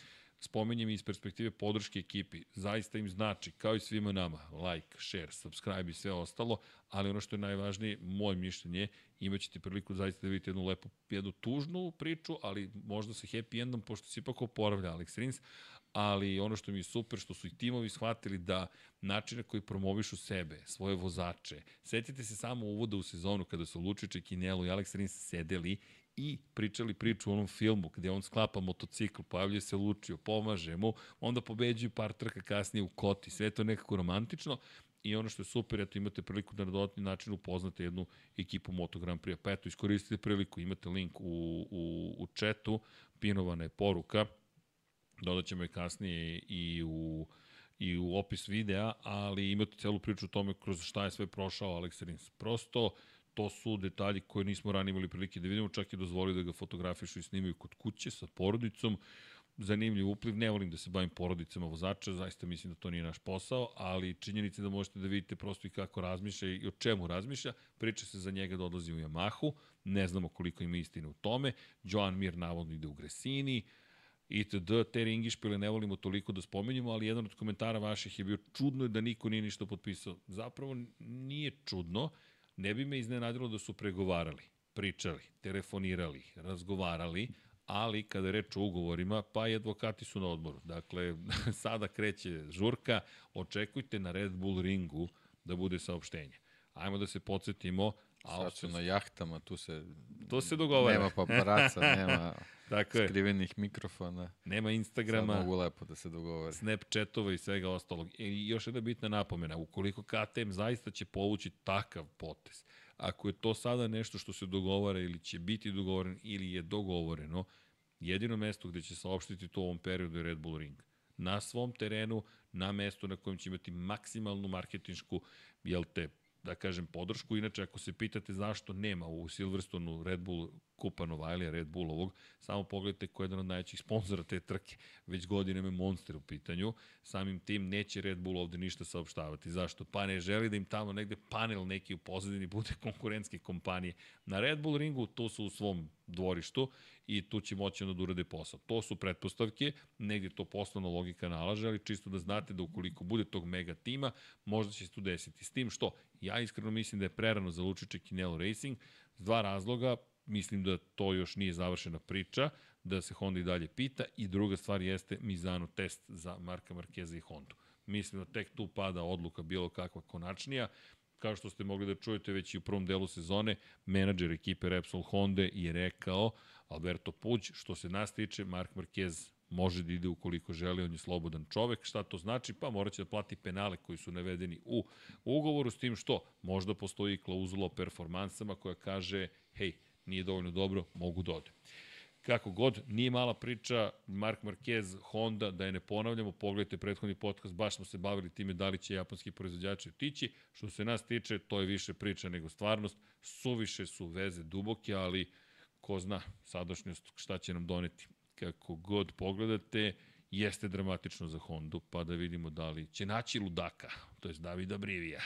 spomenjem iz perspektive podrške ekipi. Zaista im znači, kao i svima nama, like, share, subscribe i sve ostalo, ali ono što je najvažnije, moje mišljenje, imaćete priliku zaista da vidite jednu lepu, jednu tužnu priču, ali možda sa happy endom, pošto se ipak oporavlja Alex Rins, ali ono što mi je super, što su i timovi shvatili da načine koji promovišu sebe, svoje vozače, setite se samo uvoda u sezonu kada su Lučiće, Kinelo i Alex Rins sedeli i pričali priču u onom filmu gde on sklapa motocikl, pojavljuje se Lučio, pomaže mu, onda pobeđuju par trka kasnije u koti, sve to nekako romantično i ono što je super, eto imate priliku da na dodatni način upoznate jednu ekipu Moto Grand Prix. Pa eto, iskoristite priliku, imate link u, u, u chatu, pinovana je poruka, dodat ćemo je kasnije i u i u opis videa, ali imate celu priču o tome kroz šta je sve prošao Alex Rins. Prosto, to su detalji koje nismo ranije imali prilike da vidimo, čak i dozvoli da ga fotografišu i snimaju kod kuće sa porodicom. Zanimljiv upliv, ne volim da se bavim porodicama vozača, zaista mislim da to nije naš posao, ali činjenica da možete da vidite prosto i kako razmišlja i o čemu razmišlja. Priča se za njega da odlazi u Yamahu, ne znamo koliko ima istine u tome. Joan Mir navodno ide u Gresini, itd. Te ringišpile ne volimo toliko da spomenjamo, ali jedan od komentara vaših je bio čudno je da niko nije ništa potpisao. Zapravo nije čudno, ne bi me iznenadilo da su pregovarali, pričali, telefonirali, razgovarali, ali kada je reč o ugovorima, pa i advokati su na odboru. Dakle, sada kreće žurka, očekujte na Red Bull ringu da bude saopštenje. Ajmo da se podsjetimo, Sad su na jahtama, tu se... To se dogovara. Nema paparaca, nema Tako je. skrivenih mikrofona. Nema Sad Instagrama, mogu lepo da se dogovore. Snapchatova i svega ostalog. I još jedna bitna napomena, ukoliko KTM zaista će povući takav potez, ako je to sada nešto što se dogovara ili će biti dogovoreno ili je dogovoreno, jedino mesto gde će saopštiti to u ovom periodu je Red Bull Ring. Na svom terenu, na mestu na kojem će imati maksimalnu marketinšku, jel te, da kažem, podršku. Inače, ako se pitate zašto nema u Silverstonu Red Bull Kupa Novajlija, Red Bullovog, samo pogledajte ko je jedan od najvećih sponzora te trke. Već godinama je Monster u pitanju. Samim tim neće Red Bull ovde ništa saopštavati. Zašto? Pa ne želi da im tamo negde panel neki u pozadini bude konkurentske kompanije. Na Red Bull ringu to su u svom dvorištu i tu će moći onda da urade posao. To su pretpostavke, negde to poslovna logika nalaže, ali čisto da znate da ukoliko bude tog mega tima, možda će se tu desiti. S tim što, ja iskreno mislim da je prerano za Lučiće Kinelo Racing, s dva razloga, mislim da to još nije završena priča, da se Honda i dalje pita i druga stvar jeste Mizano test za Marka Markeza i Hondu. Mislim da tek tu pada odluka bilo kakva konačnija, kao što ste mogli da čujete već i u prvom delu sezone, menadžer ekipe Repsol Honda je rekao, Alberto Puć, što se nas tiče, Mark Marquez može da ide ukoliko želi, on je slobodan čovek. Šta to znači? Pa moraće da plati penale koji su navedeni u ugovoru, s tim što možda postoji klauzula o performansama koja kaže, hej, nije dovoljno dobro, mogu da ode. Kako god, nije mala priča, Mark Marquez, Honda, da je ne ponavljamo, pogledajte prethodni podcast, baš smo se bavili time da li će japanski proizvođači otići. Što se nas tiče, to je više priča nego stvarnost. Suviše su veze duboke, ali ko zna sadašnjost šta će nam doneti. Kako god pogledate, jeste dramatično za Hondu, pa da vidimo da li će naći ludaka, to je Davida Brivija.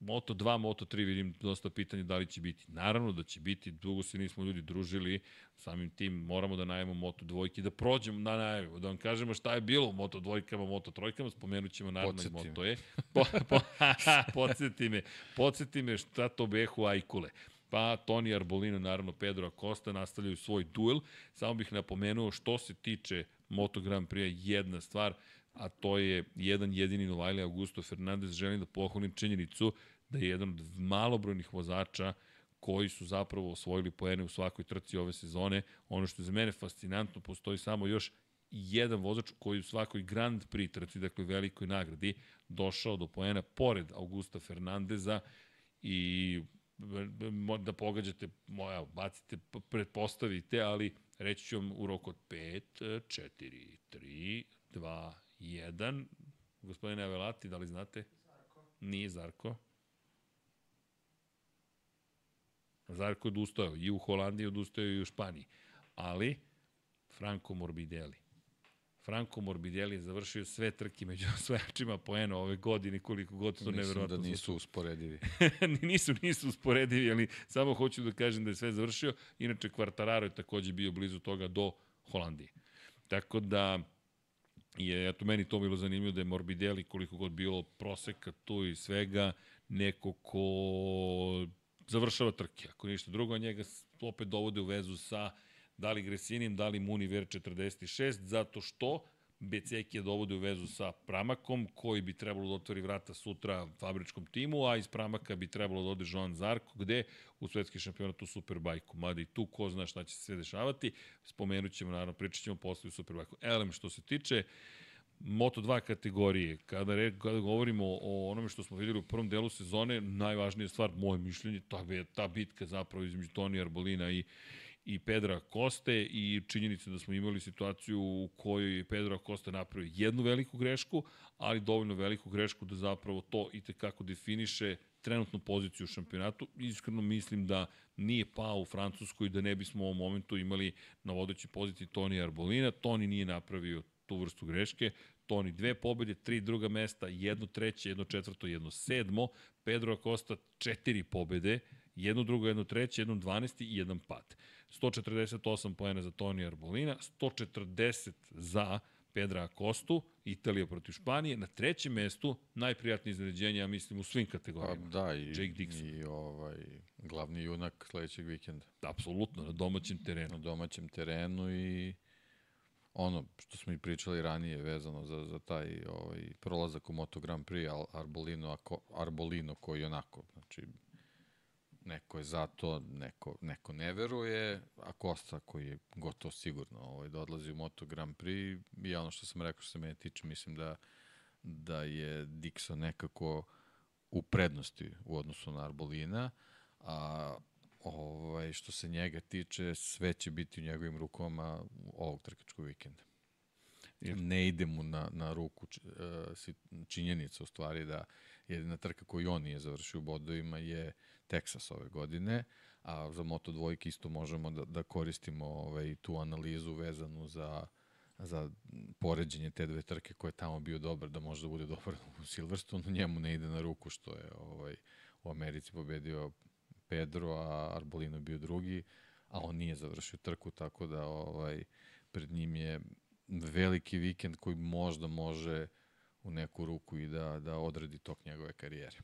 Moto 2, Moto 3 vidim dosta pitanja da li će biti. Naravno da će biti, dugo se nismo ljudi družili, samim tim moramo da najemo Moto dvojke, da prođemo na najavu, da vam kažemo šta je bilo u Moto dvojkama, Moto trojkama, spomenut ćemo naravno i Moto je. Po, po, podsjeti me, podsjeti me šta to behu Ajkule. Pa Toni Arbolino, naravno Pedro Acosta nastavljaju svoj duel. Samo bih napomenuo što se tiče Moto Grand Prix jedna stvar, a to je jedan jedini Novajli Augusto Fernandez. Želim da pohvalim činjenicu da je jedan od malobrojnih vozača koji su zapravo osvojili poene u svakoj trci ove sezone. Ono što je za mene fascinantno, postoji samo još jedan vozač koji u svakoj Grand Prix trci, dakle velikoj nagradi, došao do poena pored Augusta Fernandeza i da pogađate, moja, bacite, pretpostavite, ali reći ću vam u roku od 5, 4, 3, 2, 1. Gospodine Avelati, da li znate? Zarko. Nije Zarko. Zarko je odustao i u Holandiji odustao i u Španiji. Ali, Franco Morbidelli. Franco Morbidelli je završio sve trke među osvajačima poena ove godine, koliko god to Mislim nevjerojatno. da nisu usporedivi. nisu, nisu usporedivi, ali samo hoću da kažem da je sve završio. Inače, Quartararo je takođe bio blizu toga do Holandije. Tako da, je, eto, meni to bilo zanimljivo da je Morbidelli, koliko god bilo proseka tu i svega, neko ko završava trke. Ako ništa drugo, njega opet dovode u vezu sa da li Gresinim, da li Muniver 46, zato što Beceki je dovode u vezu sa Pramakom, koji bi trebalo da otvori vrata sutra fabričkom timu, a iz Pramaka bi trebalo da ode Joan Zarko, gde u svetski šampionat u Superbajku. Mada i tu ko zna šta će se sve dešavati. Spomenut ćemo, naravno, pričat ćemo posle u Superbajku. Elem, što se tiče Moto2 kategorije, kada, re, kada govorimo o onome što smo videli u prvom delu sezone, najvažnija stvar, moje mišljenje, ta, ta bitka zapravo između Toni Arbolina i i Pedra Koste i činjenica da smo imali situaciju u kojoj je Pedro Koste napravio jednu veliku grešku, ali dovoljno veliku grešku da zapravo to i tekako definiše trenutnu poziciju u šampionatu. Iskreno mislim da nije pao u Francuskoj da ne bismo u ovom momentu imali na vodećoj poziciji Toni Arbolina. Toni nije napravio tu vrstu greške. Toni dve pobede, tri druga mesta, jedno treće, jedno četvrto, jedno sedmo. Pedro Acosta četiri pobede, jedno drugo, jedno treće, jedno dvanesti i jedan pad. 148 poena za Toni Arbolina, 140 za Pedra Acostu, Italija protiv Španije. Na trećem mestu, najprijatnije iznenađenje, ja mislim, u svim kategorijama. Pa, da, i, Jake Dixon. i ovaj, glavni junak sledećeg vikenda. Apsolutno, na domaćem terenu. Na domaćem terenu i ono što smo i pričali ranije vezano za, za taj ovaj, prolazak u Moto Grand Prix Arbolino, ako, Arbolino koji onako, znači neko je za to, neko, neko ne veruje, a Kosta koji je gotovo sigurno ovaj, da odlazi u Moto Grand Prix i ono što sam rekao što se mene tiče, mislim da, da je Dixon nekako u prednosti u odnosu na Arbolina, a ovaj, što se njega tiče, sve će biti u njegovim rukama ovog trkačkog vikenda. Ne ide mu na, na ruku uh, činjenica u stvari da jedina trka koju on nije završio u bodovima je Texas ove godine, a za Moto dvojke isto možemo da, da koristimo ovaj, tu analizu vezanu za za poređenje te dve trke koje je tamo bio dobar, da može da bude dobar u Silverstone, njemu ne ide na ruku što je ovaj, u Americi pobedio Pedro, a Arbolino bio drugi, a on nije završio trku, tako da ovaj, pred njim je veliki vikend koji možda može u neku ruku i da, da odredi tok njegove karijere.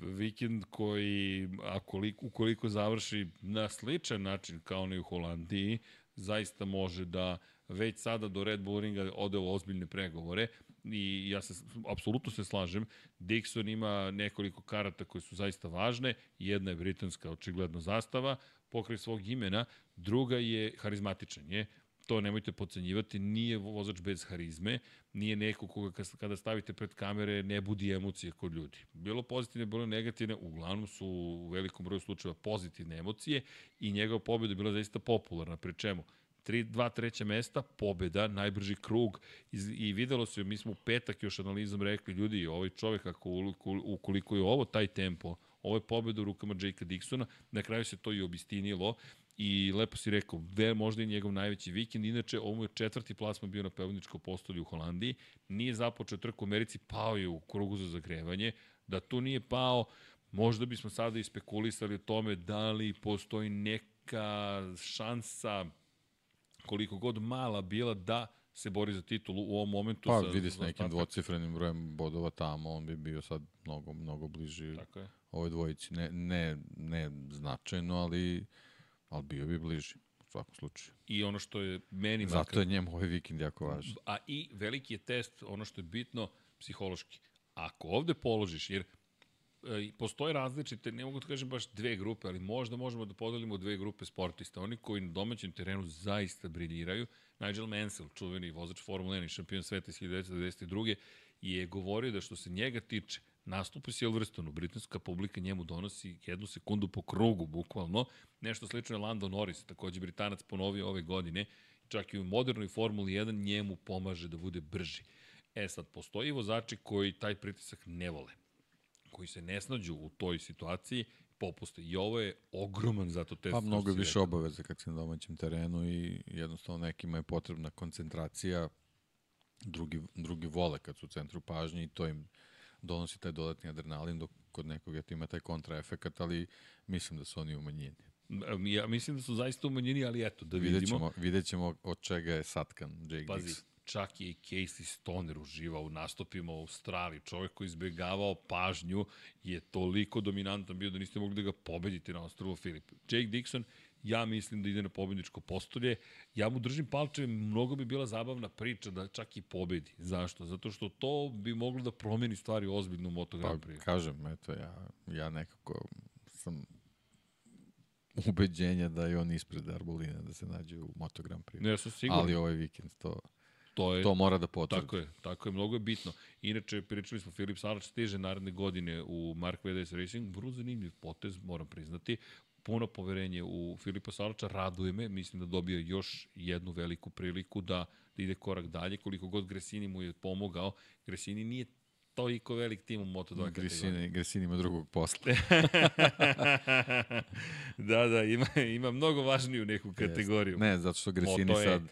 Vikend koji, akoliko, ukoliko završi na sličan način kao ni u Holandiji, zaista može da već sada do Red Bull ringa ode u ozbiljne pregovore i ja se apsolutno se slažem. Dixon ima nekoliko karata koje su zaista važne. Jedna je britanska očigledno zastava, pokraj svog imena, druga je harizmatičan je to nemojte pocenjivati, nije vozač bez harizme, nije neko koga kada stavite pred kamere ne budi emocije kod ljudi. Bilo pozitivne, bilo negativne, uglavnom su u velikom broju slučajeva pozitivne emocije i njegova pobjeda je bila zaista popularna, pri čemu tri, dva treća mesta, pobeda, najbrži krug i videlo se, mi smo u petak još analizom rekli, ljudi, ovaj čovek, ako, ukoliko je ovo taj tempo, ovo je pobeda u rukama Jakea Dixona, na kraju se to i obistinilo i lepo si rekao, ve, možda i njegov najveći vikend, inače ovo je četvrti plasma bio na pevničko postolju u Holandiji, nije započeo trku u Americi, pao je u krugu za zagrevanje, da tu nije pao, možda bismo sada i spekulisali o tome da li postoji neka šansa koliko god mala bila da se bori za titulu u ovom momentu. Pa vidi s nekim dvocifrenim brojem bodova tamo, on bi bio sad mnogo, mnogo bliži Tako je. ovoj dvojici. Ne, ne, ne značajno, ali, ali bio bi bliži u svakom slučaju. I ono što je meni... Zato makar, je njemu ovaj vikend jako važan. A i veliki je test, ono što je bitno, psihološki. Ako ovde položiš, jer E, postoje različite, ne mogu da kažem baš dve grupe, ali možda možemo da podelimo dve grupe sportista. Oni koji na domaćem terenu zaista briljiraju. Nigel Mansell, čuveni vozač Formula 1 i šampion sveta iz 1992. je govorio da što se njega tiče, nastup u Silverstonu, britanska publika njemu donosi jednu sekundu po krugu, bukvalno. Nešto slično je Lando Norris, takođe Britanac ponovio ove godine. Čak i u modernoj Formuli 1 njemu pomaže da bude brži. E sad, postoji vozači koji taj pritisak ne vole koji se ne snađu u toj situaciji popuste. I ovo je ogroman zato test. Pa mnogo više obaveze kad si na domaćem terenu i jednostavno nekima je potrebna koncentracija, drugi, drugi vole kad su u centru pažnje i to im donosi taj dodatni adrenalin, dok kod nekoga to ima taj kontraefekat, ali mislim da su oni umanjeni. Ja mislim da su zaista umanjeni, ali eto, da vidimo. Vidjet ćemo, vidjet ćemo od čega je satkan Jake Pazi, Dix čak je i Casey Stoner uživao u nastupima u Australiji. Čovjek koji izbjegavao pažnju je toliko dominantan bio da niste mogli da ga pobedite na ostrovu Filip. Jake Dixon, ja mislim da ide na pobedničko postolje. Ja mu držim palčeve, mnogo bi bila zabavna priča da čak i pobedi. Zašto? Zato što to bi moglo da promeni stvari ozbiljno u Moto Grand Prix. Pa, kažem, eto, ja, ja nekako sam ubeđenja da je on ispred Arbolina da se nađe u Moto Grand Prix. Ne, ja sam siguran. Ali ovaj vikend to To je to mora da potvrdi. Tako je, tako je, mnogo je bitno. Inače, pričali smo, Filip Salač stiže naredne godine u Mark VDS Racing, vrlo zanimljiv potez, moram priznati, puno poverenje u Filipa Salača, raduje me, mislim da dobio još jednu veliku priliku da, da ide korak dalje, koliko god Gresini mu je pomogao, Gresini nije toliko velik tim u Moto2 kategoriji. Gresini, Gresini ima drugog posla. da, da, ima, ima mnogo važniju neku kategoriju. Ne, zato što Gresini Moto E. sad...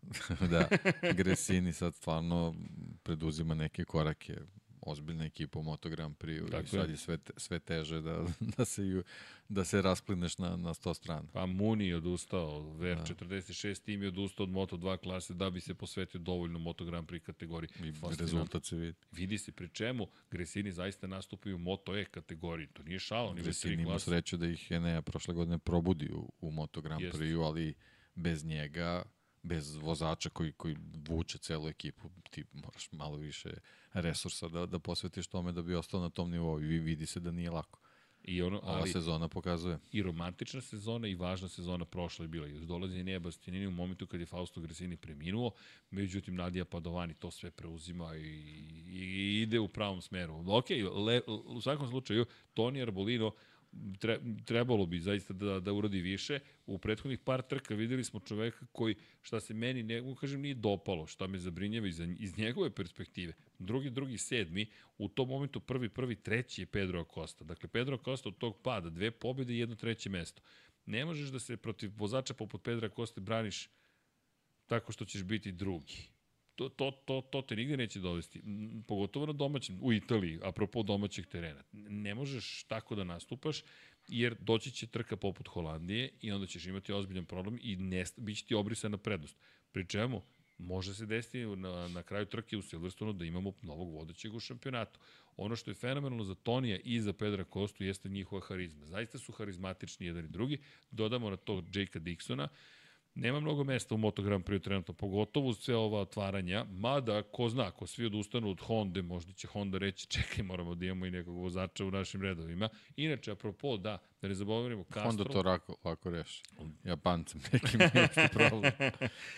da, Gresini sad stvarno preduzima neke korake ozbiljna ekipa u Moto Grand Prix i Tako sad je. sve, te, sve teže da, da, se, ju- da se rasplineš na, na sto strana. Pa Muni je odustao, Ver 46 tim je odustao od Moto2 klase da bi se posvetio dovoljno Moto Grand Prix kategoriji. I rezultat se vidi. Vidi se pri čemu Gresini zaista nastupaju u Moto E kategoriji. To nije šalo, Gresini ima sreću da ih Enea prošle godine probudi u, u Moto Grand. Prix, ali bez njega bez vozača koji, koji vuče celu ekipu, ti moraš malo više resursa da, da posvetiš tome da bi ostao na tom nivou i vidi se da nije lako. I, ono, Ova ali, sezona pokazuje. i romantična sezona i važna sezona prošla je bila. Još dolazi Enea Bastianini u momentu kad je Fausto Gresini preminuo, međutim Nadija Padovani to sve preuzima i, i, i ide u pravom smeru. Ok, le, u svakom slučaju, Toni Arbolino tre, trebalo bi zaista da, da uradi više. U prethodnih par trka videli smo čoveka koji, šta se meni, ne kažem, nije dopalo, šta me zabrinjava iz, iz njegove perspektive. Drugi, drugi, sedmi, u tom momentu prvi, prvi, treći je Pedro Acosta. Dakle, Pedro Acosta od tog pada, dve pobjede i jedno treće mesto. Ne možeš da se protiv vozača poput Pedra Acosta braniš tako što ćeš biti drugi. To, to, to, to te nigde neće dovesti. Pogotovo na domaćem, u Italiji, apropo domaćeg terena. Ne možeš tako da nastupaš, jer doći će trka poput Holandije i onda ćeš imati ozbiljan problem i nest, bit će ti obrisana prednost. Pri čemu, može se desiti na, na kraju trke u Silverstonu da imamo novog vodećeg u šampionatu. Ono što je fenomenalno za Tonija i za Pedra Kostu jeste njihova harizma. Zaista su harizmatični jedan i drugi. Dodamo na to Jakea Dixona, Nema mnogo mesta u Moto Grand Prix trenutno, pogotovo uz sve ova otvaranja, mada, ko zna, ako svi odustanu od Honda, možda će Honda reći, čekaj, moramo da imamo i nekog vozača u našim redovima. Inače, apropo, da, da ne zaboravimo, Castro... Onda to lako, lako reši. Japancem nekim nije uopšte problem.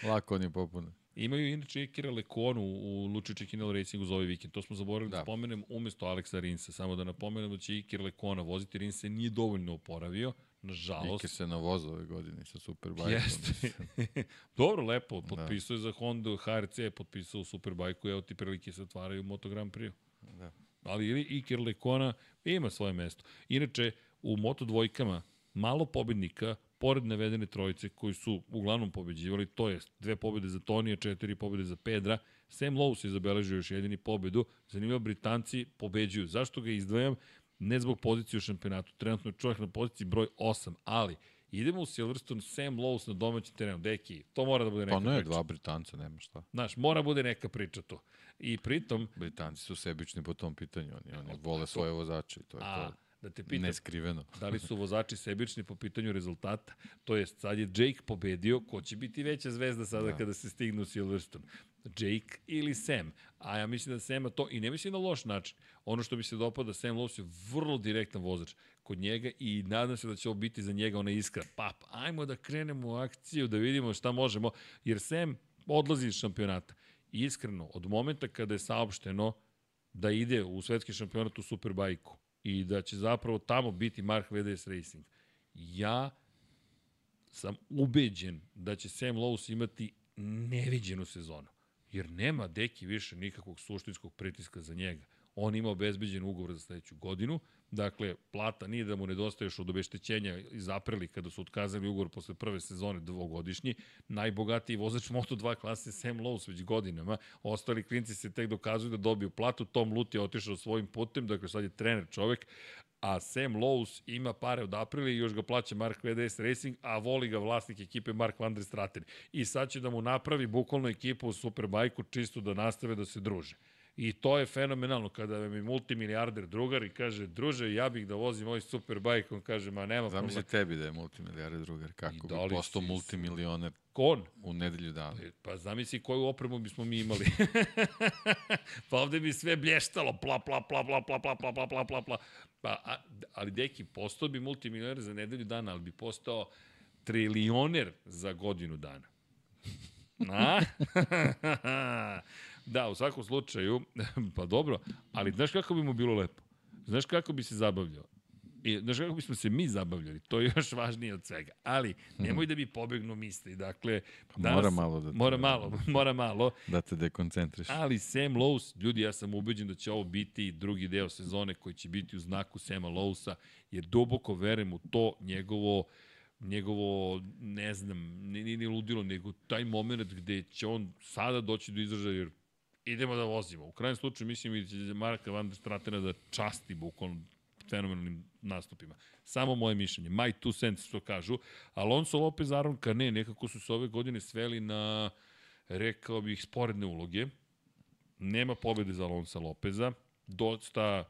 Lako oni popune. Imaju inače i Kira Lekonu u Luči Čekinel Racingu za ovaj vikend. To smo zaboravili da, Da. spomenem umesto Aleksa Rinsa. Samo da napomenem da će i Kira Lekona voziti. Rins se nije dovoljno oporavio, nažalost. Ike se navoza ove godine sa Superbike. Jeste. Dobro, lepo. Potpisao je za Honda, HRC je potpisao u Superbajku, evo ti prilike se otvaraju u Moto Grand Prix. Da. Ali ili Iker Lekona ima svoje mesto. Inače, u Moto dvojkama malo pobednika, pored navedene trojice koji su uglavnom pobeđivali, to je dve pobede za Tonija, četiri pobede za Pedra, Sam Lowe's je zabeležio još jedini pobedu. Zanimljivo, Britanci pobeđuju. Zašto ga izdvajam? Ne zbog pozicije u šampionatu. Trenutno je čovjek na poziciji broj 8, ali idemo u Silverstone, Sam Lowe's na domaćem terenu. Deki, to mora da bude neka Pa ne, priča. dva Britanca, nema šta. Znaš, mora bude neka priča tu. I pritom, Britanci su sebični po tom pitanju. Oni, oni vole svoje vozače i to je a, to. da te pitam, Neskriveno. Da li su vozači sebični po pitanju rezultata? To jest, sad je Jake pobedio, ko će biti veća zvezda sada da. kada se stigne u Silverstone? Jake ili Sam? A ja mislim da Sama to, i ne mislim na loš način, ono što mi se dopada, Sam Lowe's je vrlo direktan vozač kod njega i nadam se da će ovo biti za njega ona iskra. Pap, ajmo da krenemo u akciju, da vidimo šta možemo, jer Sam odlazi iz šampionata. Iskreno, od momenta kada je saopšteno da ide u svetski šampionat u Superbajku i da će zapravo tamo biti Mark VDS Racing, ja sam ubeđen da će Sam Lowe's imati neviđenu sezonu. Jer nema deki više nikakvog suštinskog pritiska za njega. On ima obezbeđen ugovor za sledeću godinu, dakle, plata nije da mu nedostaje još od obeštećenja iz aprili kada su otkazali ugovor posle prve sezone dvogodišnji. Najbogatiji vozač Moto2 klase Sam Lowe's već godinama. Ostali klinci se tek dokazuju da dobiju platu. Tom Lut je otišao svojim putem, dakle sad je trener čovek, a Sam Lowe's ima pare od aprila i još ga plaća Mark VDS Racing, a voli ga vlasnik ekipe Mark Van der Straten. I sad će da mu napravi bukvalno ekipu u Superbajku čisto da nastave da se druže. I to je fenomenalno kada mi multimilijarder drugar i kaže, druže, ja bih da vozim ovaj superbajk, on kaže, ma nema Zamisli problema. tebi da je multimilijarde drugar. Kako da bi postao multimilioner Kon, u nedelju dana. Pa zamisli koju opremu bismo mi imali. pa ovde bi sve blještalo, pla, pla, pla, pla, pla, pla, pla, pla, pla, pla, pla. Pa, a, ali deki, postao bi multimilioner za nedelju dana, ali bi postao trilioner za godinu dana. Na? Da, u svakom slučaju, pa dobro, ali znaš kako bi mu bilo lepo? Znaš kako bi se zabavljao? I znaš kako bismo se mi zabavljali, to je još važnije od svega. Ali, nemoj da mi pobegnu misli. Dakle, danas, mora malo da te- Mora malo, mora malo. Da te dekoncentriš. Ali Sam Lowe's, ljudi, ja sam ubeđen da će ovo biti drugi deo sezone koji će biti u znaku Sama Lowesa, jer duboko verujem u to njegovo njegovo, ne znam, ni, ni, ni ludilo, nego taj moment gde će on sada doći do izražaja, jer idemo da vozimo. U krajem slučaju mislim i da Marka Van der Stratena da časti bukvalno fenomenalnim nastupima. Samo moje mišljenje. My two cents što kažu. Alonso Lopez, Aron Kane nekako su se ove godine sveli na, rekao bih, sporedne uloge. Nema pobede za Alonso Lopeza. Dosta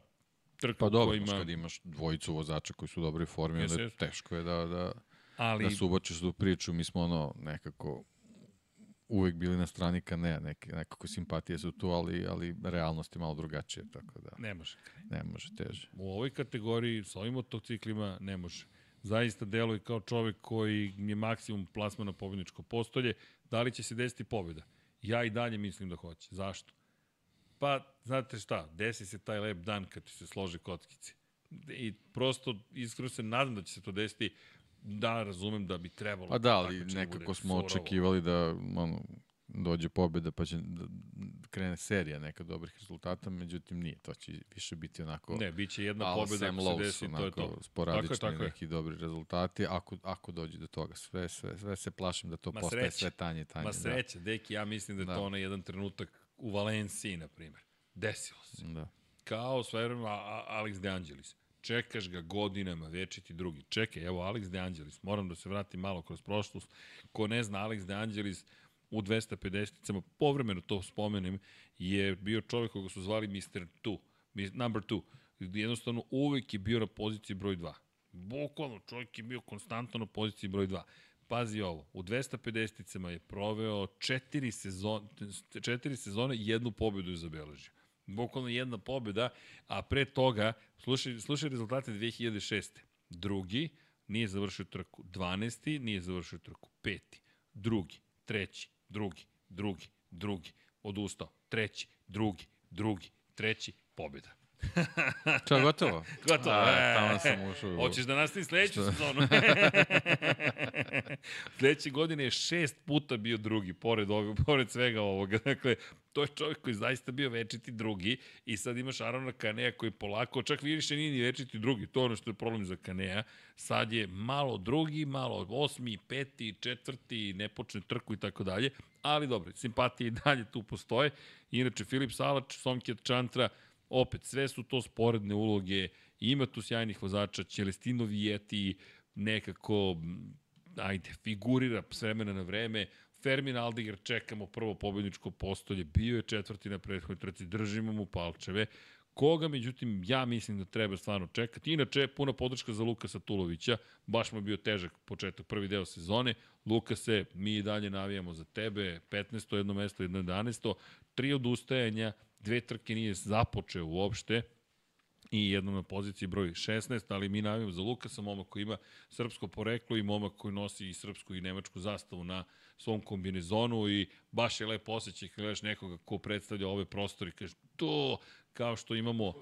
trka Pa dobro, kojima... kad imaš dvojicu vozača koji su u dobroj formi, onda je teško je da, da, ali, da se ubačiš u priču. Mi smo ono nekako uvek bili na strani Kanea, neke, nekako simpatije su tu, ali, ali realnost je malo drugačija, tako da ne može. ne može teže. U ovoj kategoriji, sa ovim motociklima, ne može. Zaista deluje kao čovek koji je maksimum plasmana pobjedničko postolje. Da li će se desiti pobjeda? Ja i dalje mislim da hoće. Zašto? Pa, znate šta, desi se taj lep dan kad ti se slože kockice. I prosto, iskreno se nadam da će se to desiti. Da, razumem da bi trebalo. Pa da, ali takmičenje nekako smo surovo. očekivali da ono, dođe pobjeda pa će da krene serija neka dobrih rezultata, međutim nije. To će više biti onako Ne, bit će jedna pobjeda ako se Lowe's, desi, to je to. onako, sporadični Tako je, tako je. neki dobri rezultati, ako, ako dođe do toga. Sve, sve, sve se plašim da to Ma postaje sreće. sve tanje, tanje. Ma sreće, deki, ja mislim da je Da. to onaj jedan trenutak u Valenciji, na primjer. Desilo se. Da. da. kao s verujem A- A- Alex De Angelis. Čekaš ga godinama, večiti drugi. Čekaj, evo Alex De Angelis, moram da se vratim malo kroz prošlost. Ko ne zna, Alex De Angelis u 250-icama, povremeno to spomenem, je bio čovjek koga su zvali Mr. 2, mi- number 2. Jednostavno uvek je bio na poziciji broj 2. Bukvalno čovjek je bio konstantno na poziciji broj 2. Pazi ovo, u 250-icama je proveo četiri, sezon, četiri sezone jednu pobedu je zabeležio. Bukvalno jedna pobjeda, a pre toga, slušaj, slušaj rezultate 2006. Drugi, nije završio trku. 12. nije završio trku. Peti, drugi, treći, drugi, drugi, drugi, odustao. Treći, drugi, drugi, treći, pobjeda. Čo, gotovo? Gotovo. A, E, tamo sam ušao. Hoćeš da nastavi sledeću sezonu? Sledeće godine je šest puta bio drugi, pored, ovog, pored svega ovoga. Dakle, to je čovjek koji zaista bio večiti drugi i sad imaš Arona Kanea koji polako, čak više nije ni večiti drugi, to je ono što je problem za Kanea. Sad je malo drugi, malo osmi, peti, četvrti, ne počne trku i tako dalje. Ali dobro, simpatije i dalje tu postoje. Inače, Filip Salač, Somkjet Čantra, opet, sve su to sporedne uloge, ima tu sjajnih vozača, Celestino Vieti nekako, ajde, figurira s vremena na vreme, Fermin Aldiger čekamo prvo pobedničko postolje, bio je četvrti na prethodnoj trci, držimo mu palčeve, koga, međutim, ja mislim da treba stvarno čekati. Inače, puna podrška za Lukasa Tulovića, baš mu je bio težak početak, prvi deo sezone. Lukase, mi i dalje navijamo za tebe, 15. jedno mesto, 11. Tri odustajanja, dve trke nije započeo uopšte, i jednom na poziciji broj 16, ali mi navijamo za Lukasa, momak koji ima srpsko poreklo i momak koji nosi i srpsku i nemačku zastavu na svom kombinezonu i baš je lep osjećaj kad gledaš nekoga ko predstavlja ove prostore i kažeš to kao što imamo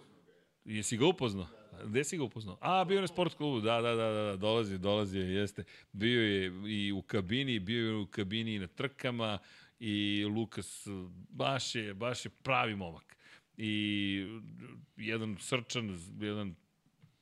Jesi ga upoznao? Gde si ga upoznao? A, bio je na sport klubu, da, da, da, da, dolazi, dolazi, jeste. Bio je i u kabini, bio je u kabini i na trkama i Lukas baš je, baš je pravi momak. I jedan srčan, jedan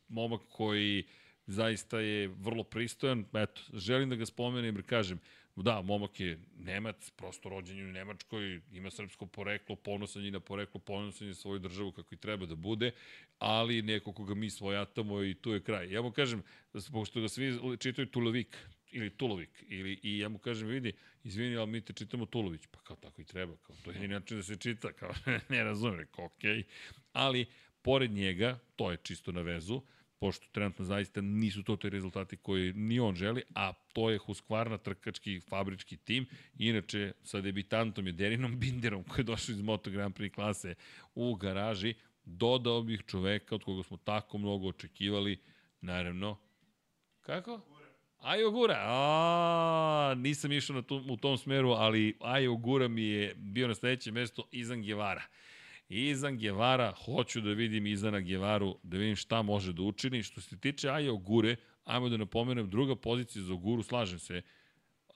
momak koji zaista je vrlo pristojan. Eto, želim da ga spomenem jer kažem, da, momak je Nemac, prosto rođen je u Nemačkoj, ima srpsko poreklo, ponosan je na poreklo, ponosan je svoju državu kako i treba da bude, ali neko koga mi svojatamo i tu je kraj. Ja mu kažem, pošto ga svi čitaju Tulovik, ili Tulovik, ili, i ja mu kažem, vidi, izvini, ali mi te čitamo Tulović. Pa kao tako i treba, kao to je način da se čita, kao ne razumem, rekao, okej. Okay. Ali, pored njega, to je čisto na vezu, pošto trenutno zaista nisu to te rezultati koje ni on želi, a to je Husqvarna trkački fabrički tim. Inače, sa debitantom je Derinom Binderom, koji je došao iz Moto Grand Prix klase u garaži, dodao bih čoveka od koga smo tako mnogo očekivali, naravno, kako? Ajo Gura, a, nisam išao na tu, u tom smeru, ali Ajo Gura mi je bio na sledećem mestu Izan Gevara. Izan Gevara, hoću da vidim Izana Gevaru, da vidim šta može da učini. Što se tiče Ajo Gure, ajmo da napomenem, druga pozicija za Guru, slažem se,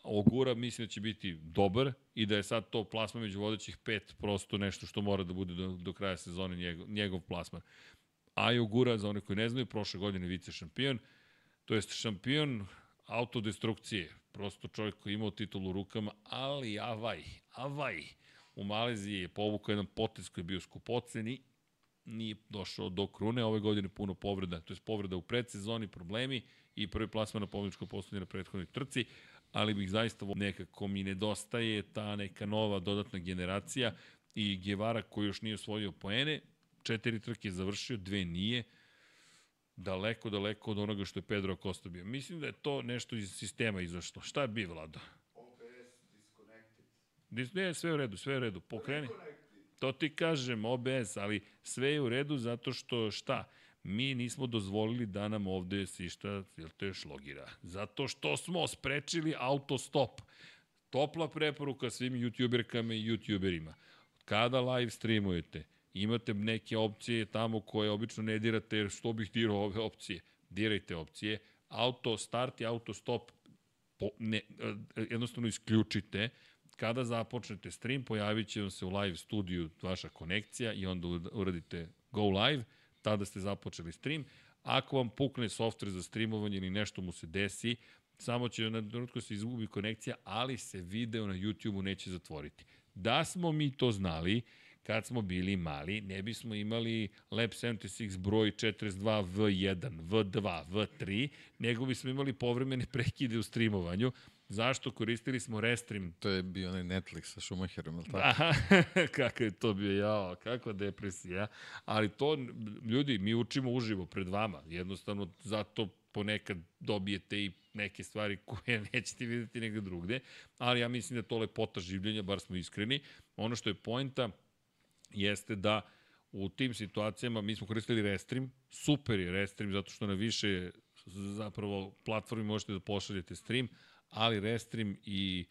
Ogura mislim da će biti dobar i da je sad to plasma među vodećih pet prosto nešto što mora da bude do, do kraja sezone njegov, njegov plasman. Ajo Gura, za one koji ne znaju, prošle godine vice šampion, to jest šampion autodestrukcije. Prosto čovjek koji imao titulu u rukama, ali avaj, avaj. U Maleziji je povukao jedan potez koji je bio skupocen i nije došao do krune. Ove godine puno povreda, to je povreda u predsezoni, problemi i prvi plasman na pobjedičko postavljanje na prethodnoj trci, ali bih zaista nekako mi nedostaje ta neka nova dodatna generacija i Guevara koji još nije osvojio poene, četiri trke je završio, dve nije, daleko, daleko od onoga što je Pedro Acosta bio. Mislim da je to nešto iz sistema izašlo. Šta bi, Vlado? OBS disconnected. Dis, ne, sve u redu, sve u redu. Pokreni. To ti kažem, OBS, ali sve je u redu zato što šta? Mi nismo dozvolili da nam ovde sišta, jel to još logira? Zato što smo sprečili autostop. Topla preporuka svim youtuberkama i youtuberima. Kada live streamujete, imate neke opcije tamo koje obično ne dirate, jer što bih dirao ove opcije? Dirajte opcije. Auto start i auto stop po, ne, jednostavno isključite. Kada započnete stream, pojavit će vam se u live studiju vaša konekcija i onda uradite go live, tada ste započeli stream. Ako vam pukne software za streamovanje ili nešto mu se desi, samo će na trenutku se izgubi konekcija, ali se video na YouTube-u neće zatvoriti. Da smo mi to znali, kad smo bili mali, ne bismo imali Lab 76 broj 42 V1, V2, V3, nego bismo imali povremene prekide u streamovanju. Zašto? Koristili smo Restream. To je bio onaj Netflix sa Schumacherom, ili tako? Aha, kako je to bio, jao, kakva depresija. Ali to, ljudi, mi učimo uživo pred vama. Jednostavno, zato ponekad dobijete i neke stvari koje nećete videti negde drugde, ali ja mislim da je to lepota življenja, bar smo iskreni. Ono što je poenta, jeste da u tim situacijama mi smo koristili Restream, super je Restream zato što na više zapravo platformi možete da pošaljete stream, ali Restream i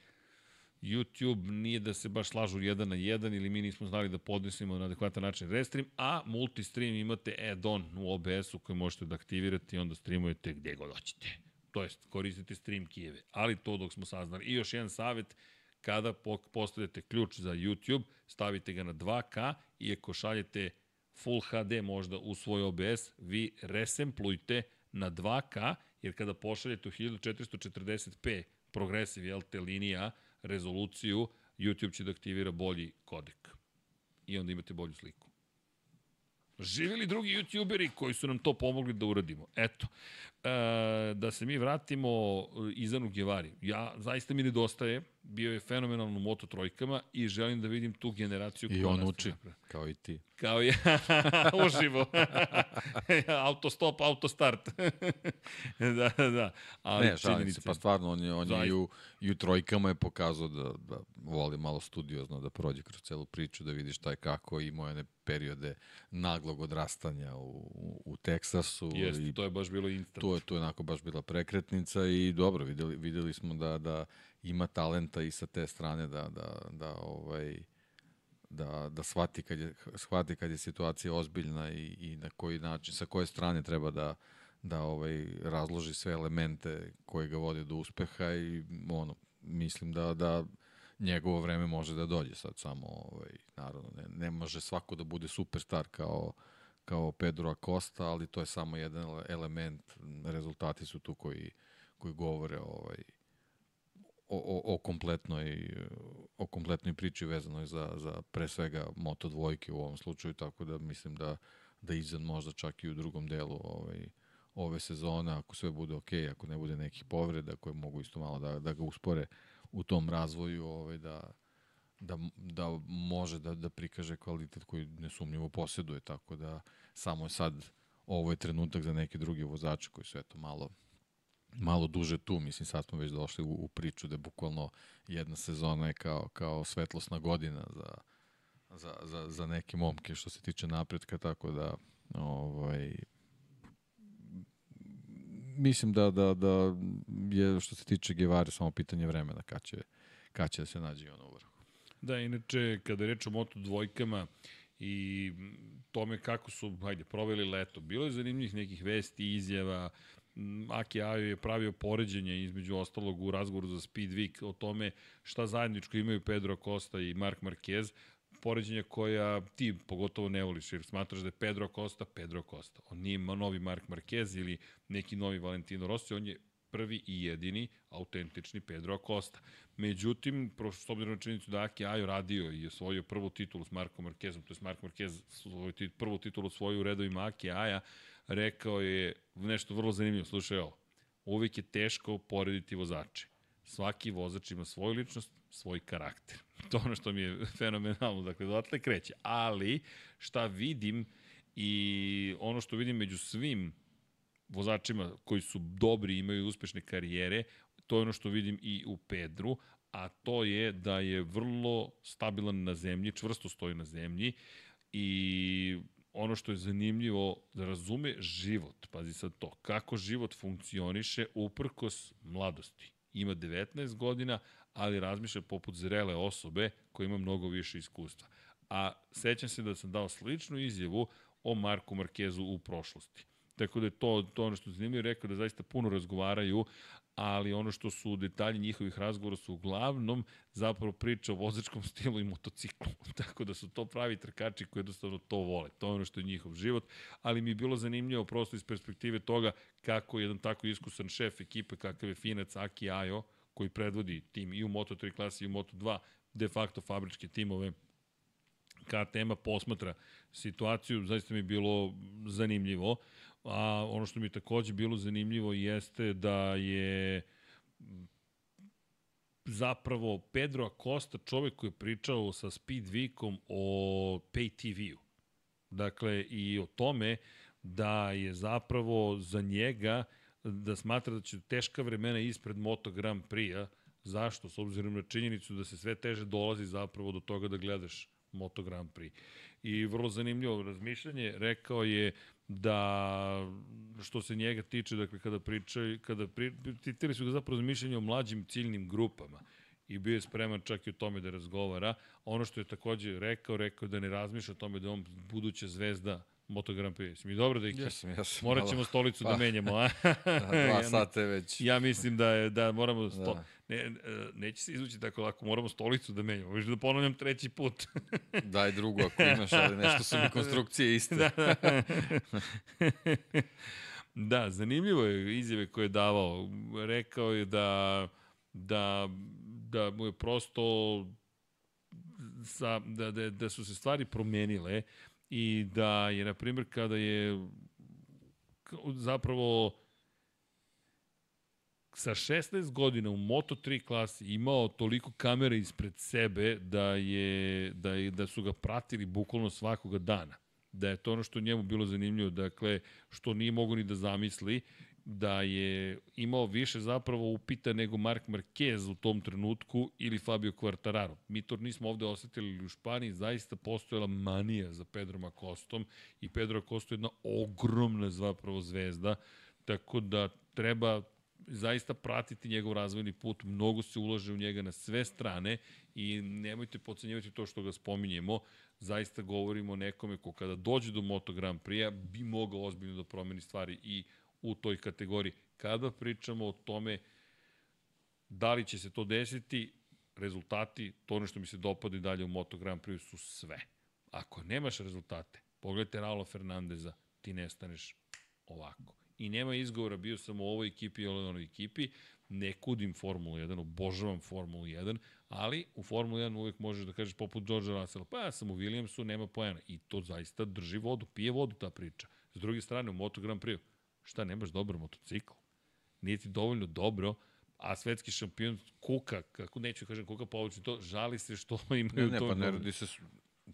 YouTube nije da se baš slažu jedan na jedan ili mi nismo znali da podnesimo na adekvatan način Restream, a multistream imate add-on u OBS-u koji možete da aktivirate i onda streamujete gde god hoćete. To jest, koristite stream kijeve. Ali to dok smo saznali. I još jedan savet, kada postavljate ključ za YouTube, stavite ga na 2K i ako šaljete Full HD možda u svoj OBS, vi resemplujte na 2K, jer kada pošaljete u 1440p progresiv LT linija rezoluciju, YouTube će da aktivira bolji kodek. I onda imate bolju sliku. Živjeli drugi youtuberi koji su nam to pomogli da uradimo. Eto, e, da se mi vratimo Izanu Gevari. Ja, zaista mi nedostaje, bio je fenomenalno u Moto trojkama i želim da vidim tu generaciju. I on uči, kao i ti. Kao ja, uživo. autostop, autostart. da, da. Ali ne, šalim se, pa stvarno, on je, on je i u, i u trojkama je pokazao da, da voli malo studiozno da prođe kroz celu priču, da vidi šta je kako i moje periode naglog odrastanja u, u, u Teksasu. Jeste, i to je baš bilo instant. To je, to je onako baš bila prekretnica i dobro, videli, videli smo da, da ima talenta i sa te strane da, da, da ovaj, da, da shvati kad je, shvati kad je situacija ozbiljna i, i na koji način, sa koje strane treba da, da ovaj, razloži sve elemente koje ga vode do uspeha i ono, mislim da, da njegovo vreme može da dođe sad samo, ovaj, naravno, ne, ne može svako da bude superstar kao, kao Pedro Acosta, ali to je samo jedan element, rezultati su tu koji, koji govore ovaj, o, o, o, kompletnoj, o kompletnoj priči vezanoj za, za pre svega Moto dvojke u ovom slučaju, tako da mislim da, da Izan možda čak i u drugom delu ovaj, ove sezone, ako sve bude ok, ako ne bude nekih povreda koje mogu isto malo da, da ga uspore u tom razvoju, ovaj, da, da, da može da, da prikaže kvalitet koji nesumnjivo posjeduje, tako da samo sad ovo je trenutak za neke druge vozače koji su eto malo malo duže tu, mislim sad smo već došli u, u priču da je bukvalno jedna sezona je kao, kao svetlosna godina za, za, za, za neke momke što se tiče napretka, tako da ovaj, mislim da, da, da je što se tiče Gevare samo pitanje vremena kad će, kad će da se nađe on u vrhu. Da, inače, kada reč o moto dvojkama i tome kako su, hajde, proveli leto, bilo je zanimljivih nekih vesti, izjava, Aki Ajo je pravio poređenje između ostalog u razgovoru za Speed Week o tome šta zajedničko imaju Pedro Costa i Mark Marquez, poređenja koja ti pogotovo ne voliš, jer smatraš da je Pedro Costa Pedro Costa. On nije novi Mark Marquez ili neki novi Valentino Rossi, on je prvi i jedini autentični Pedro Acosta. Međutim, s obzirom na činjenicu da Aki Ajo radio i osvojio prvu titulu s Markom Marquezom, to je Mark Marquez svoju prvu titulu svoju u redovima Aki Aja, rekao je nešto vrlo zanimljivo. Slušaj ovo, uvijek je teško porediti vozače. Svaki vozač ima svoju ličnost, svoj karakter. To ono što mi je fenomenalno, dakle, dodatle kreće. Ali, šta vidim i ono što vidim među svim vozačima koji su dobri i imaju uspešne karijere, to je ono što vidim i u Pedru, a to je da je vrlo stabilan na zemlji, čvrsto stoji na zemlji i ono što je zanimljivo da razume život, pazi sad to, kako život funkcioniše uprkos mladosti. Ima 19 godina, ali razmišlja poput zrele osobe koja ima mnogo više iskustva. A sećam se da sam dao sličnu izjavu o Marku Markezu u prošlosti. Tako da je to, to ono što je zanimljivo, rekao da zaista puno razgovaraju, ali ono što su detalji njihovih razgovora su uglavnom zapravo priča o vozačkom stilu i motociklu. Tako da su to pravi trkači koji jednostavno to vole. To je ono što je njihov život, ali mi je bilo zanimljivo prosto iz perspektive toga kako jedan tako iskusan šef ekipe kakav je Finac Aki Ajo, koji predvodi tim i u Moto3 klasi i u Moto2, de facto fabričke timove KTM-a posmatra situaciju, zaista mi je bilo zanimljivo. A ono što mi takođe bilo zanimljivo jeste da je zapravo Pedro Acosta čovek koji je pričao sa Speed Weekom o Pay TV-u. Dakle, i o tome da je zapravo za njega da smatra da će teška vremena ispred Moto Grand Prix-a. Zašto? S obzirom na činjenicu da se sve teže dolazi zapravo do toga da gledaš Moto Grand Prix. I vrlo zanimljivo razmišljanje, rekao je da što se njega tiče, dakle kada pričaju, kada pri, citili su ga zapravo mišljenje o mlađim ciljnim grupama i bio je spreman čak i o tome da razgovara. Ono što je takođe rekao, rekao da ne razmišlja o tome da on buduća zvezda Moto Grand Prix. mi dobro da ih... Jesam, jesam. Morat ćemo stolicu da pa, da menjamo, a? da, dva sata već. Ja mislim da, je, da moramo... Sto... Da. Ne, e, neće se izvući tako lako, moramo stolicu da menjamo. Viš da ponavljam treći put. Daj drugu ako imaš, ali nešto su mi konstrukcije iste. da, da. da, zanimljivo je izjave koje je davao. Rekao je da, da, da mu je prosto sa, da, da, da su se stvari promenile i da je, na primjer, kada je zapravo sa 16 godina u Moto3 klasi imao toliko kamere ispred sebe da je da je da su ga pratili bukvalno svakoga dana. Da je to ono što njemu bilo zanimljivo, dakle što nije mogo ni da zamisli da je imao više zapravo upita nego Mark Marquez u tom trenutku ili Fabio Quartararo. Mi to nismo ovde osetili u Španiji, zaista postojala manija za Pedro Acostom i Pedro Acosta je jedna ogromna zapravo zvezda, tako da treba zaista pratiti njegov razvojni put, mnogo se ulaže u njega na sve strane i nemojte pocenjivati to što ga spominjemo, zaista govorimo o nekome ko kada dođe do Moto Grand Prix-a bi mogao ozbiljno da promeni stvari i u toj kategoriji. Kada pričamo o tome da li će se to desiti, rezultati, to ono što mi se dopada i dalje u Moto Grand Prix su sve. Ako nemaš rezultate, pogledajte Raula Fernandeza, ti nestaneš ovako. I nema izgovora, bio sam u ovoj ekipi ili onoj ekipi, ne kudim Formulu 1, obožavam Formulu 1, ali u Formulu 1 uvek možeš da kažeš poput George Russell, pa ja sam u Williamsu, nema pojena. I to zaista drži vodu, pije vodu ta priča. S druge strane, u Moto Grand Prix, Šta, nemaš dobar motocikl? Nije ti dovoljno dobro, a svetski šampion kuka, kako neću kažem kuka povući to, žali se što imaju ne, ne, to. Pa ne radi se,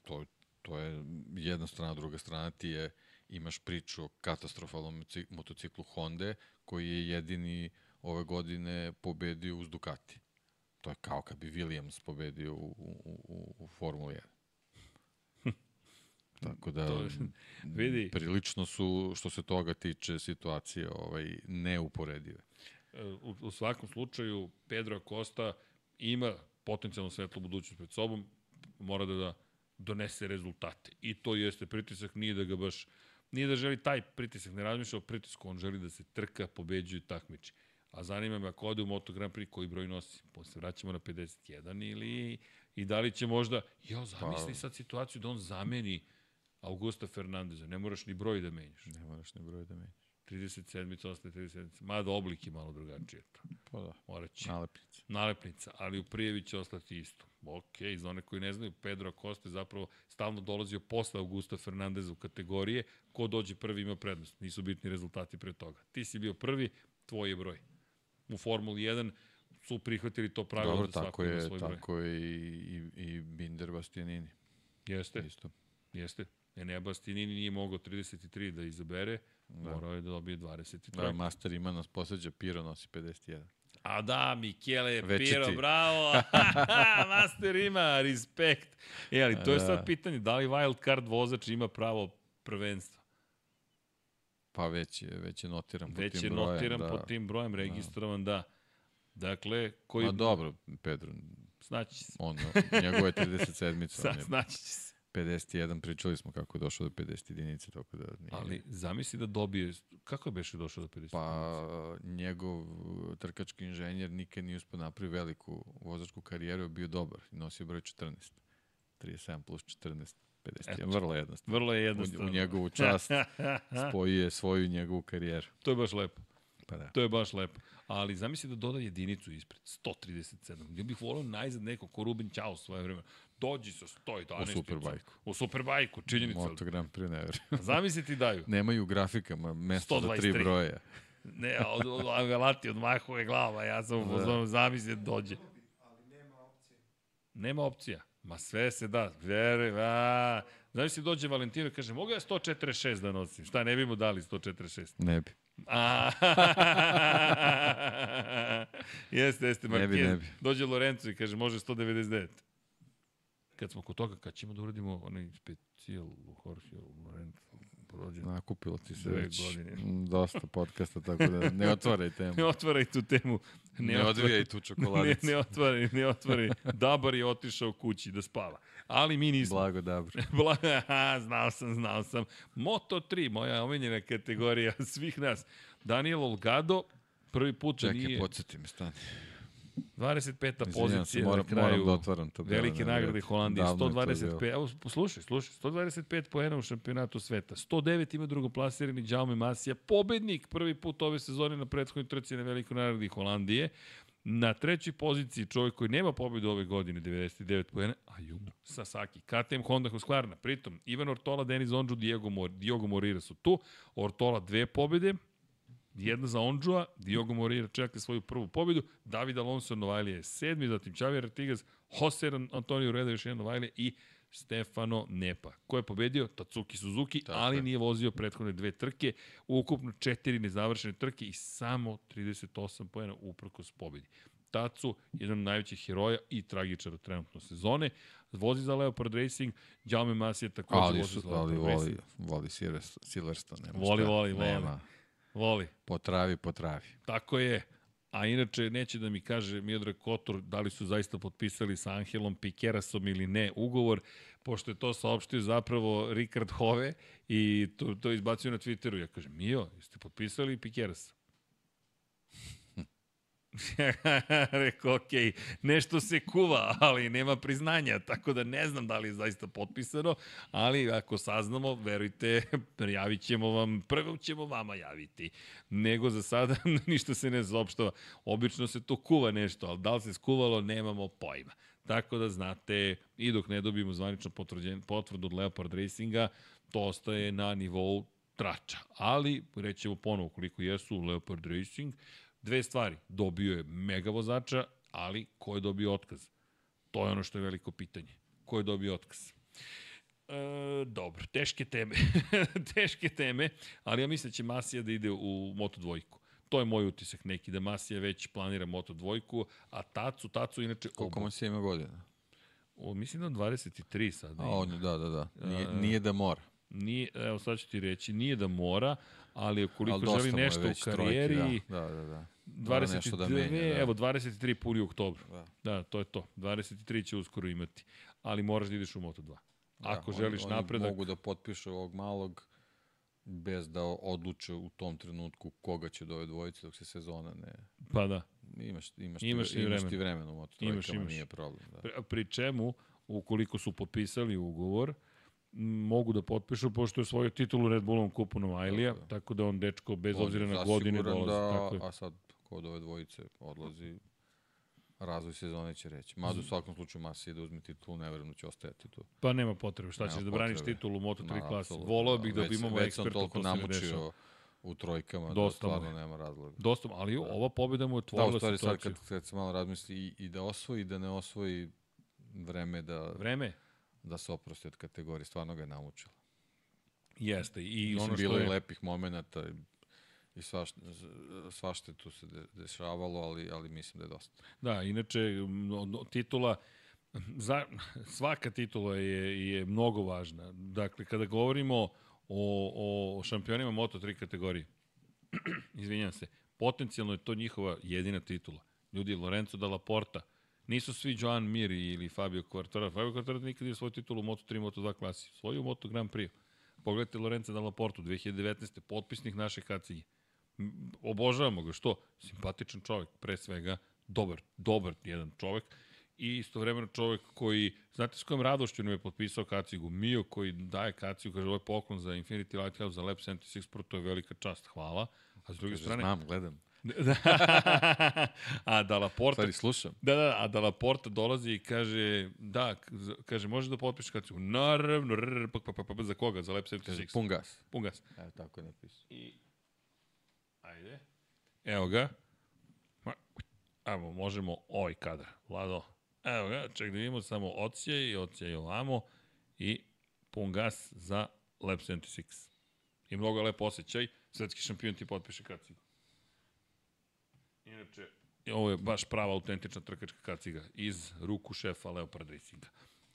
to, to je jedna strana, druga strana ti je, imaš priču o katastrofalnom motociklu Honda, koji je jedini ove godine pobedio uz Ducati. To je kao kad bi Williams pobedio u, u, u, u Formuli 1. Tako da, To vidi. prilično su, što se toga tiče, situacije ovaj, neuporedive. u, u svakom slučaju Pedro Acosta ima potencijalno svetlu budućnost pred sobom, mora da, da donese rezultate. I to jeste pritisak, nije da ga baš nije da želi taj pritisak, ne razmišlja o pritisku, on želi da se trka, pobeđuje, takmiči. A zanima me ako ode u Moto Grand Prix koji broj nosi. Posle vraćamo na 51 ili i da li će možda, jo, zamisli Pa- sad situaciju da on zameni Augusta Fernandeza, ne moraš ni broj da menjaš. Ne moraš ni broj da menjaš. 37. ostaje 37. Mada oblik je malo drugačije. To. Pa da, Morat će. nalepnice. Nalepnica, ali u prijevi će ostati isto. Ok, za one koji ne znaju, Pedro Acosta je zapravo stalno dolazio posle Augusta Fernandeza u kategorije. Ko dođe prvi ima prednost. Nisu bitni rezultati pre toga. Ti si bio prvi, tvoj je broj. U Formuli 1 su prihvatili to pravilo Dobro, da svako tako ima je, svoj broj. tako je i, i, i Binder Bastianini. Jeste, Isto. jeste. Enea Bastianini nije mogao 33 da izabere, da. morao je da dobije 23. Da, Master ima nas posleđa, Piro nosi 51. A da, Michele Večiti. Piro, bravo. Master ima, respekt. E, ali to je Da. sad pitanje, da li wild card vozač ima pravo prvenstva? Pa već je, već je notiran po Već tim je brojem. notiran da. po tim brojem, registrovan, da. Dakle, koji... Ma dobro, Pedro, Snaći se. on, njegova je 37. on Sad, je snaći će se. 51, pričali smo kako je došao do 50 jedinice, tako da nije. Ali zamisli da dobije... Kako je beše došao do 50? Pa njegov uh, trkački inženjer nikad nije uspio napravi veliku vozačku karijeru, je bio dobar nosio broj 14. 37 plus 14, 51, Eto. vrlo jednostavno. Vrlo je U, jednostavno. u njegovu čast spojio je svoju i njegovu karijeru. To je baš lepo. Pa da. To je baš lepo. Ali zamisli da doda jedinicu ispred. 137. Ja bih volio najzad neko ko Ruben Ćao svoje vreme. Dođi sa 111. U Superbajku. U Superbajku, činjenica. Moto Grand Prix ne verujem. Zamisli ti daju. Nemaju u grafikama mesto za 123. tri broja. Ne, od, od od Mahove glava, ja sam fazonu, zamisli da dođe. ali nema opcije. Nema opcija. Ma sve se da, veruj, a. Znaš si dođe Valentino i kaže, mogu ja 146 da nosim? Šta, ne bi mu dali 146? Ne bi. A, jeste, jeste, Ne bi, Marquez. ne bi. Dođe Lorenzo i kaže, može 199. Kad smo kod toga, kad ćemo da uradimo onaj specijal u Jorge Lorenzo, prođe. Nakupilo ti se već godine. dosta podcasta, tako da ne otvaraj temu. Ne otvaraj tu temu. Ne, otvaraj- odvijaj tu Ne, čokoladicu. ne otvaraj, ne otvaraj. Dabar je otišao kući da spava. Ali mi nismo. Blago dobro. Bla, aha, znao sam, znao sam. Moto 3, moja omenjena kategorija svih nas. Daniel Olgado, prvi put da Čekaj, nije... podsjeti me, stani. 25. Izvinjam se, pozicija moram, na kraju moram da otvaram to. velike na nagrade. Holandije. Davno je to 125, bilo. evo, poslušaj, slušaj, 125 poena u šampionatu sveta. 109 ima drugoplasirani Jaume Masija, pobednik prvi put ove sezone na prethodnoj trci na velikoj nagradi Holandije. Na trećoj poziciji čovjek koji nema pobedu ove godine, 99 poena, Ayu Sasaki, KTM Honda Husqvarna. Pritom, Ivan Ortola, Denis Ondžu, Diego, Mor, Diogo Morira su tu. Ortola dve pobede, jedna za Ondžua, Diogo Morira čeka svoju prvu pobedu, David Alonso Novajlije je sedmi, zatim Xavier Artigas, Jose Antonio Reda još jedan Novajlije i Stefano Nepa. Ko je pobedio? Tatsuki Suzuki, Tako ali je. nije vozio prethodne dve trke, ukupno četiri nezavršene trke i samo 38 pojena uprkos pobedi. Tacu, jedan od najvećih heroja i tragičara trenutno sezone, vozi za Leopard Racing, Jaume Masi je takođe Ali, vozi za ali Leopard voli, Racing. voli Silverstone. Silverstone nema Voli, šta. voli, voli. Nema. Voli. Po travi, po travi. Tako je. A inače, neće da mi kaže Miodrag Kotor da li su zaista potpisali sa Angelom Pikerasom ili ne ugovor, pošto je to saopštio zapravo Rikard Hove i to, to izbacio na Twitteru. Ja kažem, Mio, jeste potpisali Pikerasa? Rekao, okej, nešto se kuva, ali nema priznanja, tako da ne znam da li je zaista potpisano, ali ako saznamo, verujte, javit ćemo vam, prvo ćemo vama javiti. Nego za sada ništa se ne zaopštava. Obično se to kuva nešto, ali da li se skuvalo, nemamo pojma. Tako da znate, i dok ne dobijemo zvanično potvrdu od Leopard Racinga, to ostaje na nivou trača. Ali, rećemo ponovo koliko jesu Leopard Racing, dve stvari. Dobio je mega vozača, ali ko je dobio otkaz? To je ono što je veliko pitanje. Ko je dobio otkaz? E, dobro, teške teme. teške teme, ali ja mislim da će Masija da ide u Moto dvojku. To je moj utisak neki, da Masija već planira Moto dvojku, a Tacu, Tacu inače... Koliko mu se ima godina? O, mislim da 23 sad. A on, da, da, da. Nije, nije da mora. Nije, evo sad ću ti reći, nije da mora, ali ukoliko Ali želi nešto u već trojki, karijeri, da, da, da, da. Mora 22, nešto da menja, da. evo 23 puni u oktobru. Da. Da, to je to. 23 će uskoro imati. Ali moraš da ideš u Moto2. Ako Da, želiš oni, napredak, Oni mogu da potpišu ovog malog bez da odluče u tom trenutku koga će do ove dvojice dok se sezona ne... pa da. Imaš, imaš, Imaš ti, imaš ti vremena u moto Imaš, trojkama, imaš. nije problem. Da. Pri, pri čemu, ukoliko su potpisali ugovor, m, mogu da potpišu, pošto je svoju titulu Red Bullom kupu Novajlija, Tako tako da on dečko, bez On obzira na godine, zasiguran dolazi. Da, tako je. A sad, kod ove dvojice odlazi, razvoj sezone će reći. Mada u svakom slučaju Masi da uzme titulu, ne verujem da će ostajati tu. Pa nema potrebe, šta Nema ćeš da braniš potrebe. titulu u Moto3 Ma, klasi. Volao bih da Već- imamo Već eksperta ko se ne dešava. u trojkama Dosta da stvarno je. nema razloga. Dosta, ali ova pobjeda mu je Da, otvorila u stvari sad situaciju. kad, kad se malo razmisli i, i da osvoji i da ne osvoji vreme da, Vreme? Da se oprosti od kategorije, stvarno ga je namučila. Jeste. I Mislim, ono što bilo je je... lepih momenata i, i svašta, svašta tu se de, dešavalo, ali, ali mislim da je dosta. Da, inače, titula, za, svaka titula je, je mnogo važna. Dakle, kada govorimo o, o šampionima Moto3 kategorije, izvinjam se, potencijalno je to njihova jedina titula. Ljudi, Lorenzo Dalla Porta, nisu svi Joan Mir ili Fabio Quartararo. Fabio Quartararo nikad nije svoju titulu u Moto3 Moto2 klasi. Svoju u Moto Grand Prix. Pogledajte Lorenzo Dalla Portu, 2019. potpisnik naše kacige. M, Obožavamo ga, što? Simpatičan čovjek, pre svega, dobar, dobar jedan čovjek i istovremeno čovjek koji, znate s kojom radošću nam je potpisao kacigu, Mio koji daje kacigu, kaže ovo je poklon za Infinity Lighthouse, za Lab 76 Pro, to je velika čast, hvala. A s druge Kaže, strane... znam, gledam. A da Laporta Stvari, slušam. Da, da, a da Laporta dolazi i kaže, da, kaže, može da potpišeš kacigu? Naravno, rr, pa, pa, pa, pa, za koga? Za Lab 76. Kaže, pun gas. Pun gas. Evo, tako je napisao. I... Ajde. Evo ga. Evo, možemo ovaj kadar. Vlado. Evo ga, ček da vidimo samo ocijaj i ovamo i pun gas za Lab 76. I mnogo lep osjećaj. Svetski šampion ti potpiše kacigu. Inače, ovo je baš prava autentična trkačka kaciga iz ruku šefa Leopard Racinga.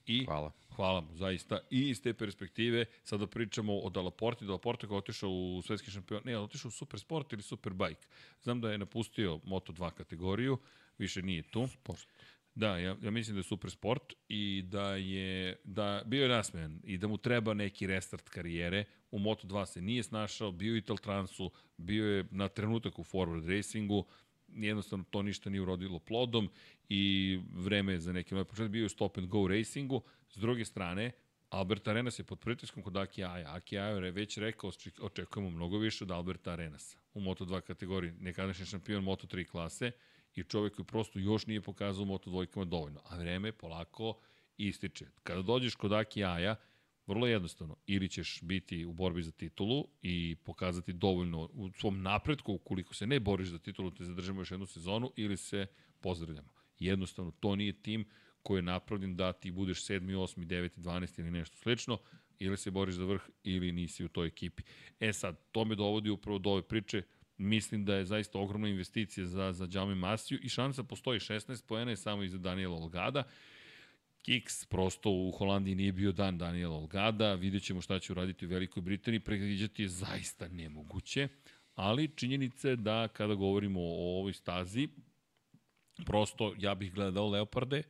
I Hvala. Hvala mu, zaista. I iz te perspektive, sada pričamo o Dalaporti. Dalaporti koji je otišao u svetski šampion, ne, otišao u Supersport ili Superbike. Znam da je napustio Moto2 kategoriju, više nije tu. Sport. Da, ja, ja mislim da je super sport i da je da bio je nasmejan i da mu treba neki restart karijere. U Moto2 se nije snašao, bio je u Italtransu, bio je na trenutak u forward racingu, jednostavno to ništa nije urodilo plodom i vreme je za neki novi početak. Bio je stop and go racingu. S druge strane, Albert Arenas je pod pritiskom kod Aki Aja. Aki Aja je već rekao, oček- očekujemo mnogo više od Alberta Arenasa u Moto2 kategoriji, nekadašnji šampion Moto3 klase i čovjek koji prosto još nije pokazao u Moto2 dovoljno. A vreme polako ističe. Kada dođeš kod Aki Aja, vrlo jednostavno, ili ćeš biti u borbi za titulu i pokazati dovoljno u svom napretku, ukoliko se ne boriš za titulu, te zadržimo još jednu sezonu, ili se pozdravljamo. Jednostavno, to nije tim koji je napravljen da ti budeš 7. 8. 9. 12. ili nešto slično, ili se boriš za vrh ili nisi u toj ekipi. E sad, to me dovodi upravo do ove priče, mislim da je zaista ogromna investicija za, za Džame Masiju i šansa postoji 16 poena je samo iza Daniela Olgada. Kiks prosto u Holandiji nije bio dan Daniela Olgada, vidjet ćemo šta će uraditi u Velikoj Britaniji, predviđati je zaista nemoguće, ali činjenica je da kada govorimo o ovoj stazi, prosto ja bih gledao Leoparde,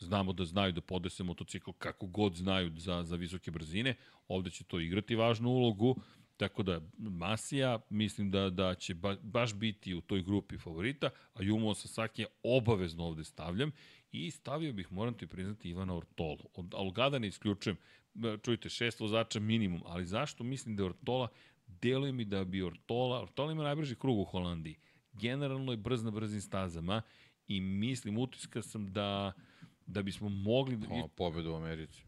znamo da znaju da podese motocikl kako god znaju za, za visoke brzine, ovde će to igrati važnu ulogu, tako da Masija mislim da, da će ba, baš biti u toj grupi favorita, a Jumo Sasaki obavezno ovde stavljam i stavio bih, moram ti priznati, Ivana Ortolu. Od Algada ne isključujem, E, čujte, šest vozača minimum, ali zašto mislim da je Ortola, deluje mi da bi Ortola, Ortola ima najbrži krug u Holandiji, generalno je brz na brzim stazama i mislim, utiska sam da da bismo mogli da... O, pobedu u Americi.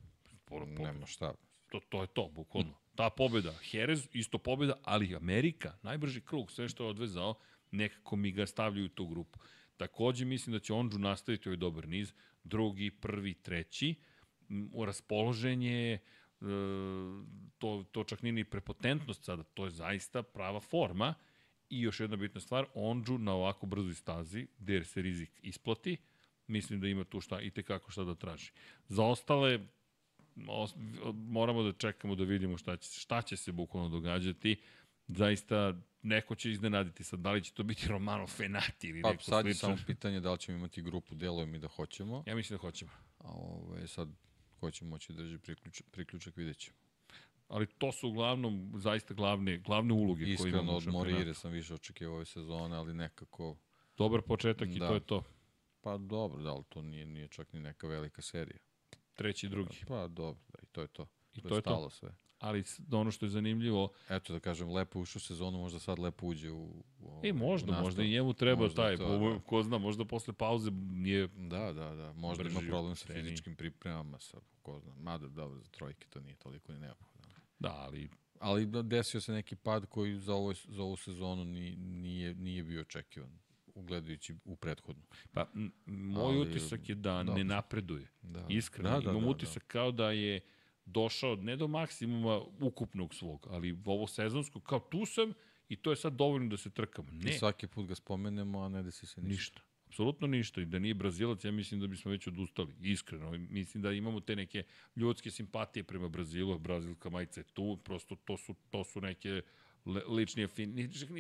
Po- Nema šta. To, to je to, bukvalno. Ta pobeda, Jerez, isto pobeda, ali Amerika, najbrži krug, sve što je odvezao, nekako mi ga stavljaju u tu grupu. Takođe mislim da će Ondžu nastaviti ovaj dobar niz, drugi, prvi, treći, raspoloženje, e, to, to čak nije ni prepotentnost sada, to je zaista prava forma i još jedna bitna stvar, Ondžu na ovako brzoj stazi, gde se rizik isplati, mislim da ima tu šta i tekako šta da traži. Za ostale, os, moramo da čekamo da vidimo šta će, šta će se bukvalno događati. Zaista, neko će iznenaditi sad, da li će to biti Romano Fenati ili Pa neko sad je slično. samo pitanje da li ćemo imati grupu, deluje mi da hoćemo, Ja mislim da hoćemo. a ovaj, sad ko će moći drži priključak, priključak vidjet ćemo. Ali to su uglavnom zaista glavne, glavne uloge koje imamo Iskreno od. Morire sam više očekivao ove sezone, ali nekako, Dobar početak i Da. to je to. pa dobro, da li to nije, nije čak ni neka velika serija. Treći i drugi. Pa dobro, da, i to je to. I to, to je to. stalo sve. Ali s- ono što je zanimljivo, Eto da kažem, lepo ušao u sezonu, možda sad lepo uđe u, u, e, u možda, nastavu. možda i njemu treba Možda taj, to, da. ko zna, možda posle pauze je Da, da, da. Možda ima problem sa fizičkim pripremama, sa, ko zna. Mada, dobro, za trojke to nije toliko ni neophodno. Da, ali Ali da, desio se neki pad koji za, ovo, za ovu sezonu ni, nije, nije bio očekivan, ugledajući u prethodnu. pa, moj Ali, utisak je da dobro. ne napreduje. Da. Iskreno, Da, da, imam da, utisak kao da je došao ne do maksimuma ukupnog svog, ali ovo sezonsko, kao tu sam i to je sad dovoljno da se trkamo. Ne, I svaki put ga spomenemo, a ne desi se ništa. ništa. Apsolutno ništa. I da nije Brazilac, ja mislim da bismo već odustali. Iskreno. Mislim da imamo te neke ljudske simpatije prema Brazilu. Brazilska majica je tu. Prosto to su, to su neke le, lični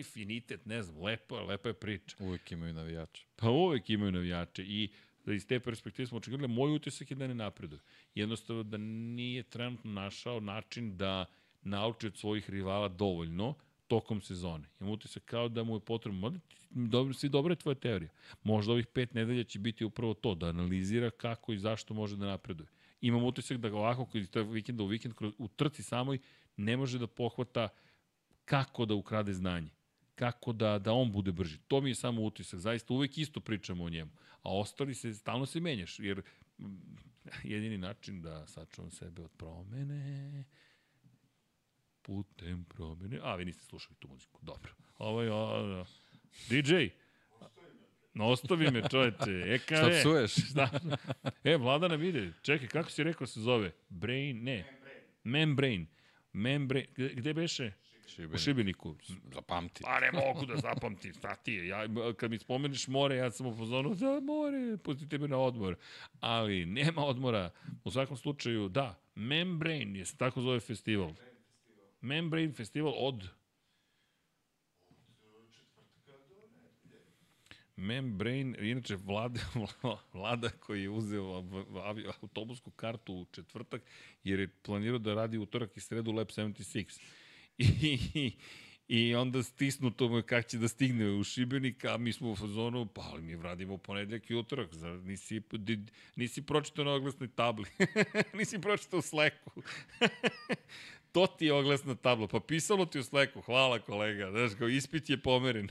afinitet, ne znam, lepo, je, lepa je priča. Uvijek imaju navijače. Pa uvek imaju navijače i da iz te perspektive smo očekivali, moj utisak je da ne napreduje. Jednostavno da nije trenutno našao način da nauči od svojih rivala dovoljno tokom sezone. Imam utisak kao da mu je potrebno, dobro, svi dobra je tvoja teorija. Možda ovih pet nedelja će biti upravo to, da analizira kako i zašto može da napreduje. Imam utisak da ga ovako, koji je vikenda u vikend, kroz, u trci samoj, ne može da pohvata kako da ukrade znanje kako da, da on bude brži. To mi je samo utisak. Zaista uvek isto pričamo o njemu. A ostali se, stalno se menjaš, jer mm, jedini način da sačuvam sebe od promene putem promene. A, vi niste slušali tu muziku. Dobro. Ovo je... O, DJ, No, ostavi me, čoveče. EKV. Šta psuješ? Šta? E, Vladana vide. Čekaj, kako si rekao se zove? Brain? Ne. Membrane. Membrane. Gde, gde beše? U Šibenik. Šibeniku. Zapamti. Pa ne mogu da zapamtim, šta ti je? Ja, kad mi spomeniš more, ja sam u fazonu, da more, pustite me na odmor. Ali nema odmora. U svakom slučaju, da, Membrane je tako zove festival. Membrane festival od... Membrane, inače vlada, vlada koji je uzeo autobusku kartu u četvrtak, jer je planirao da radi utorak i sredu Lab 76. I, I onda stisnuto mu je kako će da stigne u Šibenik, a mi smo u fazonu, pa ali mi radimo u ponedljak i utorak, zar nisi, di, nisi pročitao na oglasnoj tabli, nisi pročitao u Slacku. to ti je oglasna tabla, pa pisalo ti u Slacku, hvala kolega, znaš, kao ispit je pomeren.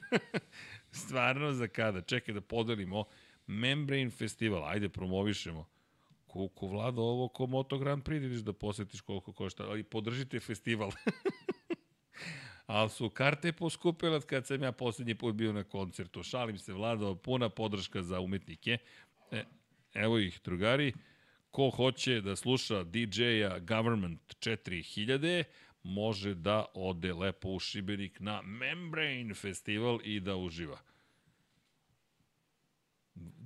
Stvarno za kada? Čekaj da podelimo. Membrane Festival, ajde promovišemo. Koliko vlada ovo ko Moto Grand Prix, ideš da posetiš koliko košta, ali podržite festival. Ali su karte poskupile kad sam ja poslednji put bio na koncertu. Šalim se, Vlado, puna podrška za umetnike. E, evo ih, drugari. Ko hoće da sluša DJ-a Government 4000, može da ode lepo u Šibenik na Membrane Festival i da uživa.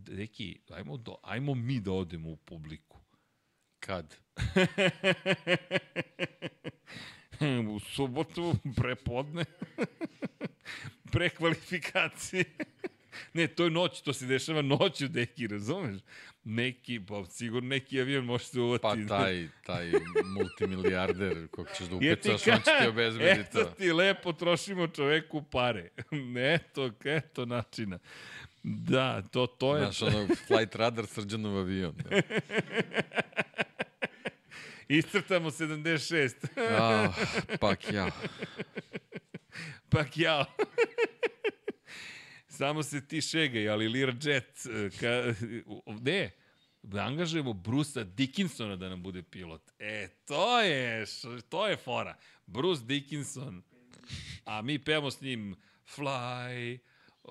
Deki, ajmo, do, ajmo mi da odemo u publiku. Kad? u subotu, prepodne, pre kvalifikacije. ne, to je noć, to se dešava noću, deki, razumeš? Neki, pa sigurno neki avion može se uvati. Pa taj, taj multimilijarder kog ćeš da upecaš, on će ti obezbediti Eto to. ti lepo trošimo čoveku pare. eto, eto načina. Da, to, to je... Znaš, ono, flight radar srđanov avion. Da. Iscrtamo 76. Ah, pak ja. Pak ja. Samo se ti šegaj, ali Learjet, eh, ka, ne, da angažujemo Brusa Dickinsona da nam bude pilot. E, to je, to je fora. Bruce Dickinson. A mi pevamo s njim Fly,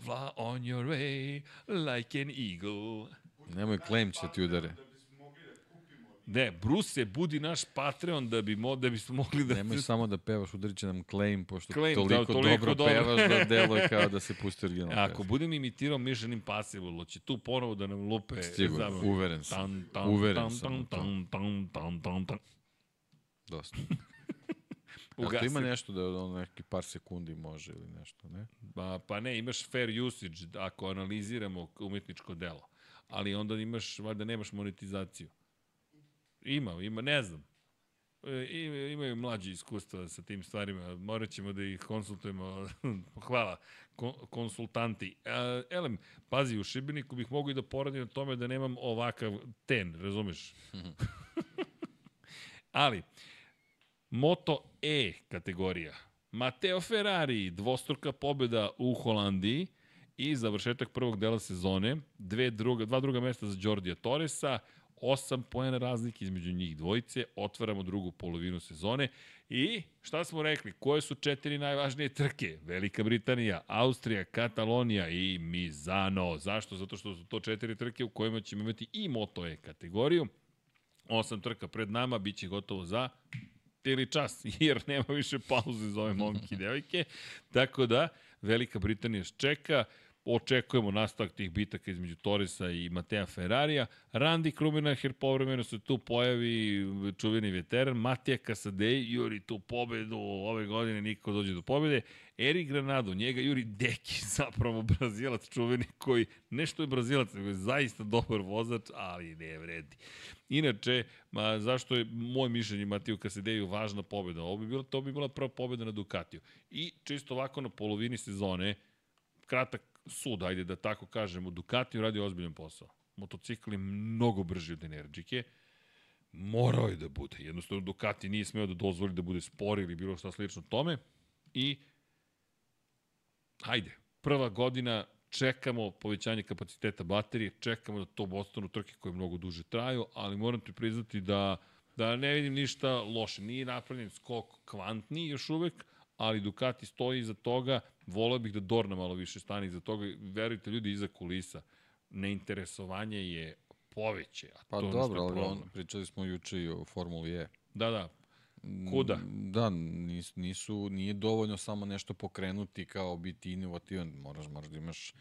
fly on your way like an eagle. Nemoj claim će ti udare. Da bismo mogli da kupimo Ne, Bruse, budi naš Patreon da bi mo, da bismo mogli da... Nemoj samo da pevaš, udarit će nam claim, pošto Claim, da, toliko, toliko dobro, dobro. pevaš da deluje kao da se pusti original. Ako budem imitirao Mission Impossible, će tu ponovo da nam lupe... Sigurno, zapravo. uveren sam. Tan, tan, Uveren tan, sam tan, tan, tan, tan, tan, tan. Dosta. Ako Ugasi. ima nešto da on neki par sekundi može ili nešto, ne? Pa, pa ne, imaš fair usage ako analiziramo umetničko delo. Ali onda imaš, valjda nemaš monetizaciju. Ima, ima, ne znam. E, ima- imaju mlađi iskustva sa tim stvarima, morat ćemo da ih konsultujemo. Hvala, Kon, konsultanti. E, elem, pazi, u Šibeniku bih mogu i da poradim na tome da nemam ovakav ten, razumeš? Ali, Moto E kategorija. Mateo Ferrari, dvostruka pobjeda u Holandiji i završetak prvog dela sezone, dve druga, dva druga mesta za Đordija Torresa, osam poena razlike između njih dvojice, otvaramo drugu polovinu sezone i šta smo rekli, koje su četiri najvažnije trke? Velika Britanija, Austrija, Katalonija i Mizano. Zašto? Zato što su to četiri trke u kojima ćemo imati i Moto E kategoriju. Osam trka pred nama, bit će gotovo za ili čas, jer nema više pauze za ove momke i devojke. Tako da, Velika Britanija čeka, očekujemo nastavak tih bitaka između Torresa i Matea Ferrarija. Randy Krumenacher povremeno se tu pojavi čuveni veteran, Matija Kasadej juri tu pobedu ove godine, niko dođe do pobede. Erik Granado, njega juri Deki, zapravo Brazilac čuveni koji, nešto je Brazilac, nego je zaista dobar vozač, ali ne vredi. Inače, ma, zašto je moje mišljenje Matiju Kasadeju važna pobeda? Ovo bi bila, to bi bila prva pobeda na Ducatiju. I čisto ovako na polovini sezone, kratak sud, ajde da tako kažemo, Ducatiju radi ozbiljan posao. Motocikl je mnogo brži od Energike, morao je da bude. Jednostavno Ducati nije smeo da dozvoli da bude spor ili bilo šta slično tome. I hajde, prva godina čekamo povećanje kapaciteta baterije, čekamo da to ostanu trke koje mnogo duže traju, ali moram ti priznati da, da ne vidim ništa loše. Nije napravljen skok kvantni još uvek, ali Ducati stoji iza toga, voleo bih da Dorna malo više stane iza toga, verujte ljudi iza kulisa, neinteresovanje je poveće, a Pa to dobro, ali on, pričali smo juče i o Formuli E. Da, da, Kuda? Da, nis, nisu, nije dovoljno samo nešto pokrenuti kao biti inovativan, moraš, moraš da imaš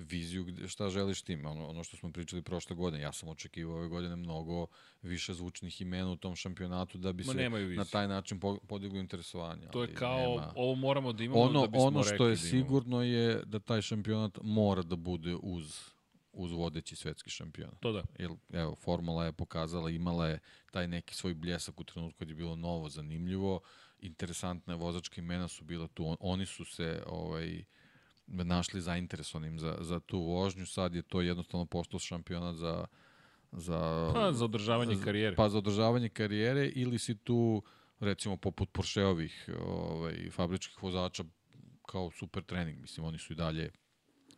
viziju gde, šta želiš tim. Ono, ono što smo pričali prošle godine, ja sam očekivao ove godine mnogo više zvučnih imena u tom šampionatu da bi Ma se na taj način po, podiglo interesovanje. to je ali kao, nema- ovo moramo da imamo ono, da bismo ono što je da sigurno je da taj šampionat mora da bude uz uz vodeći svetski šampionat. To da. Jer, evo, Formula je pokazala, imala je taj neki svoj bljesak u trenutku kad je bilo novo, zanimljivo, interesantne vozačke imena su bila tu, On, oni su se ovaj, našli zainteresovanim za, za tu vožnju, sad je to jednostavno postao šampionat za za, Pa, za održavanje karijere. pa za održavanje karijere ili si tu recimo poput Porscheovih ovaj, fabričkih vozača kao super trening, mislim oni su i dalje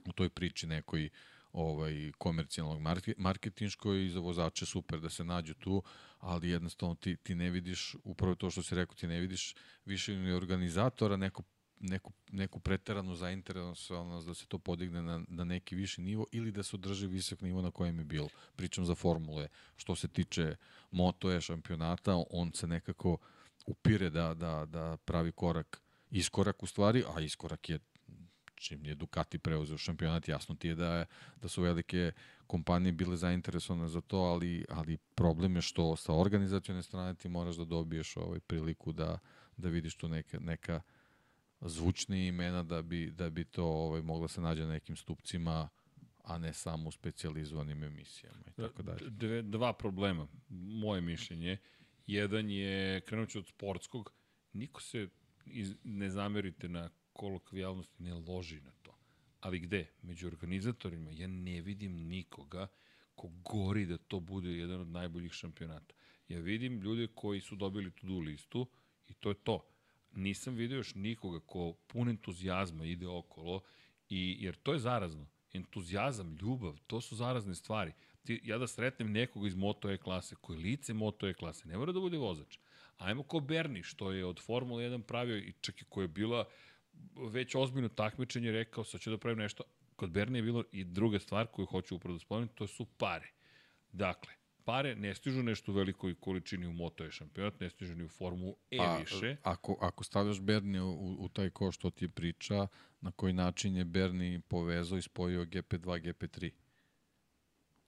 u toj priči nekoj ovaj komercijalnog marke- marketinškoj i za vozače super da se nađu tu, ali jednostavno ti, ti ne vidiš, upravo to što si rekao, ti ne vidiš više ni organizatora, neko neku, neku preteranu zainteresovanost da se to podigne na, na neki viši nivo ili da se održi visok nivo na kojem je bilo. Pričam za formule. Što se tiče Moto šampionata, on se nekako upire da, da, da pravi korak, iskorak u stvari, a iskorak je čim je Ducati preuzeo šampionat, jasno ti je da, je, da su velike kompanije bile zainteresovane za to, ali, ali problem je što sa organizacione strane ti moraš da dobiješ ovaj priliku da, da vidiš tu neka, neka zvučne imena da bi, da bi to ovaj, moglo se nađe na nekim stupcima, a ne samo u specializovanim emisijama i tako dalje. Dve, dva problema, moje mišljenje. Jedan je, krenut ću od sportskog, niko se, iz, ne zamerite na kolokvijalnosti, ne loži na to. Ali gde? Među organizatorima ja ne vidim nikoga ko gori da to bude jedan od najboljih šampionata. Ja vidim ljude koji su dobili tu listu i to je to. Nisam vidio još nikoga ko pun entuzijazma ide okolo i jer to je zarazno. Entuzijazam, ljubav, to su zarazne stvari. Ti, ja da sretnem nekoga iz Moto E klase, koji lice Moto E klase, ne mora da bude vozač. Ajmo ko Berni, što je od Formule 1 pravio i čak i koja je bila već ozbiljno takmičenje, rekao sad ću da pravim nešto. Kod Berni je bilo i druga stvar koju hoću upravo da spomenem, to su pare. Dakle, Pare ne stižu nešto u velikoj količini u Moto E šampionat, ne stižu ni u Formu E Pa, više. Ako, ako stavljaš Berni u, u taj ko što ti priča, na koji način je Berni povezao i spojio GP2, GP3?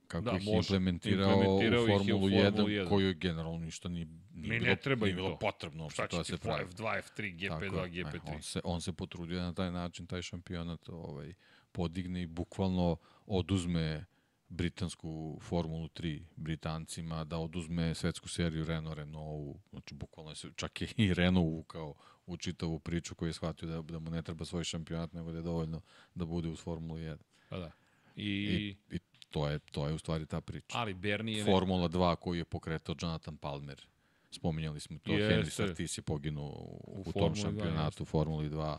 Kako Da, ih može. implementirao, Implementirao u Formulu Formulu 1, 1. koju generalno ništa nije, nije, Mi bilo, ne treba nije bilo to. potrebno Šta to da će se ti pravi. F2, F3, Tako GP2, je. GP3? E, on, se, on se potrudio na taj način, taj šampionat ovaj, podigne i bukvalno oduzme britansku Formulu 3 Britancima, da oduzme svetsku seriju Renault Renault, znači bukvalno je se, čak je i Renault uvukao u čitavu priču koju je shvatio da, da mu ne treba svoj šampionat, nego da je dovoljno da bude uz Formulu 1. Pa da. I, I, i to, je, to je u stvari ta priča. ali Bernie je... Formula 2 koju je pokretao Jonathan Palmer. Spominjali smo to, Jeste. Henry Sartis je poginuo u, u, tom Formuli 2, šampionatu u Formuli 2.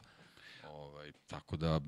Ovaj, tako da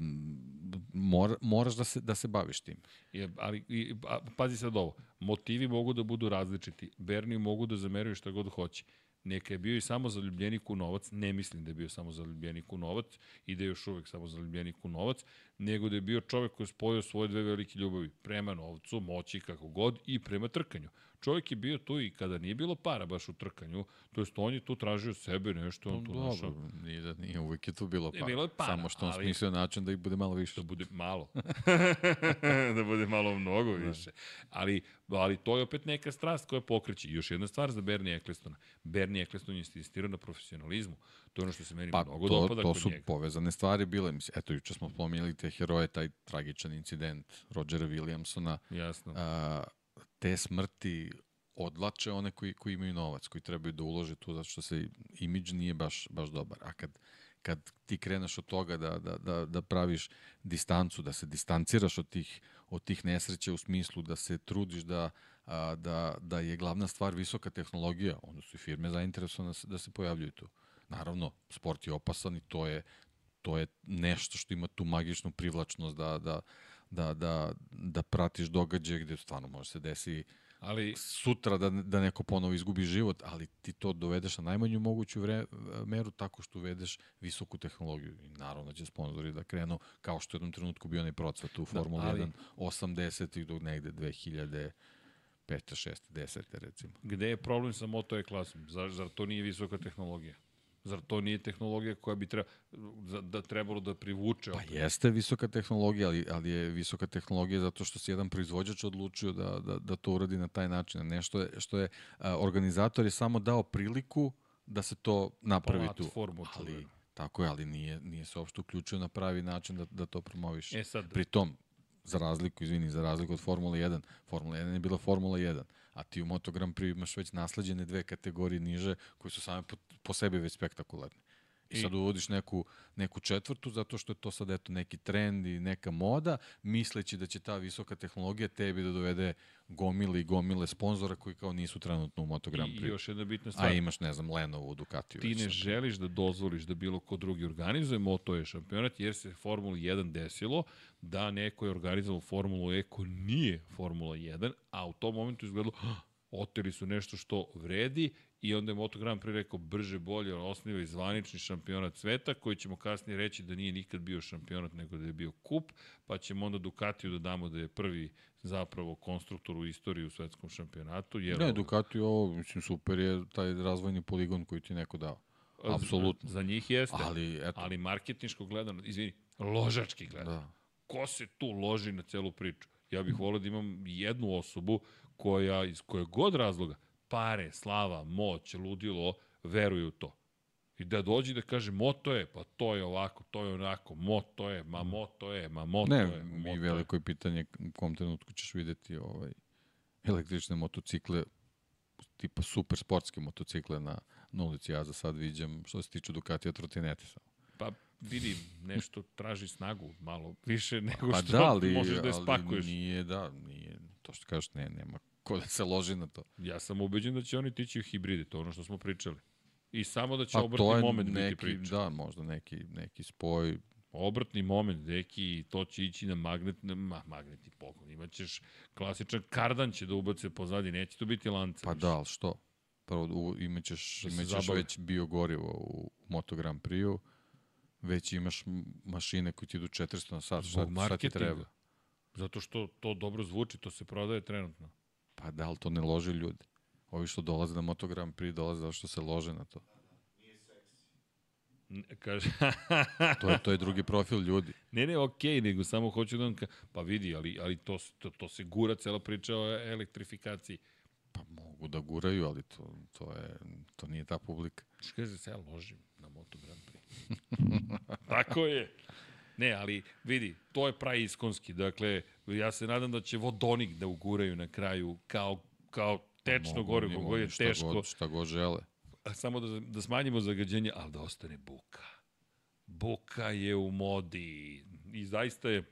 mora, moraš da se, da se baviš tim. Je, ali, i, a, pazi sad ovo, motivi mogu da budu različiti. Berni mogu da zameraju šta god hoće. Neka je bio i samo zaljubljenik u novac, ne mislim da je bio samo zaljubljenik u novac i da je još uvek samo zaljubljenik u novac, nego da je bio čovek koji je spojio svoje dve velike ljubavi, prema novcu, moći, kako god, i prema trkanju. Čovjek je bio tu i kada nije bilo para baš u trkanju, to jest on je tu tražio sebe nešto, on tu našao nije, da nije, uvijek je tu bilo para. bilo je para, Samo što on ali- smislio način da ih bude malo više. da bude malo. da bude malo mnogo više. Ali, ali to je opet neka strast koja pokreće. I još jedna stvar za Bernie Ecclestona. Bernie Eccleston je insistirao na profesionalizmu. To je ono što se meni Pa mnogo to, dopada to kod su njega. povezane stvari bile. Mislim, eto, juče smo spominjali te heroje, taj tragičan incident Rodgera Williamsona. Jasno. a, te smrti odlače one koji, koji imaju novac, koji trebaju da ulože tu, zato što se imidž nije baš, baš dobar. A kad, kad ti kreneš od toga da, da, da, da praviš distancu, da se distanciraš od tih, od tih nesreća u smislu da se trudiš da, a, da, da je glavna stvar visoka tehnologija, onda su i firme zainteresovane da se, da se pojavljuju tu. Naravno, sport je opasan i to je, to je nešto što ima tu magičnu privlačnost da, da, da, da, da pratiš događaje gde stvarno može se desi Ali sutra da, da neko ponovo izgubi život, ali ti to dovedeš na najmanju moguću vre, meru tako što uvedeš visoku tehnologiju. I naravno da će sponzori da krenu, kao što je u jednom trenutku bio onaj procvat u Formuli ali- 1, 80-ih do negde 2000 5. 6. 10. recimo. gde je problem sa Moto E klasom? Zar, zar to nije visoka tehnologija? Zar to nije tehnologija koja bi treba, da trebalo da privuče? Pa jeste visoka tehnologija, ali, ali je visoka tehnologija zato što se jedan proizvođač odlučio da, da, da to uradi na taj način. a Ne što je, što je a, organizator je samo dao priliku da se to napravi tu. Ali, tako je, ali nije, nije se uopšte uključio na pravi način da, da to promoviš. E sad, Pri tom, za razliku, izvini, za razliku od Formule 1, Formula 1 je bila Formula 1, a ti u Moto Grand Prix imaš već nasleđene dve kategorije niže, koje su same po, po sebi već spektakularne. I, I- sad uvodiš neku, neku četvrtu zato što je to sad eto neki trend i neka moda, misleći da će ta visoka tehnologija tebi da dovede gomile i gomile sponzora koji kao nisu trenutno u Moto Grand i Prix. još jedna bitna A stvar. imaš, ne znam, Lenovo, Ducatiju. ti ne sad. želiš da dozvoliš da bilo ko drugi organizuje Moto E šampionat, jer se Formula 1 desilo da neko je organizovao Formulu E ko nije Formula 1, a u tom momentu izgledalo "Ah, oteli su nešto što vredi i onda je Moto Grand Prix rekao brže bolje osniva i zvanični šampionat sveta koji ćemo kasnije reći da nije nikad bio šampionat nego da je bio kup, pa ćemo onda Ducatiju da damo da je prvi zapravo konstruktor u istoriji u svetskom šampionatu. Jer Ne, Ducati ovo, mislim, super je taj razvojni poligon koji ti neko dao. Apsolutno. Za, za njih jeste. Ali, eto, Ali marketinško gledano, izvini, ložački gledano. da. Ko se tu loži na celu priču? Ja bih volio da imam jednu osobu koja iz koje god razloga, pare, slava, moć, ludilo, veruje u to. I da dođe da kaže, moto je, pa to je ovako, to je onako, moto je, ma moto je, ma moto Ne, je, moto i veliko je pitanje u kom trenutku ćeš videti ovaj, električne motocikle, tipa super sportske motocikle na, na ulici. Ja za sad viđam, što se tiče Ducatija, trotinete samo. Pa vidi, nešto traži snagu malo više nego Pa što da, ali, možeš da je ali spakuješ. nije, da, nije, to što kažeš, ne, nema ko da se loži na to. Ja sam ubeđen da će oni tići u hibride, to je ono što smo pričali. I samo da će Pa je moment biti neki, priča. da, možda neki, neki spoj, Obratni moment, deki, to će ići na magnet, na, ma, magnetni poklon. Imaćeš klasičan kardan će da ubace pozadnje, neće to biti lanca. pa da, ali što? Prvo, imaćeš, Da imaćeš već biogorivo u Moto Grand Prix-u, već imaš mašine koje ti idu 400 na sat, šta, Zbog šta ti marketinga. treba? Zato što to dobro zvuči, to se prodaje trenutno. Pa da, ali to ne lože ljudi. Ovi što dolaze na Moto Grand Prix dolaze zato što se lože na to. Kaže, To je, to je drugi profil ljudi. ne, ne, okej, nego samo hoću da vam ka... Pa vidi, ali, ali to, to, to se gura cela priča o elektrifikaciji. Pa mogu da guraju, ali to, to, je, to nije ta publika. Što kaže se ja ložim na Moto Grand Prix. Tako je. Ne, ali vidi, to je pravi iskonski. Dakle, ja se nadam da će vodonik da uguraju na kraju kao, kao tečno Mogu gore, kogo je šta teško. God, šta god žele. Samo da, da smanjimo zagađenje, ali da ostane buka. Buka je u modi i zaista je,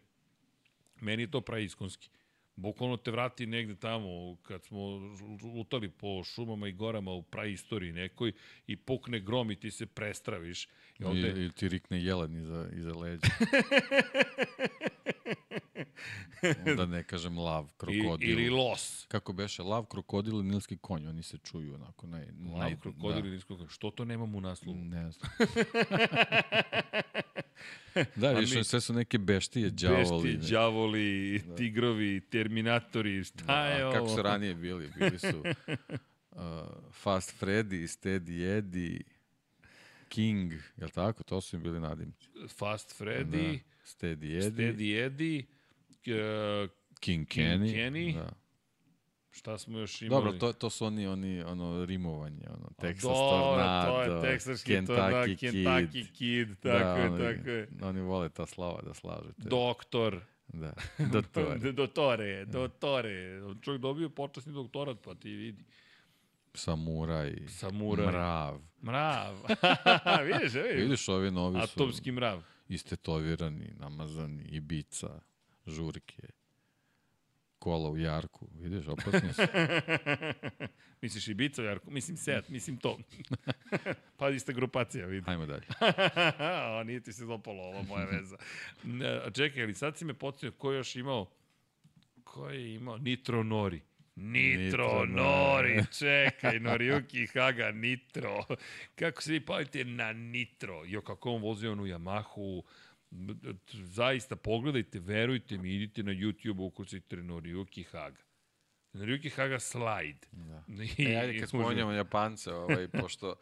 meni je to praiskonski. Bukvalno te vrati negde tamo, kad smo lutali po šumama i gorama u praistoriji nekoj i pukne grom i ti se prestraviš. I I, onda, ili ti rikne jelen iza, iza leđa. Onda ne kažem lav, i, krokodil. ili los. Kako beše, lav, krokodil i nilski konj, oni se čuju onako. Naj, Lav, naj, krokodil ili nisko- Što to nemamo u naslovu? Ne znam. da, A više mi- sve su neke beštije, đavoli. Bešti, đavoli, tigrovi, terminatori, šta je A ovo? kako su ranije bili? Bili su uh, Fast Freddy, Steady Eddie, King, je li tako? To su im bili nadimci. Fast Freddy, Da. Steady Eddie, Steady Eddie, uh, King King Kenny. Kenny. Da. šta smo još imali? Dobro, to, to su oni, oni ono, rimovanje, ono, Texas Dobro, Tornado, to je teksaški tornado, Kentucky Kentucky Kid. Kid, tako je, oni, tako je. Oni vole ta slava da slažu. Te. Doktor. Da, da to je. Dottore, dottore. Čovjek dobio počasni doktorat, pa ti vidi. Samuraj, Samuraj. mrav. Mrav. Vidiš, evo. Vidiš, ovi novi su Atomski mrav. istetovirani, namazani, ibica, žurke, kola u jarku. Vidiš, opasni su. Misliš Ibica, Jarko? Mislim Seat, mislim to. pa ista grupacija, vidi. Hajmo dalje. A, nije ti se dopalo ova moja veza. Čekaj, ali sad si me podsjetio ko je još imao ko je imao Nitro Nori. Nitro, Nitro Nori, čekaj, Noriyuki Haga Nitro. Kako se vi palite na Nitro? Jo, kako on vozio onu Yamahu, zaista pogledajte, verujte mi, idite na YouTube, ukucajte Noriyuki Haga. Noriyuki Haga Slide. Da. I, E, ajde, kad spominjamo Japance, ovaj, pošto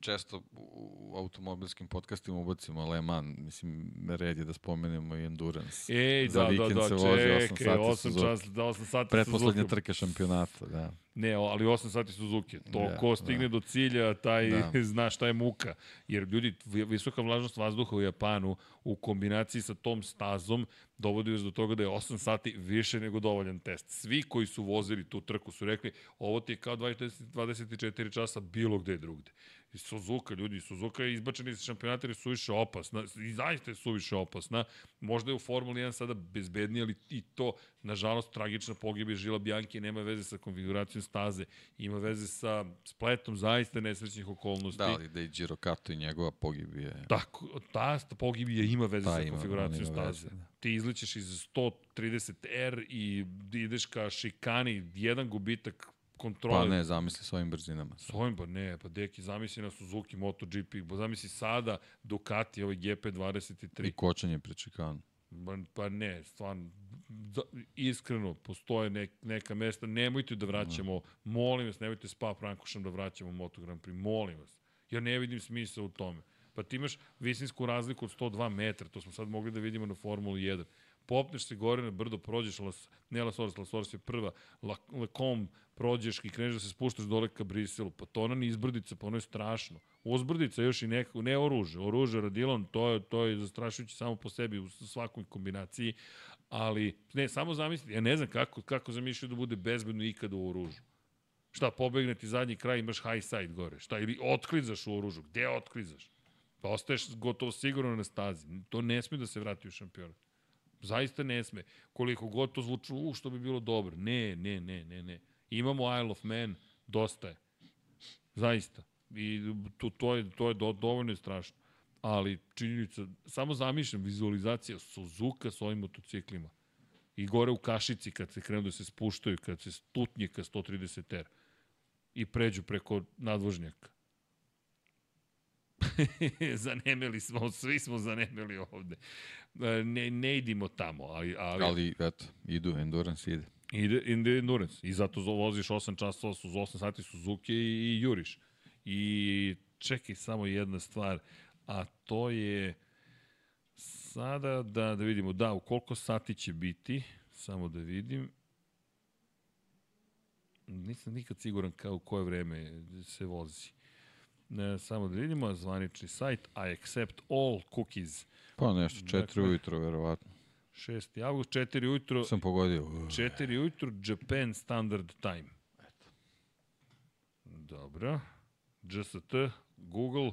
često u automobilskim podcastima ubacimo Le Mans, mislim, red je da spomenemo i Endurance. Ej, Za da, da, da, se vozi osam čekaj, sati 8 Suzuki. čas, da, 8 sati Pretposlednja trka šampionata, da. Ne, ali 8 sati Suzuki. To Da, ko stigne do cilja, taj Da. zna šta je muka. Jer ljudi, vi- visoka vlažnost vazduha u Japanu u kombinaciji sa tom stazom dovodi vas do toga da je 8 sati više nego dovoljan test. Svi koji su vozili tu trku su rekli ovo ti je kao 20, 24 časa bilo gde drugde. I Suzuka, ljudi, Suzuka je izbačena iz šampionata jer je suviše opasna. I zaista je suviše opasna. Možda je u Formuli 1 sada bezbednije, ali i to, nažalost, tragična pogibija Žila Bjanki nema veze sa konfiguracijom staze. Ima veze sa spletom zaista nesrećnih okolnosti. Da, ali da i Giro Kato i njegova pogibije. Tako, ta pogibija ima veze Ta sa ima, konfiguracijom ima veze, staze. da. Ti izličeš iz 130R i ideš ka šikani, jedan gubitak kontrole. Pa ne, zamisli s ovim brzinama. S ovim, pa ne, pa deki, zamisli na Suzuki MotoGP, pa zamisli sada Ducati, ovaj GP23. I kočenje pred šikanom. Pa, pa ne, stvarno, da, iskreno, postoje nek, neka mesta, nemojte da vraćamo, molim vas, nemojte Spa Frankošan da vraćamo Moto Grand Prix, molim vas. Ja ne vidim smisla u tome. Pa ti imaš visinsku razliku od 102 metra, to smo sad mogli da vidimo na Formuli 1. Popneš se gore na brdo, prođeš, Las, ne La Source, La Source je prva, La, prođeš i kreneš da se spuštaš dole ka Briselu, pa to ona ni izbrdica, pa ono je strašno. Uzbrdica još i neko, ne oruže, oruže Radilon, to je, to je zastrašujuće samo po sebi u svakoj kombinaciji, ali ne, samo zamislite, ja ne znam kako, kako zamišljaju da bude bezbedno ikada u oružu. Šta, pobegne ti zadnji kraj, imaš high side gore. Šta, ili otklizaš u oružu. Gde otklizaš? Pa ostaješ gotovo sigurno na stazi. To ne sme da se vrati u šampionat. Zaista ne sme. Koliko god to zvuči, u, što bi bilo dobro. Ne, ne, ne, ne, ne. Imamo Isle of Man, dosta je. Zaista. I to, to je, to je do, dovoljno strašno. Ali činjenica, samo zamišljam vizualizacija Suzuka s ovim motociklima. I gore u kašici kad se krenu da se spuštaju, kad se stutnje ka 130R i pređu preko nadvožnjaka. zanemeli smo, svi smo zanemeli ovde. E, Ne, ne idimo tamo, ali... ali, Ali, eto, idu, Endurance ide. Ide, ide endurance. I zato voziš 8 časova, su 8 sati Suzuki i, i juriš. I čekaj samo jedna stvar, a to je sada da, da vidimo, da, u koliko sati će biti, samo da vidim, nisam nikad siguran kao u koje vreme se vozi. Ne, samo da vidimo, zvanični sajt, I accept all cookies. Pa nešto, četiri Dakle- ujutro, verovatno. 6. avgust, 4 ujutro, Sam pogodio. 4 ujutru, Japan Standard Time. Dobro. GST, Google,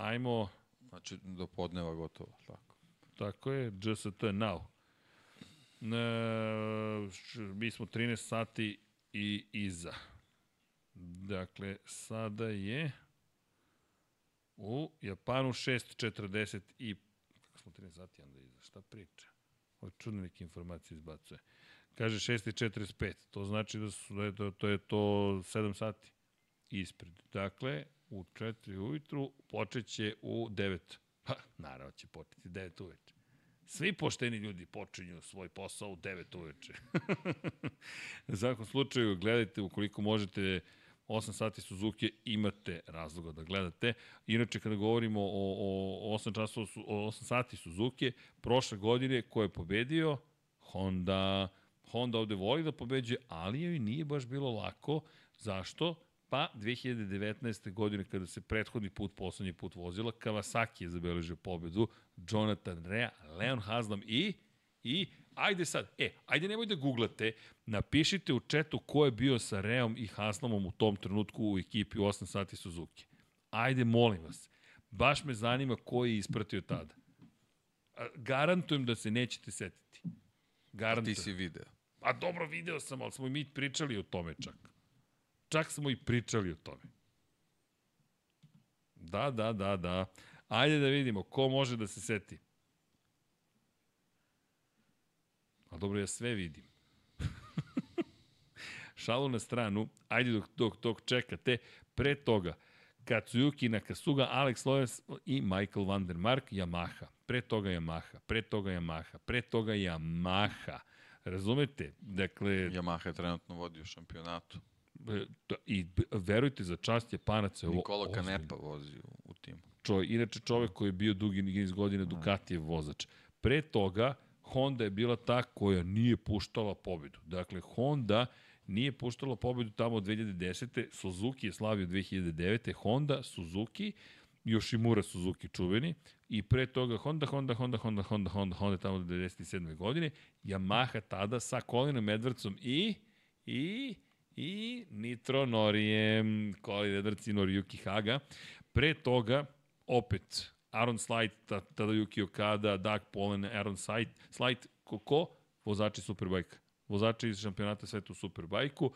ajmo, Znači, do podneva gotovo. Tako. tako je, GST now. E, mi smo 13 sati i iza. Dakle, sada je u Japanu 6.40 i... Kako smo 13 sati onda iza? Šta priča? Ovo čudne neke informacije izbacuje. Kaže 6.45, to znači da, su, da je to, to je to 7 sati ispred. Dakle, u 4 ujutru počeće u 9. Ha, naravno će početi 9 uveče. Svi pošteni ljudi počinju svoj posao u 9 uveče. U svakom slučaju, gledajte ukoliko možete 8 sati Suzuki, imate razloga da gledate. Inače, kada govorimo o, o 8, časova, o 8 sati Suzuki, prošle godine ko je pobedio? Honda. Honda ovde voli da pobeđuje, ali joj nije baš bilo lako. Zašto? Pa 2019. godine kada se prethodni put, poslednji put vozila, Kawasaki je zabeležio pobedu, Jonathan Rea, Leon Haslam i i ajde sad, e, ajde nemoj da googlate, napišite u četu ko je bio sa Reom i Haslamom u tom trenutku u ekipi u 8 sati Suzuki. Ajde, molim vas. Baš me zanima ko je ispratio tada. A, Garantujem da se nećete setiti. Ti Garantujem. si video. A dobro, video sam, ali smo i mi pričali o tome čak. Čak smo i pričali o tome. Da, da, da, da. Ajde da vidimo ko može da se seti. A dobro, ja sve vidim. Šalu na stranu, ajde dok, dok, dok čekate. Pre toga, Katsuyuki Nakasuga, Alex Loes i Michael van der Mark, Yamaha. Pre toga Yamaha, pre toga Yamaha, pre toga Yamaha. Razumete? Dakle, Yamaha je trenutno vodi u šampionatu. E, i verujte za čast Japanaca. je ovo Nikola ozbiljno. Kanepa vozi u, u timu. Čovjek, inače čovek koji je bio dugi niz godina Ducatijev vozač. Pre toga, Honda je bila ta koja nije puštala pobedu. Dakle, Honda nije puštala pobedu tamo od 2010. Suzuki je slavio 2009. Honda, Suzuki, Yoshimura Suzuki čuveni i pre toga Honda, Honda, Honda, Honda, Honda, Honda, Honda tamo do 97. godine, Yamaha tada sa Colinom Edwardsom i i i Nitro Norijem, Colin Edwards i Noriyuki Haga. Pre toga, opet, Aaron Slide, ta, tada Yuki Okada, Doug Polen, Aaron Slide, Slide, ko, ko? Vozači Superbike. Vozači iz šampionata sveta u Superbajku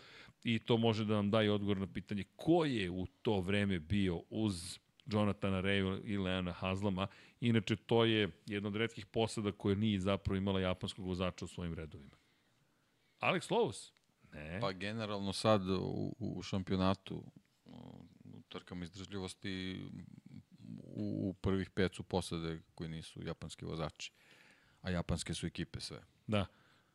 i to može da nam daje odgovor na pitanje ko je u to vreme bio uz Jonathana Ray i Leona Hazlama. Inače, to je jedna od redkih posada koja nije zapravo imala japanskog vozača u svojim redovima. Alex Lowe's? Ne. Pa generalno sad u, u šampionatu u trkama izdržljivosti u, u prvih pet su posade koji nisu japanski vozači. A japanske su ekipe sve. Da.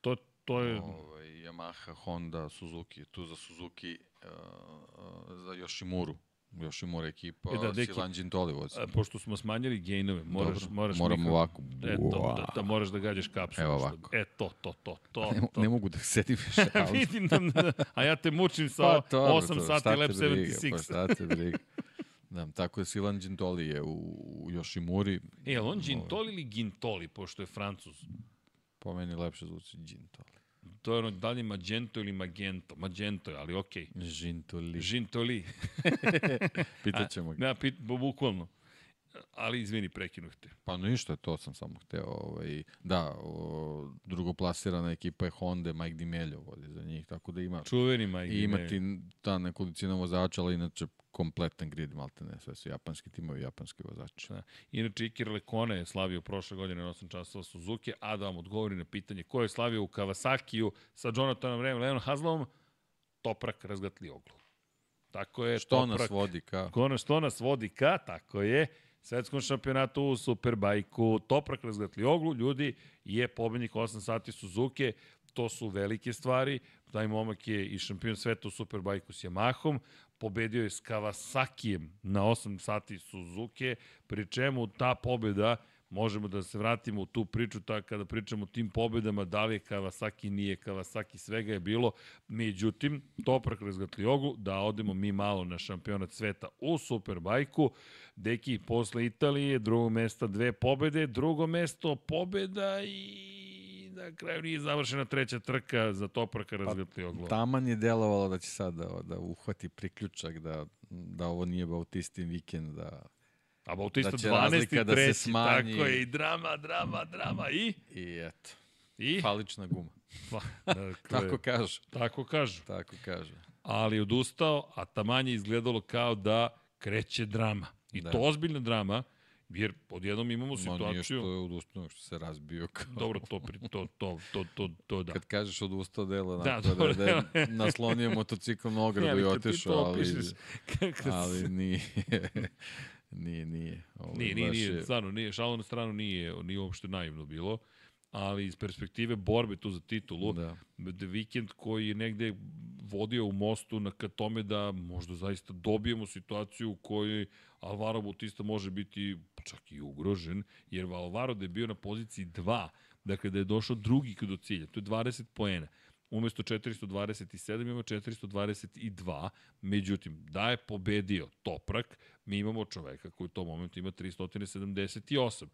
To, to je... Ovaj, Yamaha, Honda, Suzuki. Tu za Suzuki, uh, uh, za Yoshimuru. Yoshimura ekipa, E da, da, deki, Silan Gintoli vozi. A, pošto smo smanjili gejnove, moraš, Dobro, moraš moram mikro- ovako. E, to, da, da, moraš da gađaš kapsulu. Evo što- ovako. E, to, to, to, to. Ne, to. ne mogu da se setim više. Vidim da, da, a ja te mučim sa Pa, dobro, 8 to, sati Lab te briga, 76. Pa šta te briga. Da, tako je Silan Gintoli je u, u Yoshimuri. E, on Gintoli ili Gintoli, pošto je francuz? Po meni lepše zvuči Gintoli. To je ono, da li Magento ili Magento? Magento je, ali okej. Okay. Gintoli. Gintoli. Pitaćemo ga. Ne, pit, bu- bukvalno. Ali izvini, prekinuh te. Pa ništa, to sam samo hteo. Ovaj, da, o, drugoplasirana ekipa je Honda, Mike Dimelio vodi za njih, tako da ima Čuveni Mike. I ima Dimeo. ti ta nekolicina vozača, ali inače kompletan grid, malte ne, sve su japanski timovi, japanski vozači. Da. Inače, Iker Lekone je slavio prošle godine na 8 časova Suzuki, a da vam odgovori na pitanje ko je slavio u Kawasakiju sa Jonathanom Rem, Leonom Hazlom, Toprak razgatli oglu. Tako je, Što Toprak, nas vodi ka... Kono, što nas vodi ka, tako je, svetskom šampionatu u Superbajku, Toprak razgatli oglu, ljudi, je pobednik 8 sati Suzuki to su velike stvari. Taj momak je i šampion sveta u Superbajku s Yamahom, pobedio je s Kawasakijem na 8 sati Suzuki, pri čemu ta pobeda možemo da se vratimo u tu priču ta, kada pričamo o tim pobedama, da li je Kawasaki, nije Kawasaki, svega je bilo. Međutim, Toprak Razgatliogu, da odemo mi malo na šampionat sveta u Superbajku. Deki, posle Italije, drugo mesto dve pobede, drugo mesto pobeda i na kraju nije završena treća trka za Topraka Razgatliogu. Pa, taman je delovalo da će sad da, da uhvati priključak, da, da ovo nije Bautistin vikend, da A Bautista da 12. Da treći, se smanji. tako je, i drama, drama, drama, i? I eto. I? Falična guma. Pa, dakle, tako kažu. Tako kažu. Tako kažu. Ali odustao, a tamanje izgledalo kao da kreće drama. I da. to ozbiljna drama, jer odjednom imamo situaciju... Ma nije što je odustao, što se razbio. Kao... Dobro, to, to, to, to, to, to da. Kad kažeš odustao dela, da, da, da, je naslonio motocikl na ogradu i otišao, ali, ali nije. Nije, nije. Ovo, nije, nije, nije, je... stvarno, nije, šalo na stranu nije, nije uopšte naivno bilo, ali iz perspektive borbe tu za titulu, da. da vikend koji je negde vodio u mostu na ka tome da možda zaista dobijemo situaciju u kojoj Alvaro Bautista može biti čak i ugrožen, jer Alvaro da je bio na poziciji 2, dakle da je došao drugi do cilja, to je 20 poena umesto 427 imamo 422, međutim, da je pobedio Toprak, mi imamo čoveka koji u tom momentu ima 378.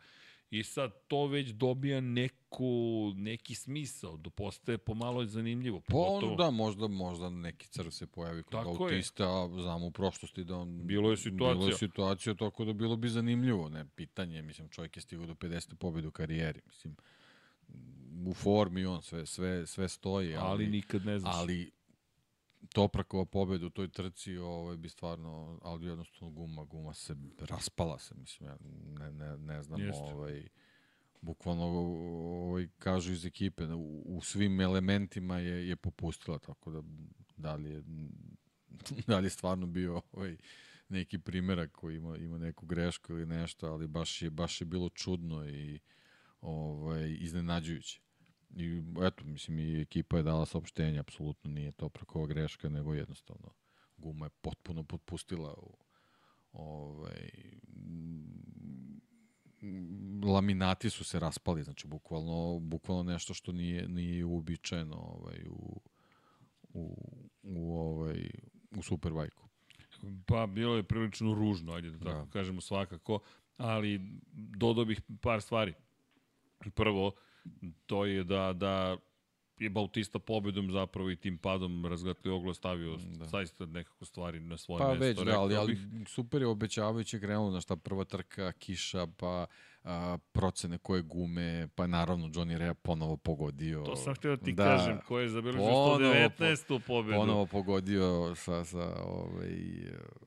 I sad to već dobija neku, neki smisao, da postaje pomalo zanimljivo. Pa pogotovo... da, možda, možda neki crv se pojavi kod tako autista, a znamo u prošlosti da on... Bilo je situacija. Bilo je situacija, tako da bilo bi zanimljivo, ne, pitanje, mislim, čovjek je stigao do 50. pobedu u karijeri, mislim, u formi on sve sve sve stoji, ali, ali nikad ne znaš. Ali Toprakova pobeda u toj trci, ovaj bi stvarno, ali jednostavno guma, guma se raspala se, mislim, ja ne, ne, ne znam, Jeste. ovaj, bukvalno ovaj, kažu iz ekipe, da u, u svim elementima je, je popustila, tako da da li je, da li je stvarno bio ovaj, neki primerak koji ima, ima neku grešku ili nešto, ali baš je, baš je bilo čudno i ovaj, iznenađujuće. I eto, mislim, i ekipa je dala saopštenje, apsolutno nije to preko greška, nego jednostavno guma je potpuno potpustila u, ovaj, laminati su se raspali, znači bukvalno, bukvalno nešto što nije, nije uobičajeno ovaj, u, u, u, ovaj, u Superbajku. Pa bilo je prilično ružno, ajde da tako da. kažemo svakako, ali dodao bih par stvari. Prvo, to je da, da je Bautista pobedom zapravo i tim padom razgatli oglo stavio da. zaista nekako stvari na svoje pa mesto. Pa već, da, ali, ali super je obećavajuće krenulo, znaš, ta prva trka, kiša, pa a, procene koje gume, pa naravno Johnny Rea ponovo pogodio. To sam htio da ti da, kažem, ko je zabeležio 119. Po, pobedu. Ponovo pogodio sa, sa ovaj...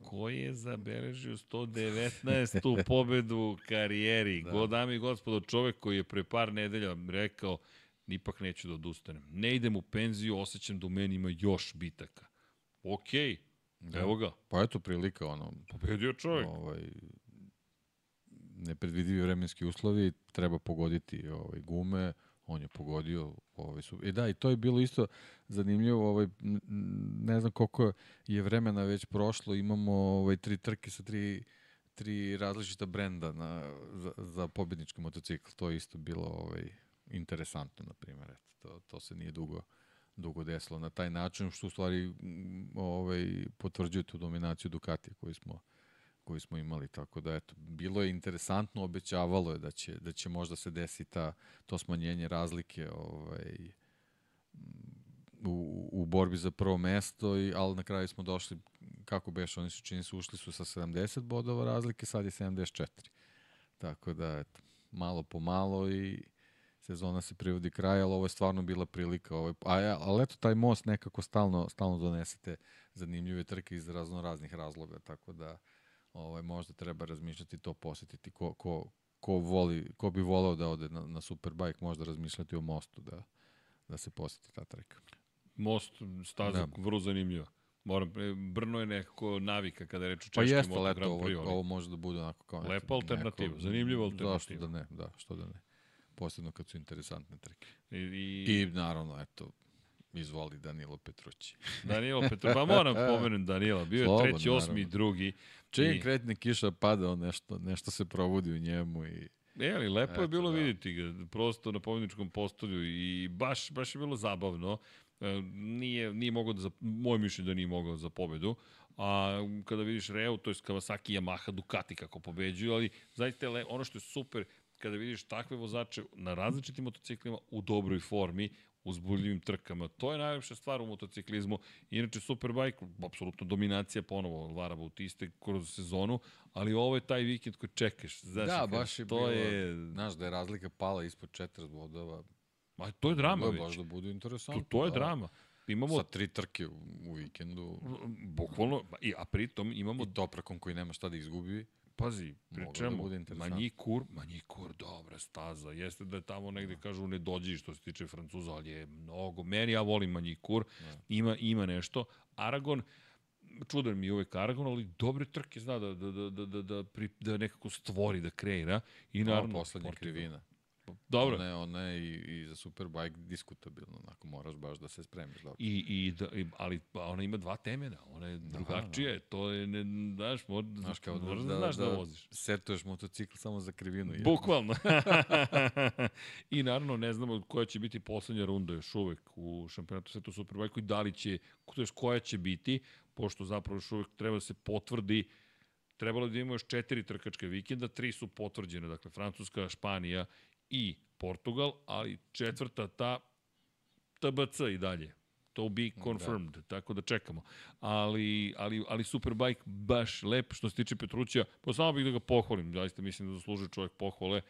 Ko je zabeležio 119. pobedu u karijeri. Da. God, i gospodo, čovek koji je pre par nedelja rekao ipak neću da odustanem. Ne idem u penziju, osjećam da u meni ima još bitaka. Okej, okay. Da. Evo ga. Pa eto prilika, ono... Pobedio čovjek. Ovaj, nepredvidivi vremenski uslovi, treba pogoditi ovaj, gume, on je pogodio ovaj su i da i to je bilo isto zanimljivo ovaj ne znam koliko je vremena već prošlo imamo ovaj tri trke sa tri tri različita brenda na za, za pobednički motocikl to je isto bilo ovaj interesantno na primjer eto to to se nije dugo dugo desilo na taj način što u stvari ovaj potvrđuje tu dominaciju Ducatija koju smo koju smo imali, tako da eto, bilo je interesantno, obećavalo je da će, da će možda se desi ta, to smanjenje razlike ovaj, u, u borbi za prvo mesto, i, ali na kraju smo došli, kako beš, oni su čini se ušli su sa 70 bodova razlike, sad je 74. Tako da, eto, malo po malo i sezona se privodi kraj, ali ovo je stvarno bila prilika. Ovaj, a, ali eto, taj most nekako stalno, stalno donesete zanimljive trke iz razno raznih razloga, tako da ovaj, možda treba razmišljati to posetiti. Ko, ko, ko, voli, ko bi voleo da ode na, na Superbike, možda razmišljati o mostu da, da se poseti ta treka. Most, staza, da. vrlo zanimljiva. Moram, e, Brno je nekako navika kada je reč o češkim pa jeste, leto, ovo, ovo može da bude onako kao Lepa alternativa, neko, zanimljiva alternativa. Zašto da ne, da, što da ne. posebno kad su interesantne trke. I, i, I naravno, eto, izvoli Danilo Petrući. Danilo Petro, pa moram pomenuti Danila, bio je Slobodno, treći, osmi, naravno. drugi. Čim I- kretne kiša pada, on nešto, nešto se provodi u njemu i E, ali lepo je Eto, bilo da. vidjeti ga, prosto na pobjedničkom postolju i baš, baš je bilo zabavno. E, nije, nije mogao da, za, moje mišljenje da nije mogao za pobedu, a kada vidiš Reu, to je Kawasaki, Yamaha, Ducati kako pobeđuju, ali zaista je ono što je super, kada vidiš takve vozače na različitim motociklima u dobroj formi, uzbudljivim trkama. To je najlepša stvar u motociklizmu. Inače, Superbike, apsolutno dominacija ponovo Lara Bautiste kroz sezonu, ali ovo je taj vikend koji čekaš. Znaš, Da, baš je to bilo, je, znaš, da je razlika pala ispod 40 bodova. Ma, to je drama Moglo je već. baš da bude To, interesantno. to je da. drama. Imamo, Sa tri trke u, u vikendu, bukvalno, pa a pritom imamo, i Toprakom koji nema šta da izgubi. Pazi, Moglo da bude interesantno. Manjikur, Manjikur, dobra staza. Jeste da je tamo negde, kažu, ne dođi što se tiče Francuza, ali je mnogo. Meni, ja volim Manjikur, ima, ima nešto. Aragon, čudan mi je uvek Aragon, ali dobre trke zna da, da, da, da, da, da, pri, da nekako stvori, da kreira. I Naravno, poslednja krivina. Dobro, Ona je, ona je i, i za Superbike diskutabilno, onako moraš baš da se spremiš dobro. I, i, da, i, ali pa ona ima dva temena, ona je drugačija, to je, ne, znaš, mora, Znaš, kao da, moraš da, znaš da, da, voziš. setuješ motocikl samo za krivinu. je. Bukvalno. I naravno ne znamo koja će biti poslednja runda još uvek u šampionatu sveta u Superbike i da li će, to jest koja će biti, pošto zapravo još uvek treba da se potvrdi trebalo je da imamo još četiri trkačke vikenda, tri su potvrđene, dakle Francuska, Španija i Portugal, ali četvrta ta TBC i dalje. To be confirmed, da. tako da čekamo. Ali, ali, ali Superbike baš lep što se tiče Petruća, pa samo bih da ga pohvalim, zaista mislim da zaslužuje čovjek pohvale.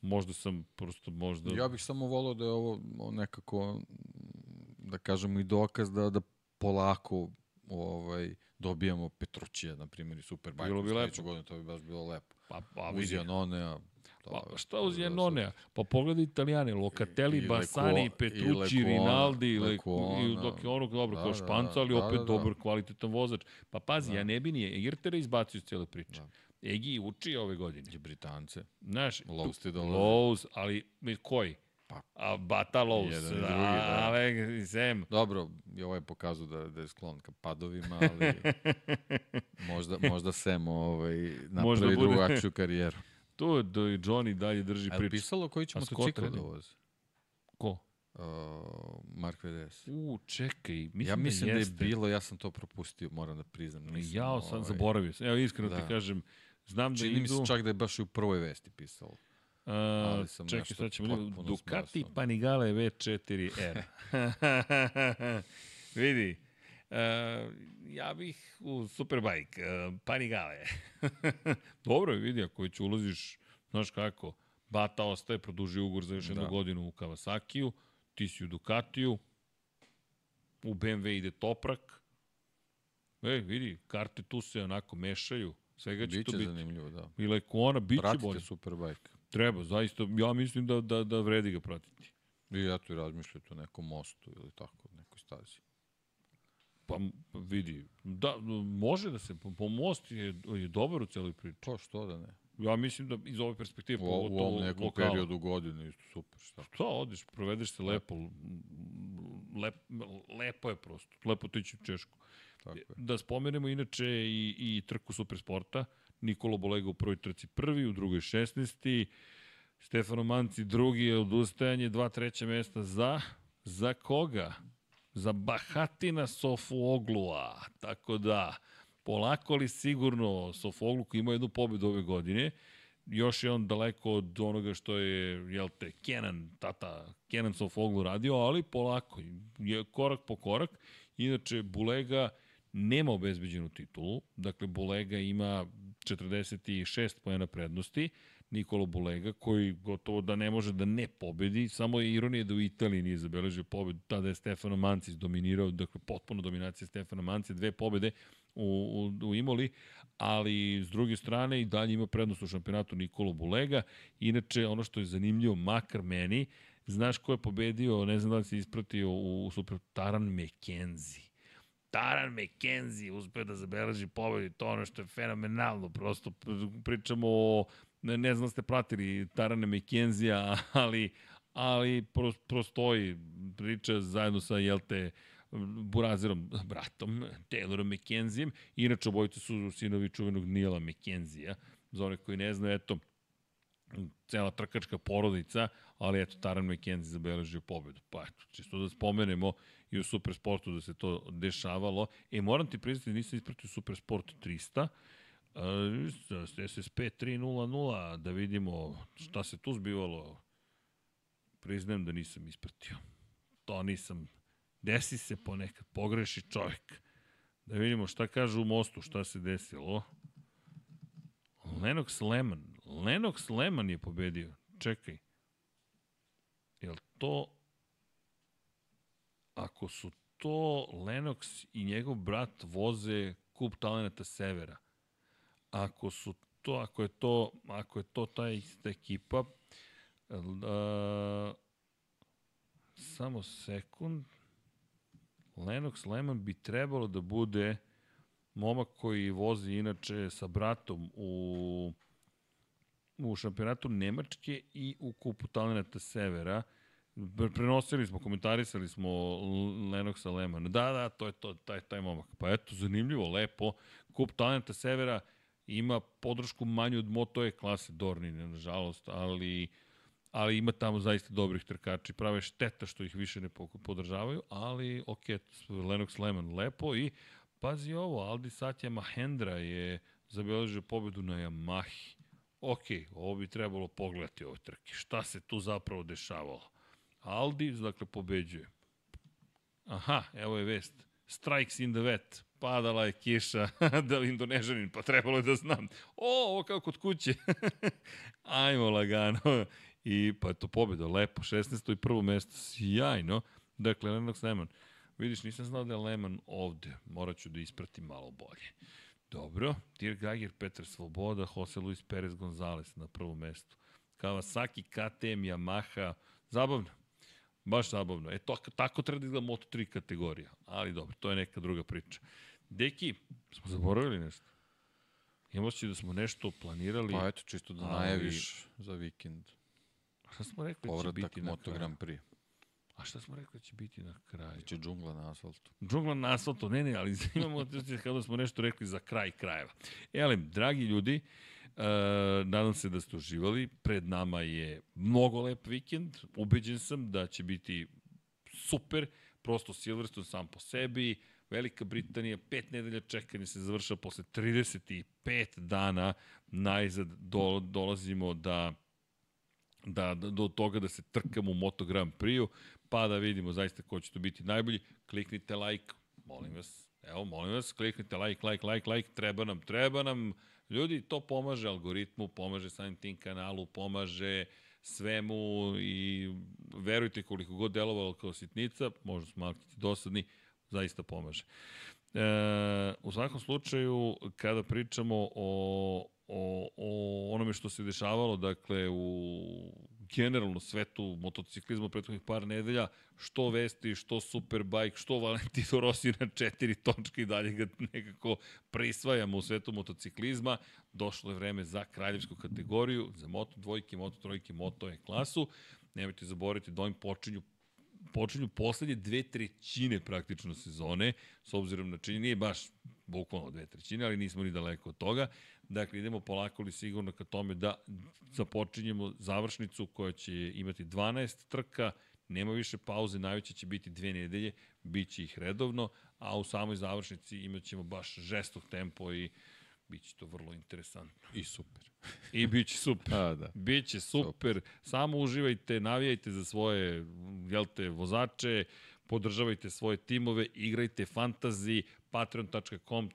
Možda sam prosto možda... Ja bih samo volao da je ovo nekako, da kažemo, i dokaz da, da polako ovaj, dobijamo Petrućija, na primjer, i Superbike. Bilo bi lepo. godinu, to bi baš bilo lepo. pa, pa, Uz vidi. Janonea. Pa, šta uz Janonea? Pa pogledaj Italijane, Locatelli, I- i Basani, Lecuo- Petrucci, i Rinaldi, i dok je ono dobro Da, kao da, Španca, ali da, opet da, da. dobar, kvalitetan vozač. Pa pazi, ja ne bi nije Egirtera izbacio iz cijele priče. Da. Egi uči ove godine. I Britance. Znaš, Lowe's ti dolaze. Lowe's, ali koji? Pa. A Bata Lowe's. Jedan i da, drugi, da. Sem. Dobro, i ovo je pokazao da, da je sklon ka padovima, ali možda, možda Sam ovaj, napravi Možda bude. drugačiju karijeru. Je da i Johnny dalje drži A je priču. pisalo koji će motocikl da vozi? Ko? Uh, Mark VDS. U, čekaj, mislim, ja mislim da, da je jeste. bilo, ja sam to propustio, moram da priznam. Nisam, Jao, sam ovaj, zaboravio sam. Evo, iskreno ti da. kažem, znam da Čini idu... mi se čak da je baš i u prvoj vesti pisalo. Uh, ali sam čekaj, sad ćemo Ducati. Panigale V4R. Vidi, ja bih u Superbike, uh, Panigale. Dobro je, vidi, ako već ulaziš, znaš kako, Bata ostaje, produži ugovor za još jednu Da. godinu u Kawasakiju, ti si u Ducatiju, u BMW ide Toprak. E, vidi, karte tu se onako mešaju, svega će Biće to biti. zanimljivo, da. I Lekona, bit će Pratite bolje. Superbike. Treba, zaista, ja mislim da, da, da vredi ga pratiti. I ja tu razmišljate o nekom mostu ili tako, nekoj stazi. Pa vidi, da, može da se, po, po most je, je dobar u celoj priči. Pa što da ne? Ja mislim da iz ove perspektive, U, u ovom nekom lokala. periodu godine isto super, šta? Šta, odeš, provedeš se lepo, lep, lepo je prosto, lepo to ići u Češku. Tako je. Da spomenemo inače i, i trku Supersporta, Nikolo Bolega u prvoj trci prvi, u drugoj 16. Stefano Manci drugi je odustajanje, dva treća mesta za, za koga? Za Bahatina Sofuoglua. Tako da, polako ali sigurno Sofoglu koji ima jednu pobedu ove godine, još je on daleko od onoga što je, jel te, Kenan, tata, Kenan Sofoglu radio, ali polako, je korak po korak. Inače, Bulega nema obezbeđenu titulu, dakle, Bulega ima 46 pojena prednosti, Nikolo Bulega, koji gotovo da ne može da ne pobedi, samo je ironija da u Italiji nije zabeležio pobedu, tada je Stefano Mancis dominirao, dakle potpuno dominacija Stefana Manci, dve pobede u, u, u Imoli, ali s druge strane i dalje ima prednost u šampionatu Nikolo Bulega. Inače, ono što je zanimljivo, makar meni, znaš ko je pobedio, ne znam da li si ispratio u, u super Taran McKenzie. Taran McKenzie uspeo da zabeleži pobedu, to je ono što je fenomenalno, prosto pričamo o ne, ne znam da ste pratili Tarana McKenzie-a, ali, ali pro, prostoji priča zajedno sa, jel te, Burazerom, bratom, Taylorom McKenziem. Inače, obojice su sinovi čuvenog Nila McKenzija. Za one koji ne znaju, eto, cela trkačka porodica, ali eto, Taran McKenzie zabeležio pobedu. Pa eto, čisto da spomenemo i u Supersportu da se to dešavalo. E, moram ti priznati, nisam ispratio Supersport 300, Uh, SSP 300, da vidimo šta se tu zbivalo. Priznajem da nisam ispratio. To nisam. Desi se ponekad, pogreši čovjek. Da vidimo šta kaže u mostu, šta se desilo. Lennox Lehman. Lennox Lehman je pobedio. Čekaj. Jel to... Ako su to Lennox i njegov brat voze kup talenata Severa, ako su to, ako je to, ako je to ta ista ekipa, uh, samo sekund, Lennox Lehman bi trebalo da bude momak koji vozi inače sa bratom u u šampionatu Nemačke i u kupu talenata Severa. Prenosili smo, komentarisali smo Lennoxa Lemana. Da, da, to je to, taj, taj momak. Pa eto, zanimljivo, lepo. Kup talenta Severa ima podršku manju od Moto E klase Dornine, nažalost, ali ali ima tamo zaista dobrih trkača prave šteta što ih više ne podržavaju, ali ok, Lennox Lehman lepo i pazi ovo, Aldi Satya Mahendra je zabeležio pobedu na Yamahi. Ok, ovo bi trebalo pogledati ove trke. Šta se tu zapravo dešavalo? Aldi, dakle, pobeđuje. Aha, evo je vest. Strikes in the wet. Padala je kiša, da li indonežanin, pa trebalo je da znam. O, ovo kao kod kuće. Ajmo lagano. I pa to pobjeda, lepo, 16. i prvo mesto, sjajno. Dakle, Lennox Lehman. Vidiš, nisam znao da je Lehman ovde. Morat ću da ispratim malo bolje. Dobro, Dirk Geiger, Petar Svoboda, Jose Luis Perez Gonzalez na prvom mestu. Kawasaki, KTM, Yamaha, zabavno. Baš zabavno. E, to, tako treba da izgleda Moto3 kategorija. Ali dobro, to je neka druga priča. Deki, smo zaboravili nešto? Imamo da smo nešto planirali. Pa eto, čisto da ali... najaviš za vikend. Šta smo rekli da će biti na Moto Grand Prix. A šta smo rekli da će biti na kraju? Će džungla na asfaltu. Džungla na asfaltu, ne, ne, ali imamo kada smo nešto rekli za kraj krajeva. E, dragi ljudi, Uh, nadam se da ste uživali. Pred nama je mnogo lep vikend. Ubeđen sam da će biti super. Prosto Silverstone sam po sebi. Velika Britanija, pet nedelja čekanja se završava posle 35 dana. Najzad do, dolazimo da da, do toga da se trkamo u Moto Grand Prix-u, pa da vidimo zaista ko će to biti najbolji. Kliknite like, molim vas, evo, molim vas, kliknite like, like, like, like, treba nam, treba nam, ljudi, to pomaže algoritmu, pomaže samim tim kanalu, pomaže svemu i verujte koliko god delovalo kao sitnica, možda smo malo dosadni, zaista pomaže. E, u svakom slučaju, kada pričamo o, o, o onome što se dešavalo, dakle, u generalno svetu motociklizma prethodnih par nedelja, što Vesti, što Superbike, što Valentino Rossi na četiri točke i dalje ga nekako prisvajamo u svetu motociklizma. Došlo je vreme za kraljevsku kategoriju, za Moto dvojke, Moto trojke, Moto E klasu. Nemojte zaboraviti da ovim počinju počinju poslednje dve trećine praktično sezone, s obzirom na čini, nije baš bukvalno dve trećine, ali nismo ni daleko od toga. Dakle, idemo polako li sigurno ka tome da započinjemo završnicu koja će imati 12 trka, nema više pauze, najveće će biti dve nedelje, bit će ih redovno, a u samoj završnici imat ćemo baš žestok tempo i bit će to vrlo interesantno. I super. I bit će super. A, da. Biće super. super. Samo uživajte, navijajte za svoje jel te, vozače, podržavajte svoje timove, igrajte fantazi, patreon.com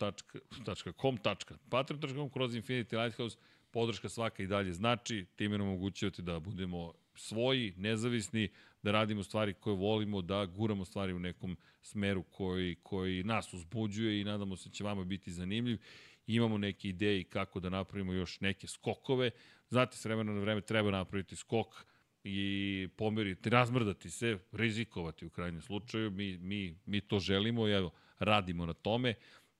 patreon.com kroz Infinity Lighthouse podrška svaka i dalje znači, time nam omogućujete da budemo svoji, nezavisni, da radimo stvari koje volimo, da guramo stvari u nekom smeru koji, koji nas uzbuđuje i nadamo se da će vama biti zanimljiv. Imamo neke ideje kako da napravimo još neke skokove. Znate, s vremena na vreme treba napraviti skok, i pomeriti, razmrdati se, rizikovati u krajnjem slučaju. Mi, mi, mi to želimo i evo, radimo na tome.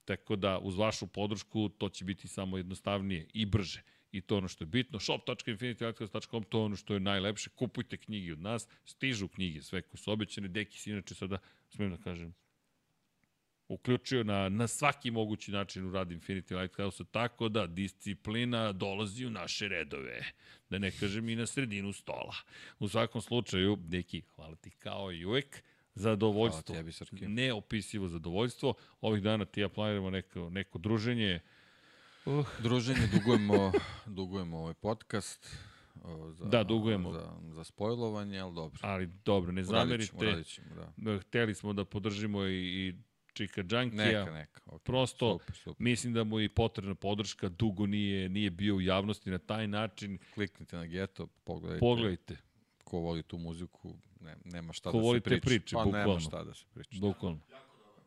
Tako da uz vašu podršku to će biti samo jednostavnije i brže. i to ono što je bitno. shop.infinitylighthouse.com, to je ono što je najlepše. Kupujte knjige od nas, stižu knjige, sve koje su obećane. Deki si inače sada, smijem da kažem, uključio na, na svaki mogući način u rad Infinity Lighthouse, tako da disciplina dolazi u naše redove. Da ne kažem i na sredinu stola. U svakom slučaju, Deki, hvala ti kao i uvek zadovoljstvo. Hvala tebi. Neopisivo zadovoljstvo. Ovih dana ti ja planiramo neko, neko druženje. Uh. Druženje, dugujemo, dugujemo ovaj podcast. Za, Da, dugujemo. Za, za spojlovanje, ali dobro. Ali dobro, ne Uradit ćemo, zamerite. uradit ćemo, da. Hteli smo da podržimo i, i Čika Džankija. Neka, neka. Okay. Prosto, Super, super. Mislim da mu je potrebna podrška, dugo nije, nije bio u javnosti na taj način. Kliknite na Geto, pogledajte. Pogledajte, Ko voli tu muziku, ne, nema šta Ko da voli se te priča. priče, pa nema bukvalno. šta da se priča. bukvalno.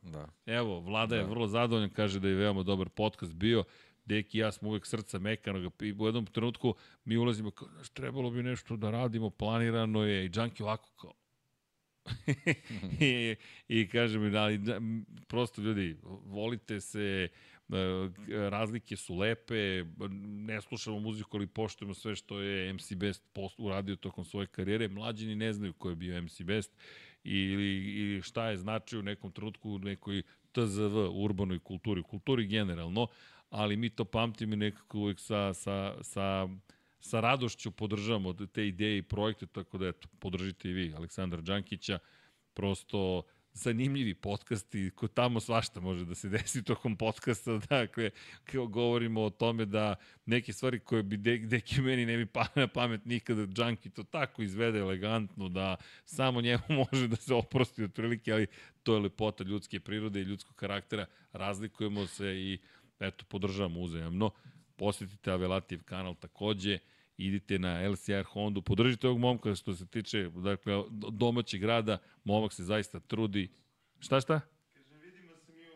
Da. Evo, Vlada je Da. vrlo zadovoljan, kaže da je veoma dobar podcast bio. Deki i ja smo uvek srca mekanog i u jednom trenutku mi ulazimo kao, trebalo bi nešto da radimo, planirano je i Džanki ovako kao, I, I kaže mi, ali, da, prosto ljudi, volite se, e, razlike su lepe, ne slušamo muziku, ali poštujemo sve što je MC Best post, uradio tokom svoje karijere. Mlađini ne znaju ko je bio MC Best ili, ili šta je značio u nekom trenutku u nekoj TZV, urbanoj kulturi, kulturi generalno, ali mi to pamtimo i nekako uvek sa, sa, sa, sa radošću podržavamo te ideje i projekte, tako da eto, podržite i vi Aleksandra Đankića, prosto zanimljivi podcasti, ko tamo svašta može da se desi tokom podcasta, dakle, kao govorimo o tome da neke stvari koje bi de, deki meni ne bi pa na pamet nikada Džanki to tako izvede elegantno da samo njemu može da se oprosti otprilike, ali to je lepota ljudske prirode i ljudskog karaktera, razlikujemo se i eto, podržavamo uzajamno. Posjetite Avelativ kanal takođe, idite na LCR Honda, podržite ovog momka što se tiče dakle, domaćeg rada, momak se zaista trudi. Šta, šta?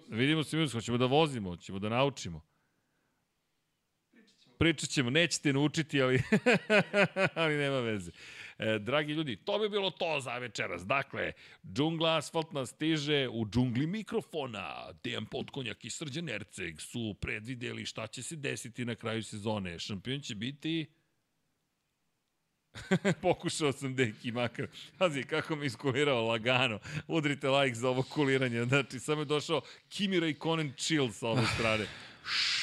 Vidimo se mi, hoćemo da vozimo, hoćemo da naučimo. Pričat ćemo, nećete naučiti, ali, ali nema veze. E, dragi ljudi, to bi bilo to za večeras. Dakle, džungla asfaltna stiže u džungli mikrofona. Dejan Potkonjak i Srđan Erceg su predvideli šta će se desiti na kraju sezone. Šampion će biti... Pokušao sam deki makar. Pazi, kako mi iskulirao lagano. Udrite like za ovo kuliranje. Znači, samo je došao Kimi Raikkonen chill sa ove strane.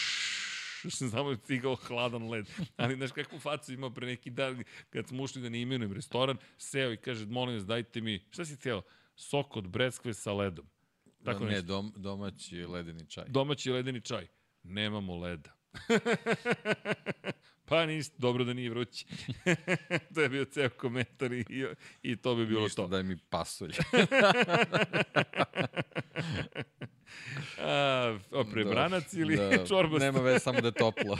Samo je stigao hladan led. Ali znaš kakvu facu imao pre neki dan kad smo ušli da ne imenujem restoran, seo i kaže, molim vas, dajte mi, šta si htio? Sok od breskve sa ledom. Tako ne, nešto. dom, domaći ledeni čaj. Domaći ledeni čaj. Nemamo leda. pa niste, dobro da nije vrući. to je bio ceo komentar i, i to bi bilo Ništa, to. daj mi pasulj. A, prebranac ili da, čorba? Nema veze, samo da je toplo.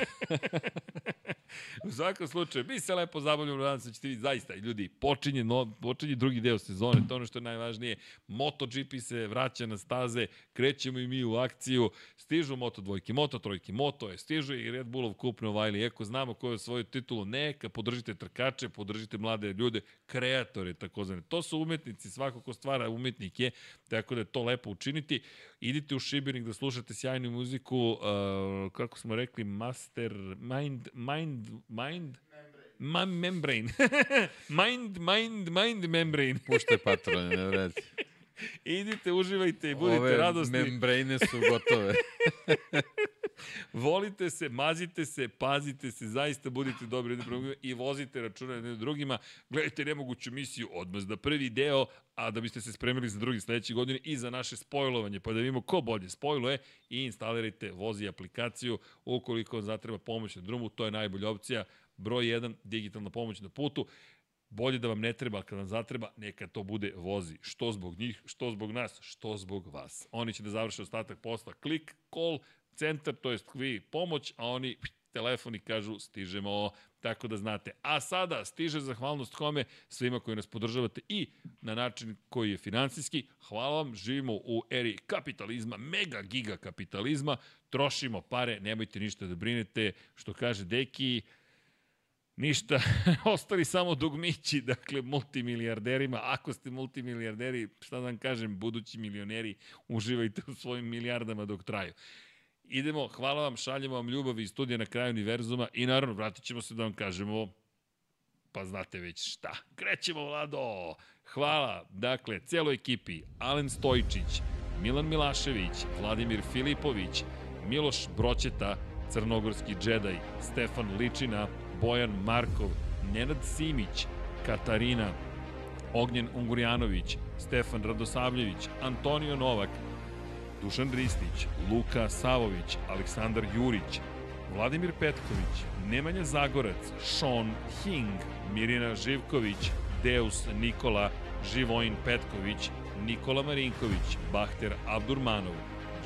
U svakom slučaju, mi se lepo zabavljamo, nadam se da ćete vi zaista, ljudi, počinje, no, počinje drugi deo sezone, to je ono što je najvažnije, MotoGP se vraća na staze, krećemo i mi u akciju, stižu Moto dvojke, Moto trojke, Moto je, stižu i Red Bullov kup Novajli, eko znamo ko je svoju titulu, neka, podržite trkače, podržite mlade ljude, kreatore, takozvane. To su umetnici, svako ko stvara umetnik je, tako da je to lepo učiniti. Idite u Šibenik da slušate sjajnu muziku, uh, kako smo rekli, Master, Mind, Mind, Mind, Ma, membrane. mind, mind, mind membrane. Puštaj patrone, ne vredi. Idite, uživajte i budite Ove radosni. membrane su gotove. Volite se, mazite se, pazite se, zaista budite dobri jedni prema i vozite računa jedni drugima. Gledajte nemoguću misiju odmah da prvi deo, a da biste se spremili za drugi sledeće godine i za naše spojlovanje, pa da vidimo ko bolje spojluje i instalirajte vozi aplikaciju ukoliko vam zatreba pomoć na drumu, to je najbolja opcija. Broj 1, digitalna pomoć na putu. Bolje da vam ne treba, kad vam zatreba, neka to bude vozi. Što zbog njih, što zbog nas, što zbog vas. Oni će da završe ostatak posla. Klik, call, centar, to jest vi pomoć, a oni telefoni kažu stižemo, tako da znate. A sada stiže zahvalnost kome? Svima koji nas podržavate i na način koji je finansijski. Hvala vam, živimo u eri kapitalizma, mega giga kapitalizma, trošimo pare, nemojte ništa da brinete, što kaže Deki, Ništa, ostali samo dugmići, dakle multimilijarderima. Ako ste multimilijarderi, šta da vam kažem, budući milioneri, uživajte u svojim milijardama dok traju. Idemo, hvala vam, šaljemo vam ljubav iz studija na kraju univerzuma i naravno vratit ćemo se da vam kažemo pa znate već šta. Krećemo, Vlado! Hvala, dakle, celoj ekipi, Alen Stojičić, Milan Milašević, Vladimir Filipović, Miloš Broćeta, Crnogorski džedaj, Stefan Ličina, Bojan Markov, Nenad Simić, Katarina, Ognjen Ungurjanović, Stefan Radosavljević, Antonio Novak, Dušan Ristić, Luka Savović, Aleksandar Jurić, Vladimir Petković, Nemanja Zagorac, Sean Hing, Mirina Živković, Deus Nikola, Živojin Petković, Nikola Marinković, Bahter Abdurmanov,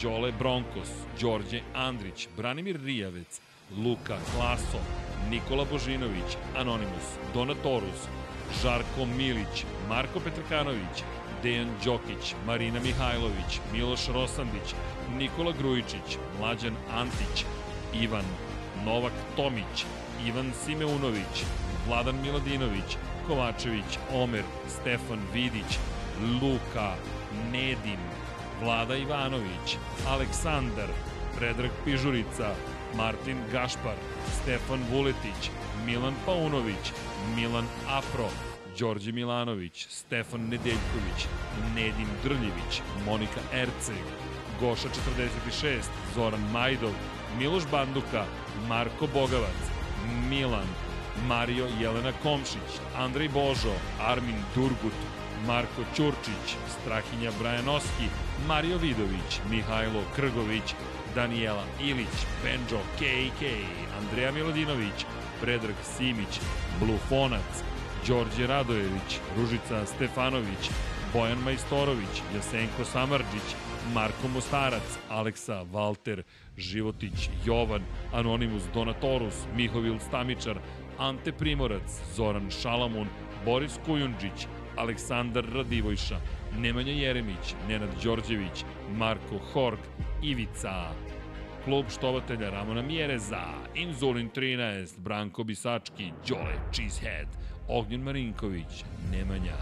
Đole Bronkos, Đorđe Andrić, Branimir Rijavec, Luka Klaso, Nikola Božinović, Anonimus, Donatorus, Žarko Milić, Marko Petrkanović, Dejan Đokić, Marina Mihajlović, Miloš Rosandić, Nikola Grujičić, Mlađan Antić, Ivan, Novak Tomić, Ivan Simeunović, Vladan Miladinović, Kovačević, Omer, Stefan Vidić, Luka, Nedim, Vlada Ivanović, Aleksandar, Predrag Pižurica, Martin Gašpar, Stefan Vuletić, Milan Paunović, Milan Apro, Đorđe Milanović, Stefan Nedeljković, Nedim Drljević, Monika Erceg, Goša 46, Zoran Majdov, Miloš Banduka, Marko Bogavac, Milan, Mario Jelena Komšić, Andrej Božo, Armin Durgut, Marko Ćurčić, Strahinja Brajanoski, Mario Vidović, Mihajlo Krgović, Danijela Ilić, Benjo KK, Andreja Milodinović, Predrag Simić, Blufonac, Đorđe Radojević, Ružica Stefanović, Bojan Majstorović, Jasenko Samarđić, Marko Mostarac, Aleksa Valter, Životić, Jovan, Anonimus Donatorus, Mihovil Stamičar, Ante Primorac, Zoran Šalamun, Boris Kujundžić, Aleksandar Radivojša, Nemanja Jeremić, Nenad Đorđević, Marko Hork, Ivica, klub štovatelja Ramona Mjereza, Inzulin 13, Branko Bisački, Đole Cheesehead, Ognjen Marinković, Nemanja,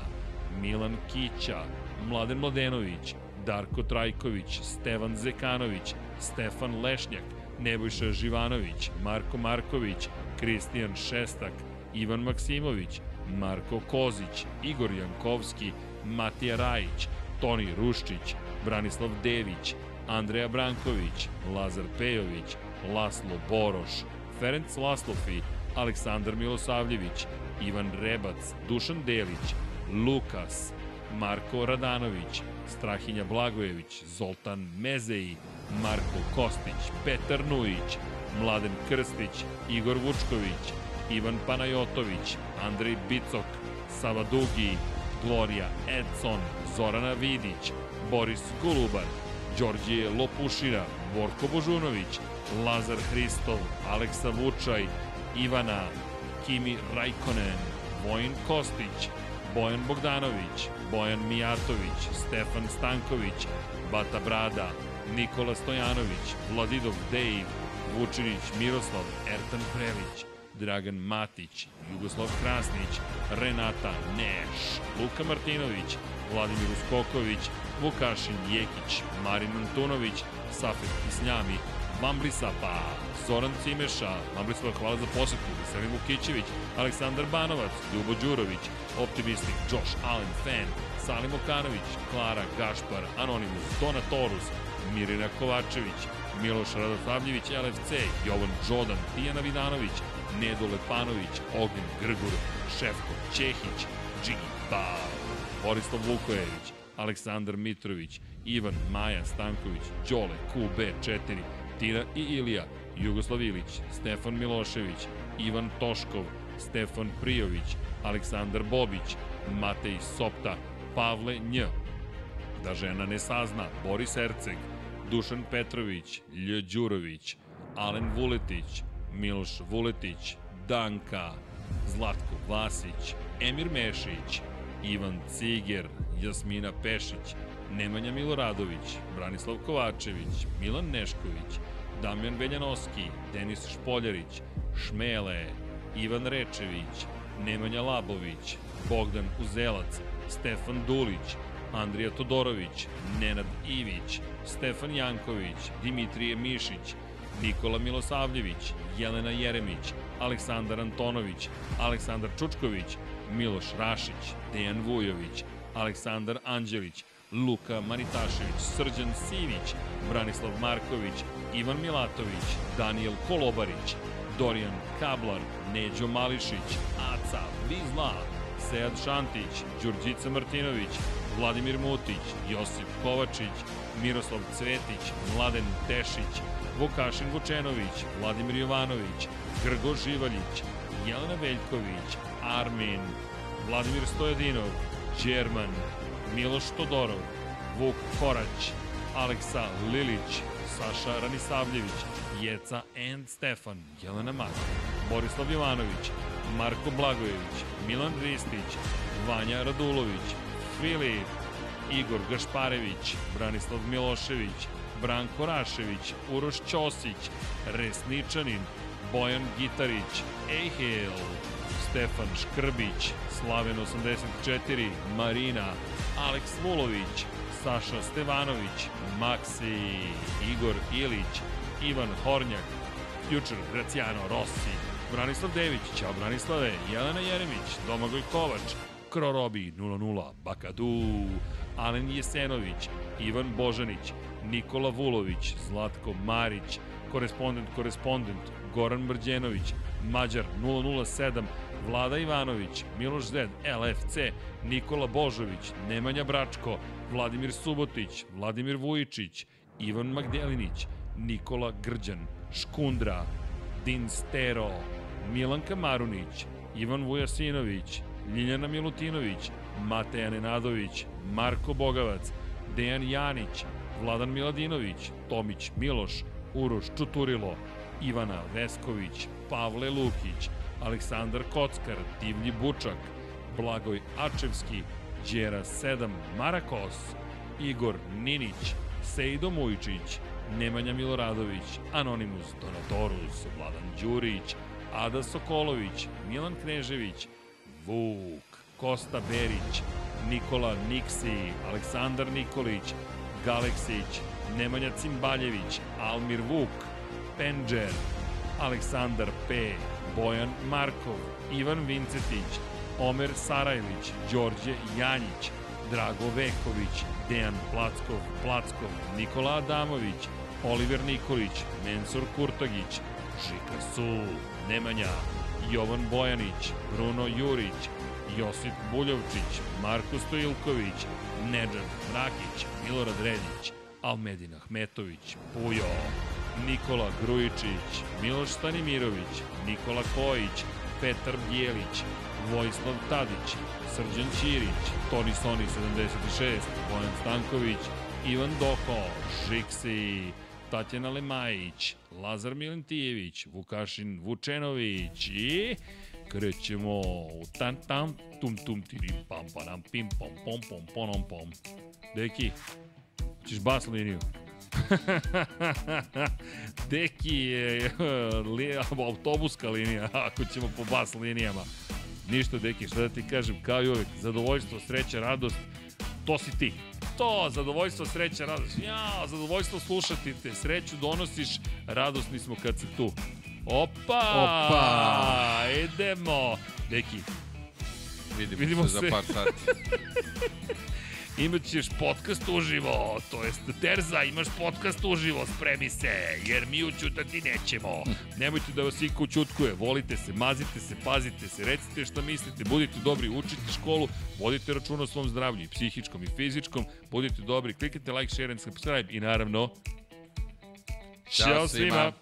Milan Kića, Mladen Mladenović, Darko Trajković, Stevan Zekanović, Stefan Lešnjak, Nebojša Živanović, Marko Marković, Kristijan Šestak, Ivan Maksimović, Marko Kozić, Igor Jankovski, Matija Rajić, Toni Ruščić, Branislav Dević, Andreja Branković, Lazar Pejović, Laslo Boroš, Ferenc Laslofi, Aleksandar Milosavljević, Ivan Rebac, Dušan Delić, Lukas, Marko Radanović, Strahinja Blagojević, Zoltan Mezeji, Marko Kostić, Petar Nujić, Mladen Krstić, Igor Vučković, Ivan Panajotović, Andrej Bicok, Sava Dugi, Gloria Edson, Zorana Vidić, Boris Golubar, Đorđije Lopušina, Borko Božunović, Lazar Hristov, Aleksa Vučaj, Ivana, Kimi Rajkonen, Vojin Kostić, Bojan Bogdanović, Bojan Mijatović, Stefan Stanković, Bata Brada, Nikola Stojanović, Vladidov Dejv, Vučinić Miroslav, Ertan Prelić, Dragan Matić, Jugoslav Krasnić, Renata Neš, Luka Martinović, Vladimir Uskoković, Vukašin Jekić, Marin Antunović, Safet Isnjami, Mambrisapa, Zoran Cimeša, Mambrisapa hvala za posetu, Veselin Vukićević, Aleksandar Banovac, Ljubo Đurović, Optimistik, Josh Allen, Fan, Salim Okanović, Klara Gašpar, Anonimus, Dona Torus, Mirina Kovačević, Miloš Radosavljević, LFC, Jovan Đodan, Tijana Vidanović, Nedo Lepanović, Ognjen Grgur, Šefko Čehić, Džigi Bao, Borislav Vukojević, Aleksandar Mitrović, Ivan Maja Stanković, Đole QB4, Tina i Ilija, Jugoslav Ilić, Stefan Milošević, Ivan Toškov, Stefan Prijović, Aleksandar Bobić, Matej Sopta, Pavle Nj, da žena ne sazna, Boris Erceg, Dušan Petrović, Lj Đurović, Alen Vuletić, Miloš Vuletić, Danka, Zlatko Vasić, Emir Mešić, Ivan Ciger, Jasmina Pešić, Nemanja Miloradović, Branislav Kovačević, Milan Nešković, Damjan Veljanoski, Denis Špoljarić, Šmele, Ivan Rečević, Nemanja Labović, Bogdan Uzelac, Stefan Dulić, Andrija Todorović, Nenad Ivić, Stefan Janković, Dimitrije Mišić, Nikola Milosavljević, Jelena Jeremić, Aleksandar Antonović, Aleksandar Čučković, Miloš Rašić, Dejan Vujović, Aleksandar Anđelić, Luka Manitašević, Srđan Sivić, Branislav Marković, Ivan Milatović, Daniel Kolobarić, Dorijan Kablar, Neđo Mališić, Aca Vizla, Sead Šantić, Đurđica Martinović, Vladimir Mutić, Josip Kovačić, Miroslav Cvetić, Mladen Tešić, Vukašin Vučenović, Vladimir Jovanović, Grgo Živaljić, Jelena Veljković, Armin, Vladimir Stojadinov, Đerman, Miloš Todorov, Vuk Korać, Aleksa Lilić, Saša Ranisavljević, Jeca and Stefan, Jelena Mak, Borislav Jovanović, Marko Blagojević, Milan Ristić, Vanja Radulović, Filip, Igor Gašparević, Branislav Milošević, Branko Rašević, Uroš Ćosić, Resničanin, Bojan Gitarić, Ejhel, Stefan Škrbić, Slaven 84, Marina, Aleks Vulović, Saša Stevanović, Maksi, Igor Ilić, Ivan Hornjak, Future Graciano Rossi, Branislav Dević, Ćao Branislave, Jelena Jeremić, Domagoj Kovač, Krorobi 00, Bakadu, Alen Jesenović, Ivan Božanić, Nikola Vulović, Zlatko Marić, korespondent, korespondent, Goran Mrđenović, Mađar 007, Vlada Ivanović, Miloš Zed, LFC, Nikola Božović, Nemanja Bračko, Vladimir Subotić, Vladimir Vujičić, Ivan Magdelinić, Nikola Grđan, Škundra, Din Stero, Milanka Marunić, Ivan Vujasinović, Ljiljana Milutinović, Mateja Nenadović, Marko Bogavac, Dejan Janić, Vladan Miladinović, Tomić Miloš, Uroš Čuturilo, Ivana Vesković, Pavle Lukić, Aleksandar Kockar, Divlji Bučak, Blagoj Ačevski, Đera 7, Marakos, Igor Ninić, Sejdo Mujčić, Nemanja Miloradović, Anonimus Donatorus, Vladan Đurić, Ada Sokolović, Milan Knežević, Vuk, Kosta Berić, Nikola Niksi, Aleksandar Nikolić, Galeksić, Nemanja Cimbaljević, Almir Vuk, Penđer, Aleksandar P, Bojan Markov, Ivan Vincetić, Omer Sarajlić, Đorđe Janjić, Drago Veković, Dejan Plackov, Plackov, Nikola Adamović, Oliver Nikolić, Mensur Kurtagić, Žika Su, Nemanja, Jovan Bojanić, Bruno Jurić, Josip Buljovčić, Marko Stojilković, Nedžad Rakić, Milorad Redić, Almedin Ahmetović, Pujo, Nikola Grujičić, Miloš Stanimirović, Nikola Kojić, Petar Bjelić, Vojislav Tadić, Srđan Ćirić, Toni Soni 76, Bojan Stanković, Ivan Doko, Žiksi, Tatjana Lemajić, Lazar Milentijević, Vukašin Vučenović i krećemo u tan tam tum tum tirim pam panam pim pom pom pom ponom pom. Deki, ćeš bas liniju? Deki je li, autobuska linija, ako ćemo po bas linijama. Ništa, Deki, šta da ti kažem, kao i uvek, zadovoljstvo, sreća, radost, to si ti. To, zadovoljstvo, sreća, radost. Ja, zadovoljstvo slušati te, sreću donosiš, radosni smo kad si tu. Opa! Opa! Idemo! Deki, Vidimo, Vidimo se, se. za par sati. Imat ćeš podcast uživo, to jest Terza, imaš podcast uživo, spremi se, jer mi učutati nećemo. Nemojte da vas iko učutkuje, volite se, mazite se, pazite se, recite šta mislite, budite dobri, učite školu, vodite računa o svom zdravlju, i psihičkom i fizičkom, budite dobri, kliknite like, share and subscribe i naravno, Ćao svima. svima.